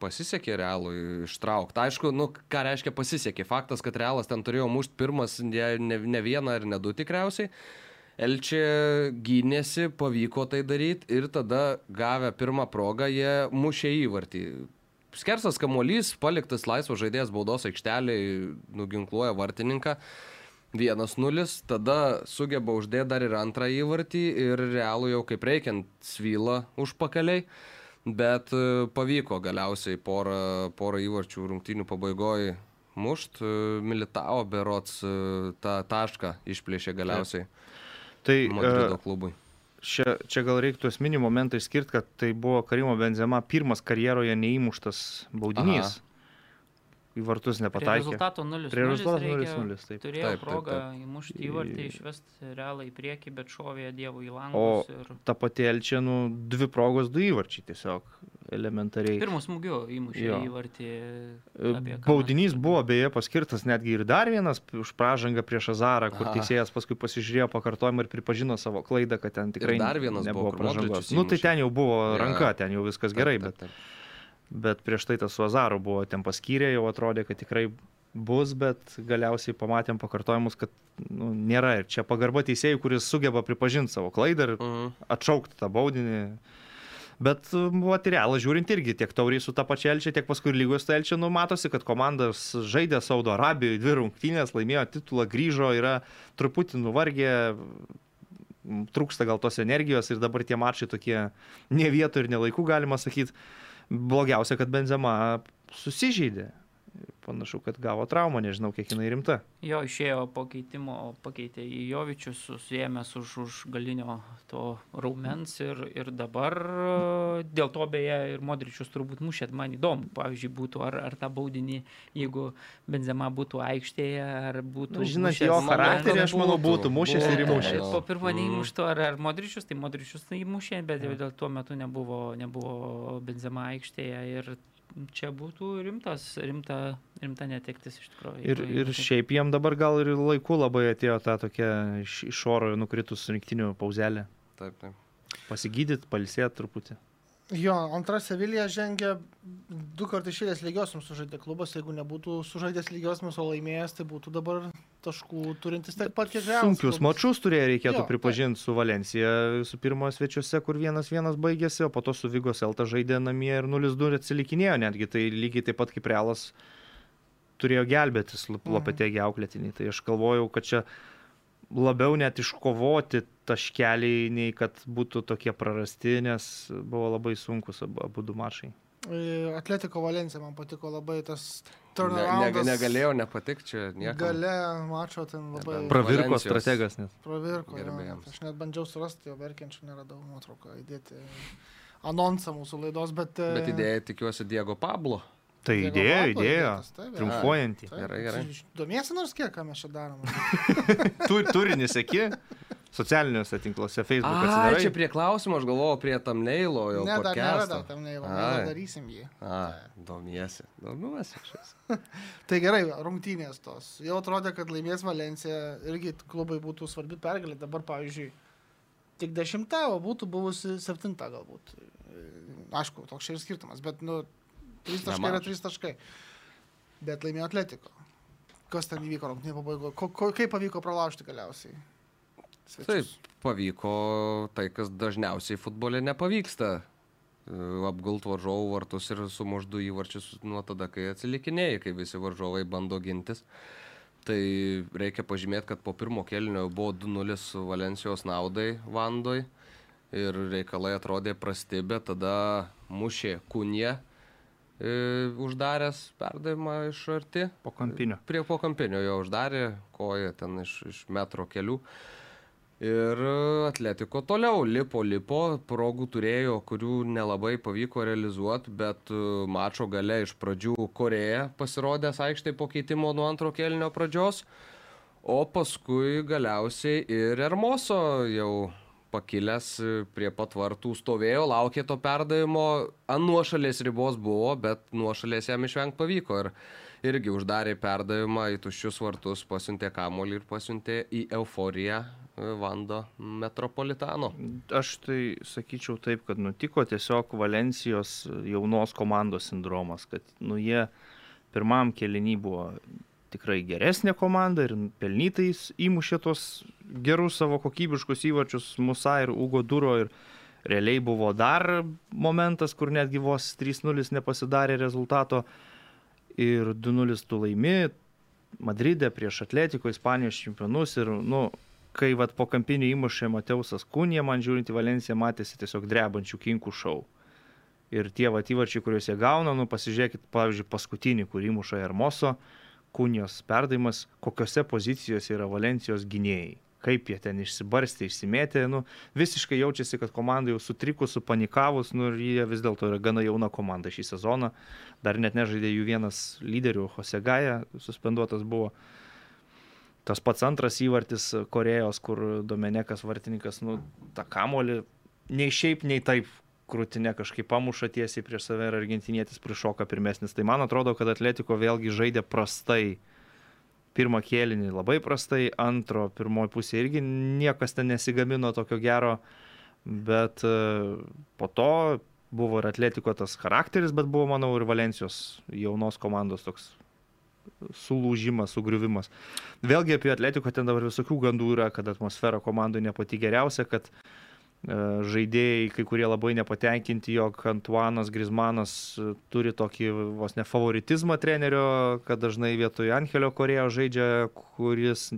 pasisekė realui ištraukti. Aišku, nu, ką reiškia pasisekė. Faktas, kad realas ten turėjo mušti pirmas ne, ne, ne vieną ar ne du tikriausiai. Elčia gynėsi, pavyko tai daryti ir tada gavę pirmą progą jie mušė įvartį. Skersas kamuolys, paliktas laisvas žaidėjas baudos aikšteliai, nuginkluoja vartininką. 1-0, tada sugeba uždėti dar ir antrą įvartį ir realų jau kaip reikiant svyla užpakaliai. Bet e, pavyko galiausiai porą, porą įvarčių rungtynių pabaigoje mušt. e, Militao berots e, tą tašką išplėšė galiausiai Tai Madrido klubui. čia, čia gal reiktų esminį momentą išskirti, kad tai buvo Karimo Benzema pirmas karjeroje neįmuštas baudinys. Į vartus Prie nepataikė. rezultato 0-0. Prie rezultato reikia- 0-0, taip. Turėjo Taip, taip, progą taip. įmušti įvartį, išvesti realą į priekį, bet šovė Dievo į O langus. Ir... ta pati Elčia, nu, dvi progos, du įvarčiai tiesiog elementariai. Pirmus smūgiu įmušė Jo. įvartį. E, Baudinys buvo beje paskirtas netgi ir dar vienas už pražangą prieš Azarą, kur Aha. teisėjas paskui pasižiūrėjo pakartojimą ir pripažino savo klaidą, kad ten tikrai dar vienas nebuvo pražangos. Modričius Nu, tai ten jau buvo ranka, jo. ten jau viskas gerai, bet, Taip, taip. bet prieš tai tas su Azaru buvo ten paskyrė, jau atrodė, kad tikrai bus, bet galiausiai pamatėm pakartojimus, kad nu, nėra. Ir čia pagarba teisėjai, kuris sugeba pripažinti savo klaidą ir Mhm. atšaukti tą baudinį. Bet, buvo realą žiūrint irgi, tiek tauriai su ta pačia Elčia, tiek paskui lygos ta Elčia, nu, matosi, kad komandas žaidė Saudo Arabijoje, dvi rungtynės, laimėjo titulą, grįžo, yra truputį nuvargę, trūksta gal tos energijos ir dabar tie mačai tokie ne vietų ir ne laikų, galima sakyti. Blogiausia, kad Benzema susižeidė. Panašu, kad gavo traumą, nežinau, kiek jinai rimta. Jo išėjo po keitimo, pakeitė į Jovičius, susijęs už, už galinio to raumens ir, ir dabar dėl to beje ir Modričius turbūt mušėt, man įdomu, pavyzdžiui, būtų ar, ar tą baudinį, jeigu Benzema būtų aikštėje, ar būtų... Nu, žinant mušęs jo charakterį, aš manau, būtų mušęs ir įmušęs. Po pirmo Mm. neįmušto ar, ar Modričius, tai Modričius tai įmušė, bet jau dėl tuo metu nebuvo, nebuvo Benzema aikštėje ir čia būtų rimtas, rimta, rimta netektis iš tikrųjų. Ir, ir šiaip jiem dabar gal ir laiku labai atėjo ta tokia iš, iš oro nukritus rinktinių pauzelė. Taip, taip. Pasigydyti, palsėti truputį. Jo, antra Sevilija žengia du kartus išėlės lygiosiams sužaidė klubas, jeigu nebūtų sužaidęs lygiosiams, o laimėjęs, tai būtų dabar taškų turintis tiek pat, kiek Realas Sunkius klubas. mačius turėjo, reikėtų pripažinti su Valencija, su pirmo svečiuose, kur vienas vienas baigėsi, o po to su Vygos Elta žaidė namie ir 0-2 atsilikinėjo netgi. Tai lygiai taip pat kaip Realas turėjo gelbėtis Mhm. Lopetėgi auklėtiniai. Tai aš galvojau, kad čia labiau net iškovoti taškeliai, nei kad būtų tokie prarasti, nes buvo labai sunkus abu, du mačai. E, Atletiko Valencija man patiko labai tas Ne, turnaround. ne, negalėjo nepatikti čia nieko. Gale mačo ten labai Nebent- Pravirko Valencijos. strategas net. pravirko. jo. Aš net bandžiau surasti jo verkiančių, neradau nuotrauką įdėti anonsą mūsų laidos, bet... e, Bet idėja tikiuosi Diego Pablo. Tai idėjo. įdėtas, taip, Triumfuojantį. taip. Gerai, gerai. Domiesi nors kiek, ką mes čia darom? Tu, turinį sėki socialiniuose tinkluose, Facebook A, atsidarai. čia prie klausimo, aš galvojau prie tam neilo jau. ne, dar nėra, podcast'o. dar tam neįva, Ai. darysim jį. A, domiesi. Domiuosi šis. Tai gerai, rungtynės tos. Jau atrodė, kad laimės Valencija, irgi klubai būtų svarbi pergalė. Dabar, pavyzdžiui, tik dešimta, o būtų buvusi septinta galbūt. Aišku, toks čia ir skirtumas, bet, nu, trys taškai yra Nemažas. trys taškai. Bet laimėjo Atletiko. Kas ten įvyko rungtynė pabaigoje? Kaip pavyko pralaužti galiausiai? Taip, Svečius. pavyko tai, kas dažniausiai futbole nepavyksta. E, Apgult varžovų vartus ir sumuždu įvarčius nuo tada, kai atsilikinėjai, kai visi varžovai bando gintis. Tai reikia pažymėti, kad po pirmo kelnio buvo 2-0 Valencijos naudai Vandoj ir reikalai atrodė prasti, bet tada mušė Kunė uždaręs perdavimą iš arti. Po kampinio. Prie po kampinio jo uždarė, koja ten iš, iš metro kelių. Ir atletiko toliau lipo, lipo, progų turėjo, kurių nelabai pavyko realizuoti, bet e, mačo gale iš pradžių Koreja pasirodęs aikštai po keitimo nuo antro kelnio pradžios, o paskui galiausiai ir Ermoso jau pakilęs e, prie pat vartų stovėjo, laukė to perdavimo, ant nuošalės ribos buvo, bet nuošalės jam išvengti pavyko. Ir irgi uždarė perdavimą į tuščius vartus, pasiuntė kamolį ir pasiuntė į euforiją e, Vando Metropolitano. Aš tai sakyčiau taip, kad nutiko tiesiog Valencijos jaunos komandos sindromas, kad nu, jie pirmam kelinį buvo tikrai geresnė komanda ir pelnytais įmušė tos gerus savo kokybiškus įvarčius Musa ir Ugo Duro ir realiai buvo dar momentas, kur netgi vos 3-0 nepasidarė rezultato ir 2-0 tu laimi Madride prieš Atletiko, Ispanijos čempionus ir, nu, kai vat po kampinio įmušė Mateusas Kūnė, man žiūrint į Valenciją matėsi tiesiog drebančių kinkų šau. Ir tie vat įvarčiai, kuriuos jie gauna, nu pasižiūrėkit, pavyzdžiui, paskutinį, kurį įmuša Hermoso, Kūnijos perdavimas, kokiose pozicijose yra Valencijos gynėjai. Kaip jie ten išsibarstė, išsimėtė, nu, visiškai jaučiasi, kad komanda jau sutrikus, supanikavus, nu ir jie vis dėlto yra gana jauna komanda šį sezoną. Dar net nežaidė jų vienas lyderių, Hosegaja, suspenduotas buvo. Tas pats antras įvartis Korejos, kur Domenekas vartininkas, nu, tą kamolį nei šiaip, nei taip krūtinė kažkaip pamuša tiesiai prieš save ir argentinietis prišoka pirmesnis. Tai man atrodo, kad Atletiko vėlgi žaidė prastai. Pirmą kėlinį labai prastai, antro, pirmoji pusė irgi niekas ten nesigamino tokio gero, bet e, po to buvo ir Atletiko tas charakteris, bet buvo, manau, ir Valencijos jaunos komandos toks sulūžimas, sugriuvimas. Vėlgi apie Atletiko ten dabar visokių gandų yra, kad atmosfera komandai ne pati geriausia, kad žaidėjai, kai kurie labai nepatenkinti, jog Antuanas Grismanas e, turi tokį vos ne favoritizmą trenerio, kad dažnai vietoj Angelio Korėjo žaidžia, kuris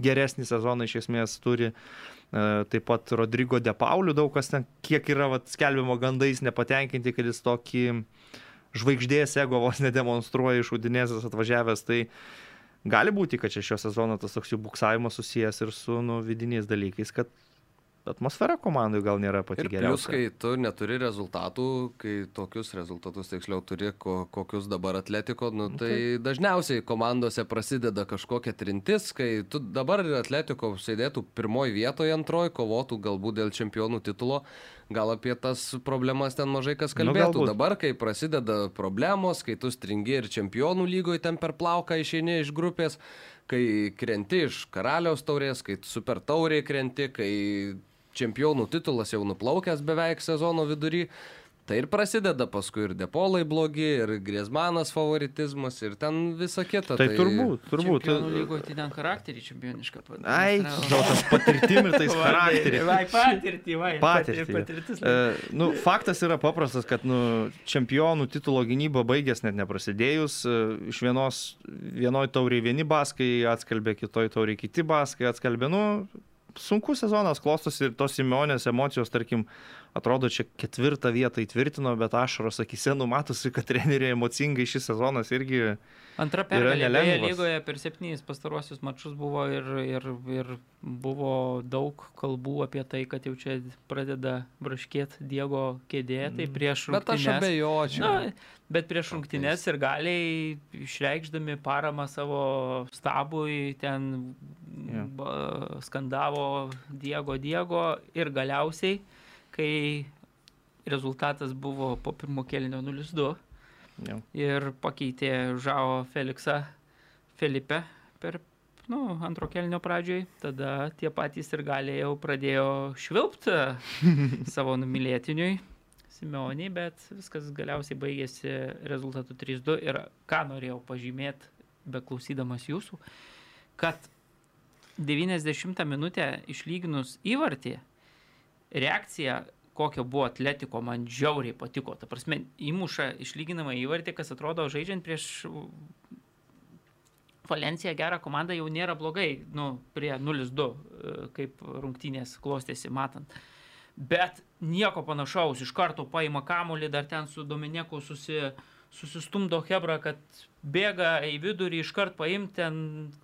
geresnį sezoną iš esmės turi. E, taip pat Rodrygo De Pauliu daug kas ten, kiek yra vat, skelbimo gandais nepatenkinti, kad jis tokį žvaigždės ego vos nedemonstruoja iš Udinėzės atvažiavęs. Tai gali būti, kad čia šio sezono tas toks jų buksavimas susijęs ir su nu, vidiniais dalykais, kad atmosfera komandai gal nėra pati ir geriausia. Plius, kai tu neturi rezultatų, kai tokius rezultatus tiksliau turi, ko, kokius dabar atletiko, nu, tai, tai dažniausiai komandose prasideda kažkokia trintis, kai tu dabar atletiko sėdėtų pirmoji vietoje, antroji, kovotų galbūt dėl čempionų titulo. Gal apie tas problemas ten mažai kas kalbėtų. Nu, dabar, kai prasideda problemos, kai tu stringi ir čempionų lygoje ten per plauką išeini iš grupės, kai krenti iš karaliaus taurės, kai super tauriai krenti, kai čempionų titulas jau nuplaukęs beveik sezono vidury. Tai ir prasideda paskui ir depolai blogi, ir Griezmanas favoritizmas, ir ten visa kita. Tai, tai... turbūt, turbūt. Čempionų lygoje tai ten charakterį čempionišką padarė. Ai, žinau, tas patirtim ir tais charakterį. Vai, patirtį, vai. Patirtį. Patirtis. E, nu, faktas yra paprastas, kad nu, čempionų titulo gynyba baigės net neprasidėjus. E, iš vienos, vienoj tauriai vieni baskai atskalbė, kitoj tauriai kiti baskai atskalbė. Nu, sunkus sezonas klostosi ir tos Simeonės emocijos, tarkim, atrodo, čia ketvirtą vietą įtvirtino, bet ašaros akise numatosi, kad treneriai emocingai šis sezonas irgi Antra pergalė lygoje per septynis pastarosius mačius buvo ir, ir, ir buvo daug kalbų apie tai, kad jau čia pradeda braškėti Diego kėdė, tai mm. prieš rungtynės. Bet aš abejočiau. Na, bet prieš rungtynės ir galiai išreikšdami paramą savo stabui ten yeah. skandavo Diego Diego ir galiausiai, kai rezultatas buvo po pirmo kelnio 0-2 Jau. Ir pakeitė Žao Feliksą Felipe per nu, antro kelnio pradžioj. Tada tie patys ir galėjau jau pradėjo švilpti savo numylėtiniui. Simeoniai, bet viskas galiausiai baigėsi rezultatu 3-2 ir ką norėjau pažymėti, beklausydamas jūsų, kad 90 minutę išlyginus įvartį, reakcija kokio buvo atletiko, man žiauriai patiko. Ta prasme, įmuša išlyginamą įvartį, kas atrodo žaidžiant prieš Valenciją gerą komandą jau nėra blogai, nu, prie 0-2, e, kaip rungtynės klostėsi matant. Bet nieko panašaus, iš karto paima kamulį, dar ten su Dominiku susi, susistumdo Hebra, kad bėga į vidurį, iškart paimti, ten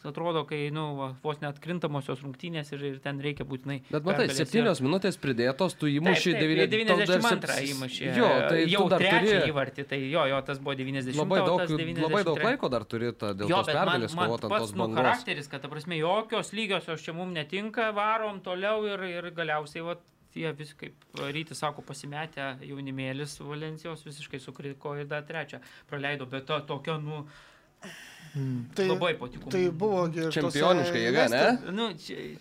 atrodo, kai, nu, va, vos net krintamosios rungtynės ir, ir ten reikia būtinai. Bet matai, septynios minutės pridėtos, tu įmuši 92 įmuši. Jo, tai jau dar turi įvartį, tai jo, jo, tas buvo 90. Labai daug, 90, labai daug laiko dar turi tą dėl jo, tos pergalės kovoti ant tos nu, bangos. charakteris, kad, ta prasme, jokios lygiosios čia mums netinka, varom toliau ir, ir galiausiai, va, jie vis kaip rytis sako pasimetę jaunimėlis Valencijos visiškai sukriko ir dar trečią praleido, bet to tokio, nu, Mm. Tai, labai patiko. Tai buvo čempioniška jėga, ne? Nu,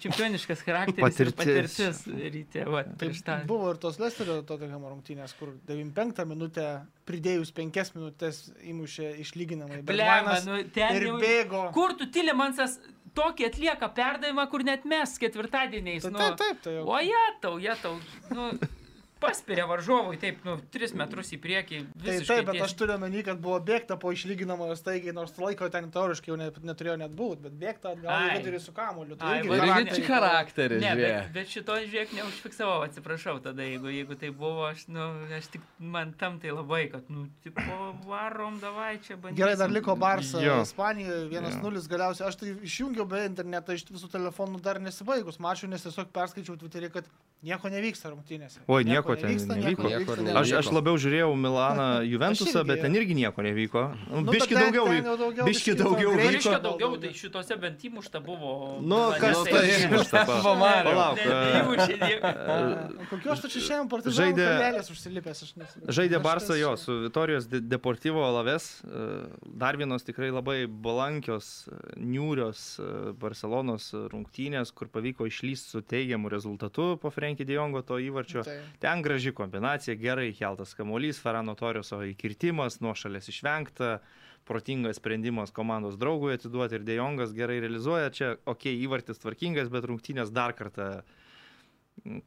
čempioniškas charakteris patirtis, patirtis ryte. Va, tai tą. buvo ir tos Lesterio Tottenham rungtynės, kur 95 minutę pridėjus 5 minutės įmušė išlyginamai. Blema, nu, ten ir jau, bėgo. Kur tu Tilemansas tokį atlieka perdavimą, kur net mes ketvirtadieniais. Nu, taip, taip, tai jau. O jie tau, jie tau. Nu, paspiria varžovui, taip, nu, 3 metrus į priekį. Tai taip, bet aš turiu menį, kad buvo bėgta po išlyginamojo staigiai, nors laiko ten teoriškai jau net, neturėjo net būti, bet bėgta atgal į vidurį su kamuoliu. Tai Ai, irgi charakteris. Ne, bet, bet šito žiūrėk neužfiksavau, atsiprašau tada, jeigu, jeigu tai buvo, aš, nu, aš tik man tam tai labai, kad, nu, tipo, varom, davai čia bandyti. Gerai, dar liko Barsa, Ispanijoje 1-0 galiausiai. Aš tai išjungiau be internetą iš visų telefonų dar nesibaigus mačiau, nes tiesiog perskaičiau Twitterį, kad nieko nevyksta rungtynėse. Oi, nieko, nieko ten nevyksta, nevyko. Nieko nevyko. Aš, aš labiau žiūrėjau Milaną Juventusą, bet ten irgi nieko nevyko. Nu, nu, biški daugiau, daugiau, biški daugiau vyko. Biški daugiau, tai šitose bent įmušta buvo. Nu, kas tai įmušta? Palauk. Kokios tu čia šiandien partizanų žaidė, užsilipęs, aš nesu. Žaidė Barsa jo su Vitorijos Deportivo Alaves. Dar vienos tikrai labai balankios, niūrios Barcelonos rungtynės, kur pavyko išlysti su teigiamu rezultatu po Frenkie Diongo to įvarčio. Tai. Ten graži kombinacija, gerai keltas kamuolys, Ferrano Torioso įkirtimas, nuošalės išvengta, protingas sprendimas komandos draugui atiduoti ir Dejongas gerai realizuoja. Čia, okay, įvartis tvarkingas, bet rungtynės dar kartą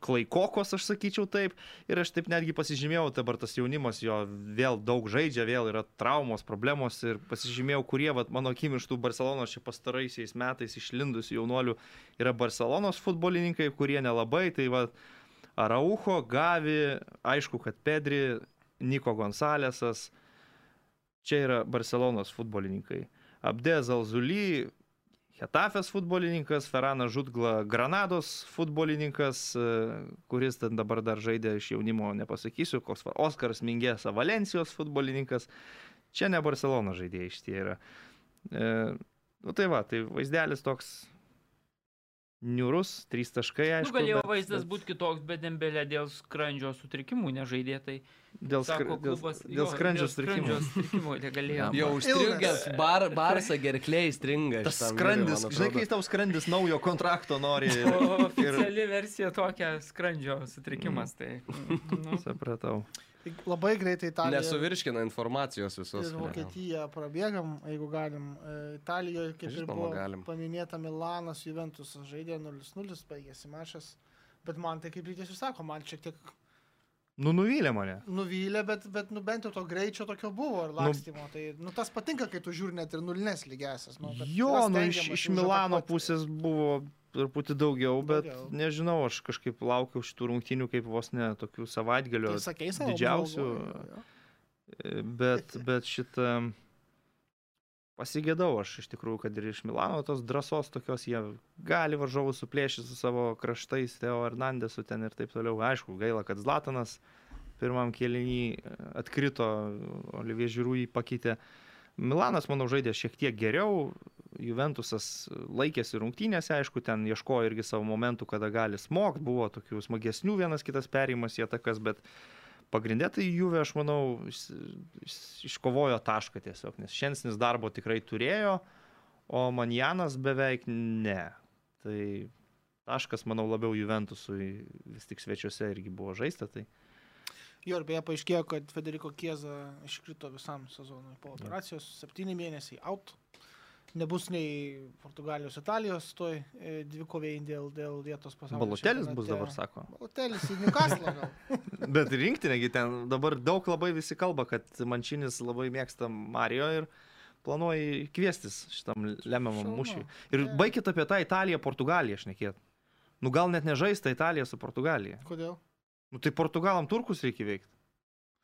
klaikokos, aš sakyčiau taip. Ir aš taip netgi pasižymėjau, dabar tas jaunimas jo vėl daug žaidžia, vėl yra traumos, problemos ir pasižymėjau, kurie, vat, mano akim iš tų Barcelonos čia pastaraisiais metais išlindusių jaunuolių yra Barcelonos futbolininkai, kurie nelabai. Tai va, Araujo, Gavi, aišku, kad Pedri, Niko Gonsalesas, čia yra Barcelonos futbolininkai. Abdė Zalzuly, Hetafės futbolininkas, Feranas Žudgla Granados futbolininkas, e, kuris ten dabar dar žaidė iš jaunimo, nepasakysiu, koks Oskaras Mingėsa Valencijos futbolininkas. Čia ne Barcelona žaidėjai iš tie yra. E, nu tai va, tai vaizdelis toks niurus, trys taškai, aišku. Nu, galėjo bet- vaizdas bet būti kitoks, bet Dembelė dėl skrandžio sutrikimų nežaidė. Tai Dėl, skra, sako, dėl, klubas, dėl jo, skrandžio dėl sutrikimų. sutrikimų negalėjo. Jau užstrigęs, bar, barsą gerkliai stringa. Tas skrandis, žinai, kai tau skrandis naujo kontrakto nori. O ir- oficiali versija tokia skrandžio sutrikimas. Tai, nu, Supratau. Labai greitai Italija. Nesuvirškina informacijos visos. Ir. Vokietiją prabėgam, jeigu galim. E, Italijoje, kaip ir Žinoma, buvo galim. paminėta, Milanas, Juventus žaidė 0-0, baigėsi mačas. Bet man tai kaip rytis ir sako, man šiek tiek Nu, nuvylė mane. nuvylė, bet, bet nu, bent jau to greičio tokio buvo ir lakstymo. Nu, tai nu, tas patinka, kai tu žiūri net ir nulinės lygiasias. Nu, kad Jo, nu, iš, iš Milano pusės buvo truputį daugiau, bet Daugiau. nežinau, aš kažkaip laukiau šitų rungtynių kaip vos ne tokių savaitgalio. Tai sakei savo didžiausių, e, Bet, bet šitą pasigėdau aš iš tikrųjų, kad ir iš Milano tos drąsos tokios jie gali varžovus suplėšyti su savo kraštais, Teo Hernandesu ten ir taip toliau. Aišku, gaila, kad Zlatanas pirmam kėlinį atkrito, Olivier Žiūrų jį pakeitė. Milanas, manau, žaidė šiek tiek geriau, Juventusas laikėsi rungtynėse, aišku, ten ieškojo irgi savo momentų, kada gali smogti, buvo tokių smagesnių vienas kitas perėjimas į atakas, bet pagrindė tai Juve, aš manau, iš- iš- iškovojo tašką tiesiog, nes šiandienis darbo tikrai turėjo, o Manjanas beveik ne. Tai taškas, manau, labiau Juventusui vis tik svečiuose irgi buvo žaista. Tai... Jo, ir beje paaiškėjo, kad Federico Kieza iškrito visam sezonui po operacijos, septyni mėnesiai out. Nebus nei Portugalijos, Italijos, toj e, dvikoviai dėl, dėl vietos pasaulio. Balotelis bus dabar, sako. Balotelis į Newcastle gal. Bet rinktinėgi ten dabar daug labai visi kalba, kad Mančinis labai mėgsta Mario ir planuoja kviestis šitam lemiamam mūšiui. Ir baigit apie tą Italiją, Portugaliją šnekėt. Nu gal net nežaista Italija su Portugalija. Kodėl? Nu tai Portugalam turkus reikia veikti.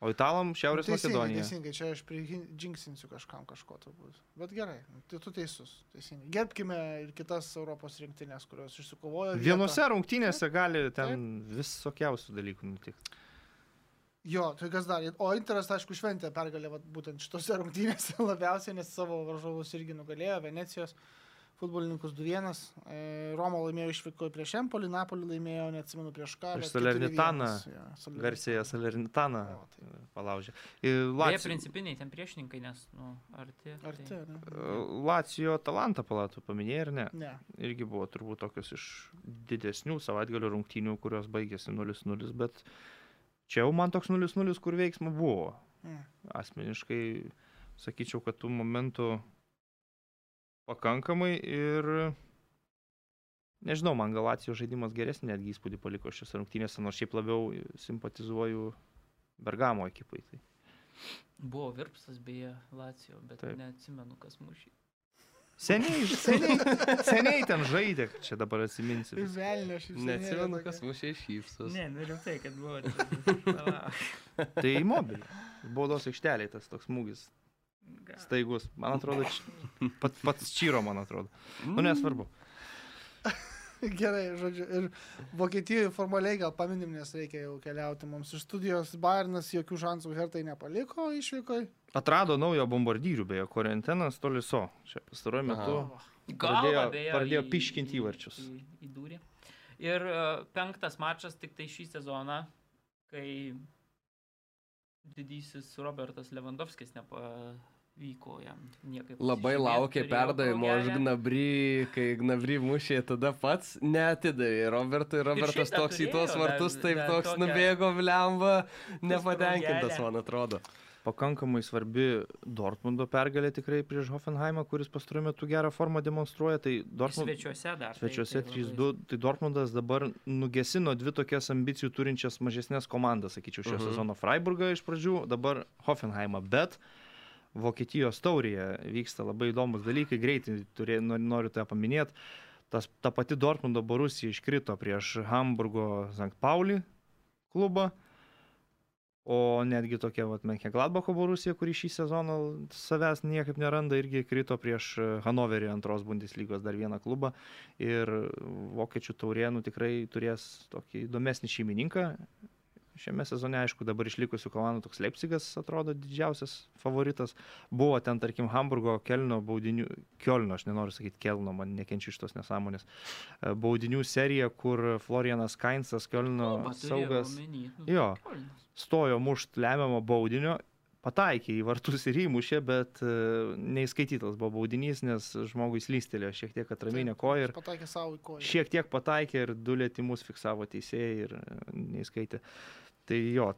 O Italam Šiaurės Nu, teisingai, Makedonija. teisingai, čia aš prijingsinsiu kažkam kažko turbūt. Bet gerai, nu, tai tu teisus. Teisingai. Gerbkime ir kitas Europos rinktinės, kurios išsikovojo. vietą. Vienose rungtynėse gali ten visokiausių dalykų nutikti. Jo, tai kas dar. O Interas, aišku, šventė pergalę vat, būtent šitose rungtynėse labiausiai, nes savo varžovus irgi nugalėjo Venecijos futbolininkus 2-1. E, Roma laimėjo išvyko prieš Empolį, Napolį laimėjo, neatsimenu prieš ką. Prieš Salernitaną. 4-1, jo, Salernitaną. Garsiai Salernitaną O, tai palaužė. Ir Beje, Lacijo- principiniai ten priešininkai, nes, nu, arti. Arti, tai- ne? Lacijo Talantą palatų paminėjai ar ne? Ne. irgi buvo turbūt tokios iš didesnių savaitgalio rungtynių, kurios baigėsi 0-0, bet čia jau man toks 0-0, kur veiksmo buvo. Mm. Asmeniškai sakyčiau, kad tų momentų pakankamai ir nežinau, man gal Lacijo žaidimas geresnį netgi įspūdį paliko šiose rungtynėse, nors šiaip labiau simpatizuoju Bergamo ekipai. Tai. Buvo virpsas beje Lacijo, bet Taip. neatsimenu, kas mušė. Seniai, seniai, seniai ten žaidė, čia dabar atsiminsiu. Velnio šis. Neatsimenu, kas mušė iš šypsos. Ne, nu rimtai, kad buvo. Tai imobilį. Baudos aikšteliai tas toks smūgis. Staigus. Man atrodo, pat, pats čyro, man atrodo. Nu, nesvarbu. Gerai, žodžiu. Ir Vokietijoje formaliai gal paminim, nes reikia jau keliauti mums iš studijos. Bairnas jokių šansų Hertai nepaliko išvykai. Atrado naujo bombardyrių, beje, Korentinas Toliso. Čia pastaruoju metu. Pradėjo- pradėjo į- įvarčius. Įdūrė. Ir e, penktas mačas tik tai šį sezoną, kai didysis Robertas Lewandowskis nepavyko jam niekaip. Labai laukė turėjo perdavimo progelę. Gnabry, kai Gnabry mušė, tada pats neatidavė. Robertui, Robertas toks į tuos turėjo, vartus, dar- taip dar toks tokią- nubėgo vlemba, nepatenkintas, man atrodo. pakankamai svarbi Dortmundo pergalė tikrai prieš Hoffenheimą, kuris pastaruoju metu gerą formą demonstruoja. Tai Dortmund... Svečiuose dar. tai- Svečiuose tai labai- 3-2, tai Dortmundas dabar nugesino dvi tokias ambicijų turinčias mažesnės komandas, sakyčiau, šio Mhm. sezono Freiburgą iš pradžių, dabar Hoffenheimą, bet Vokietijos taurėje vyksta labai įdomus dalykai, greitai turė, noriu, tą paminėti. Tas, ta pati Dortmundo Borusija iškrito prieš Hamburgo St. Pauli klubą, o netgi tokia Menkė Gladbacho Borusija, kuri šį sezoną savęs niekaip neranda, irgi krito prieš Hanoverį antros Bundeslygos dar vieną klubą ir vokiečių taurė nu, tikrai turės tokį įdomesnį šeimininką. Šiame sezone, aišku, dabar išlikusių komandų toks Leipzigas atrodo didžiausias favoritas. Buvo ten, tarkim, Hamburgo, Kelno baudinių, Kielno, aš nenoriu sakyti Kelno, man nekenčiu šitos nesąmonės, e, baudinių serija, kur Florianas Kainsas, turėjau saugas, omeny, nu, Jo. Kiolnas. stojo mušt lemiamo baudinio, pataikė į vartus ir įmušė, bet e, neįskaitytas buvo baudinys, nes žmogui slystelėjo šiek tiek atraminę koją ir Pataikė savo į koją. šiek tiek pataikė ir du lėtimus fiksavo teisėjai ir e, neįskaitė. Tai jo,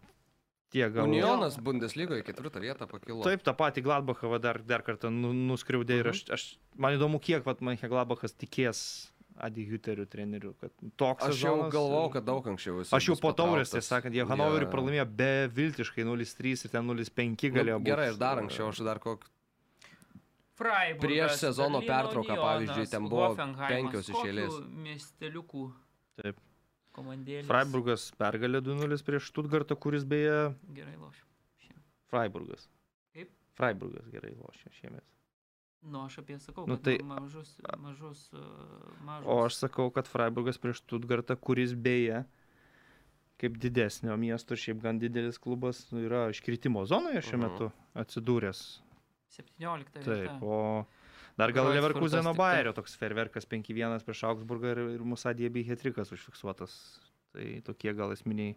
tie gal... Unionas Bundeslygoje ketvirtą vietą pakilo. Taip, tą patį Gladbachą va, dar, dar kartą nu, nuskriaudė ir aš, aš, man įdomu, kiek vat, man Gladbachas tikės Adi Huterių trenerių, toks Aš jau galvojau, kad daug anksčiau jis. Aš jau po taurės, tiesą sakant, jie Hanoveriui pralaimėjo beviltiškai 0-3 ir ten 0-5 galėjo Nu, būti. gerai, ir dar anksčiau, aš dar kokį Freiburgas, Prieš sezono Berlyno pertrauką, Unionas, pavyzdžiui, ten buvo penkios iš eilės. Miesteliukų. Taip. Komandėlės. Freiburgas pergalė 2-0 prieš Stuttgartą, kuris beje Gerai lošiu. Freiburgas. Kaip? Freiburgas gerai lošia šiemet. Nu, aš apie sakau, Nu, nu, tai- tai... mažus, mažus, uh, mažus. O aš sakau, kad Freiburgas prieš Stuttgartą, kuris beje kaip didesnio miesto šiaip gan didelis klubas nu, yra iškritimo zonoje šiuo Mhm. metu atsidūręs. 17 Taip, vieta. o dar gal Leverkuseno Bayerio toks ferverkas 5-1 prieš Augsburgą ir, ir Musadė bei Hetrikas užfiksuotas. Tai tokie gal esminiai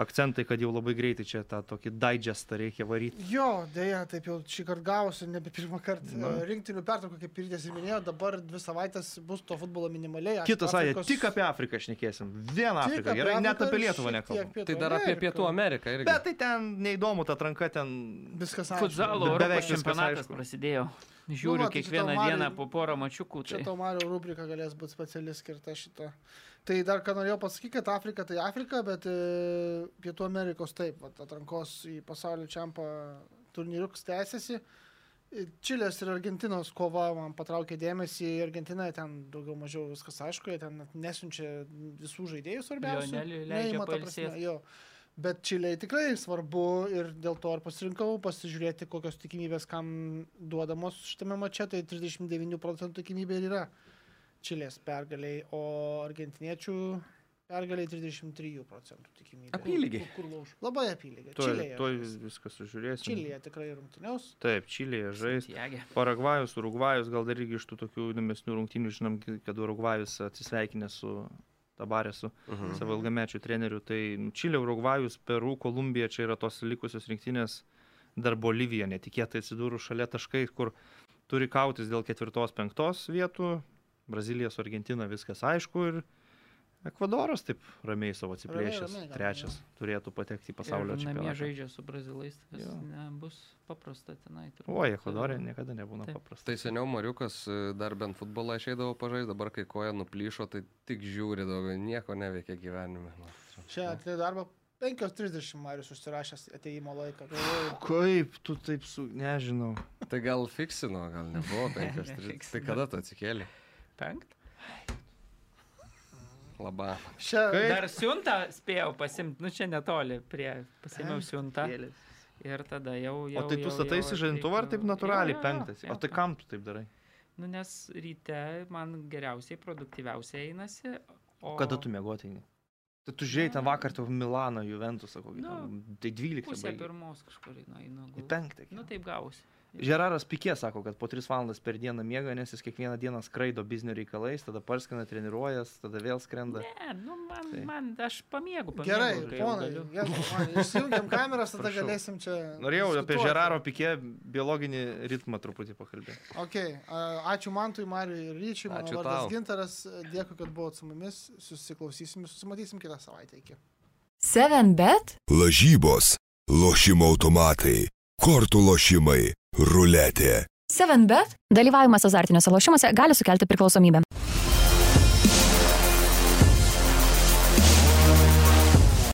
akcentai, kad jau labai greitai čia tą tokį digestą reikia varyti. Jo, dėja, taip jau šį kartą gavosi, nebe pirmą kartą. Na. Rinktinių pertrauką, kaip ir ir minėjo, dabar dvi savaitės bus to futbolo minimaliai. Kitas Afrikos- tik apie Afriką šnekėsim. Vieną tik Afriką, apie gerai, net apie Lietuvą nekalbam. Tai dar apie Ameriką. Pietų Ameriką irgi. Bet tai ten neįdomu, ta atranka ten Viskas aišku. Futsalo Be- beveik čempionatas aišku. prasidėjo. Žiūriu va, tai čia kiekvieną dieną po porą mačiukų. Čia Tai... tau Mario rubrika galės būti speciali skirta šito. Tai dar ką norėjau pasakyti, kad Afrika tai Afrika, bet e, Pietų Amerikos taip, vat, atrankos į pasaulio čempą turnyriuks tęsiasi. E, Čilės ir Argentinos kova man patraukė dėmesį. Argentina ten daugiau mažiau viskas aišku, jie ten nesiunčia visų žaidėjų svarbiausių. Leidžia Neima, ta prasme, jo. Bet Čiliai tikrai svarbu ir dėl to ir pasirinkau pasižiūrėti, kokios tikimybės kam duodamos šitame mače. Tai 39 procentų tikimybė ir yra Čilės pergaliai, o argentiniečių pergaliai 33 procentų tikimybė. Apylygiai. Kur, kur lauž? Labai apylygiai. Tuoj, Čilėje. žais. viską sužiūrėsim. Čilėje tikrai rungtyniaus. Taip, Čilėje žais. Paragvajus, Urugvajus, gal dar irgi iš tų tokių įdomesnių rungtynių žinom, kad Urugvajus atsisveikinė su Tabaresu, Mhm. savo ilgamečių trenerių. Tai nu, Čilė, Urugvajus, Peru, Kolumbija, čia yra tos likusios rinktinės, dar Bolivija netikėtai atsidūrus šalia taškai, kur turi kautis dėl ketvirtos, penktos vietų. Brazilija su Argentina viskas aišku ir Ekvadoras taip ramiai savo atsiplėšęs. ramiai gal, Trečias turėtų patekti į pasaulio Ir čempionatą. žaidžia su brazilais. Tas Jo. nebus paprasta tenai. turbūt. O, Ekvadorė niekada nebūna Taip. paprasta. Tai seniau Mariukas e, dar bent futbolą išeidavo pažaisti, dabar kai koja nuplyšo, tai tik žiūri daugiau, nieko neveikia gyvenime. Nu, Čia atėjo darbą 5.30 Marius užsirašęs ateimo laiką. Galvoju, Kaip tu taip su... Nežinau. Tai gal fiksino, gal nebuvo 5.30. tai kada tu atsikėlė? Penkt. Labą. Kaip? Dar siuntą spėjau pasimti, nu čia netoli prie, pasimiau siuntą ir tada jau... jau O tai tu jau- stataisi jau žadintuvą ar taip natūraliai jo, jo, penktas? jo, O tai kam tu taip darai? Nu, nes ryte man geriausiai, produktyviausiai einasi. O Kada tu mėgoti eini? Tai tu žiūrėjai ten vakar tau Milaną, Juventusą kokį. Nu, Tai 12 Pusę baigė. pirmos kažkur einu. Į penktą. Nu taip gausi. Žeraras Pikė sako, kad po 3 valandas per dieną miega, nes jis kiekvieną dieną skraido biznio reikalais, tada parskina, treniruojas, tada vėl skrenda. Ne, nu man, Tai. man aš pamiegu. pamiegu Gerai, ponai, išjungiam kameras, tada Prašau. galėsim čia. Norėjau apie diskutuoti. Žeraro Pikė biologinį ritmą truputį pakalbėti. Ok, ačiū Mantui, Mariui ir Ryčiui, mano Ačiū vardas tau. Gintaras, dėkui, kad buvot su mumis, susiklausysim ir susimatysim kitą savaitę. Iki. 7bet Lažybos, lošimo automatai, kortų lošimai, ruletė. 7bet. Dalyvavimas azartiniuose lošimuose gali sukelti priklausomybę.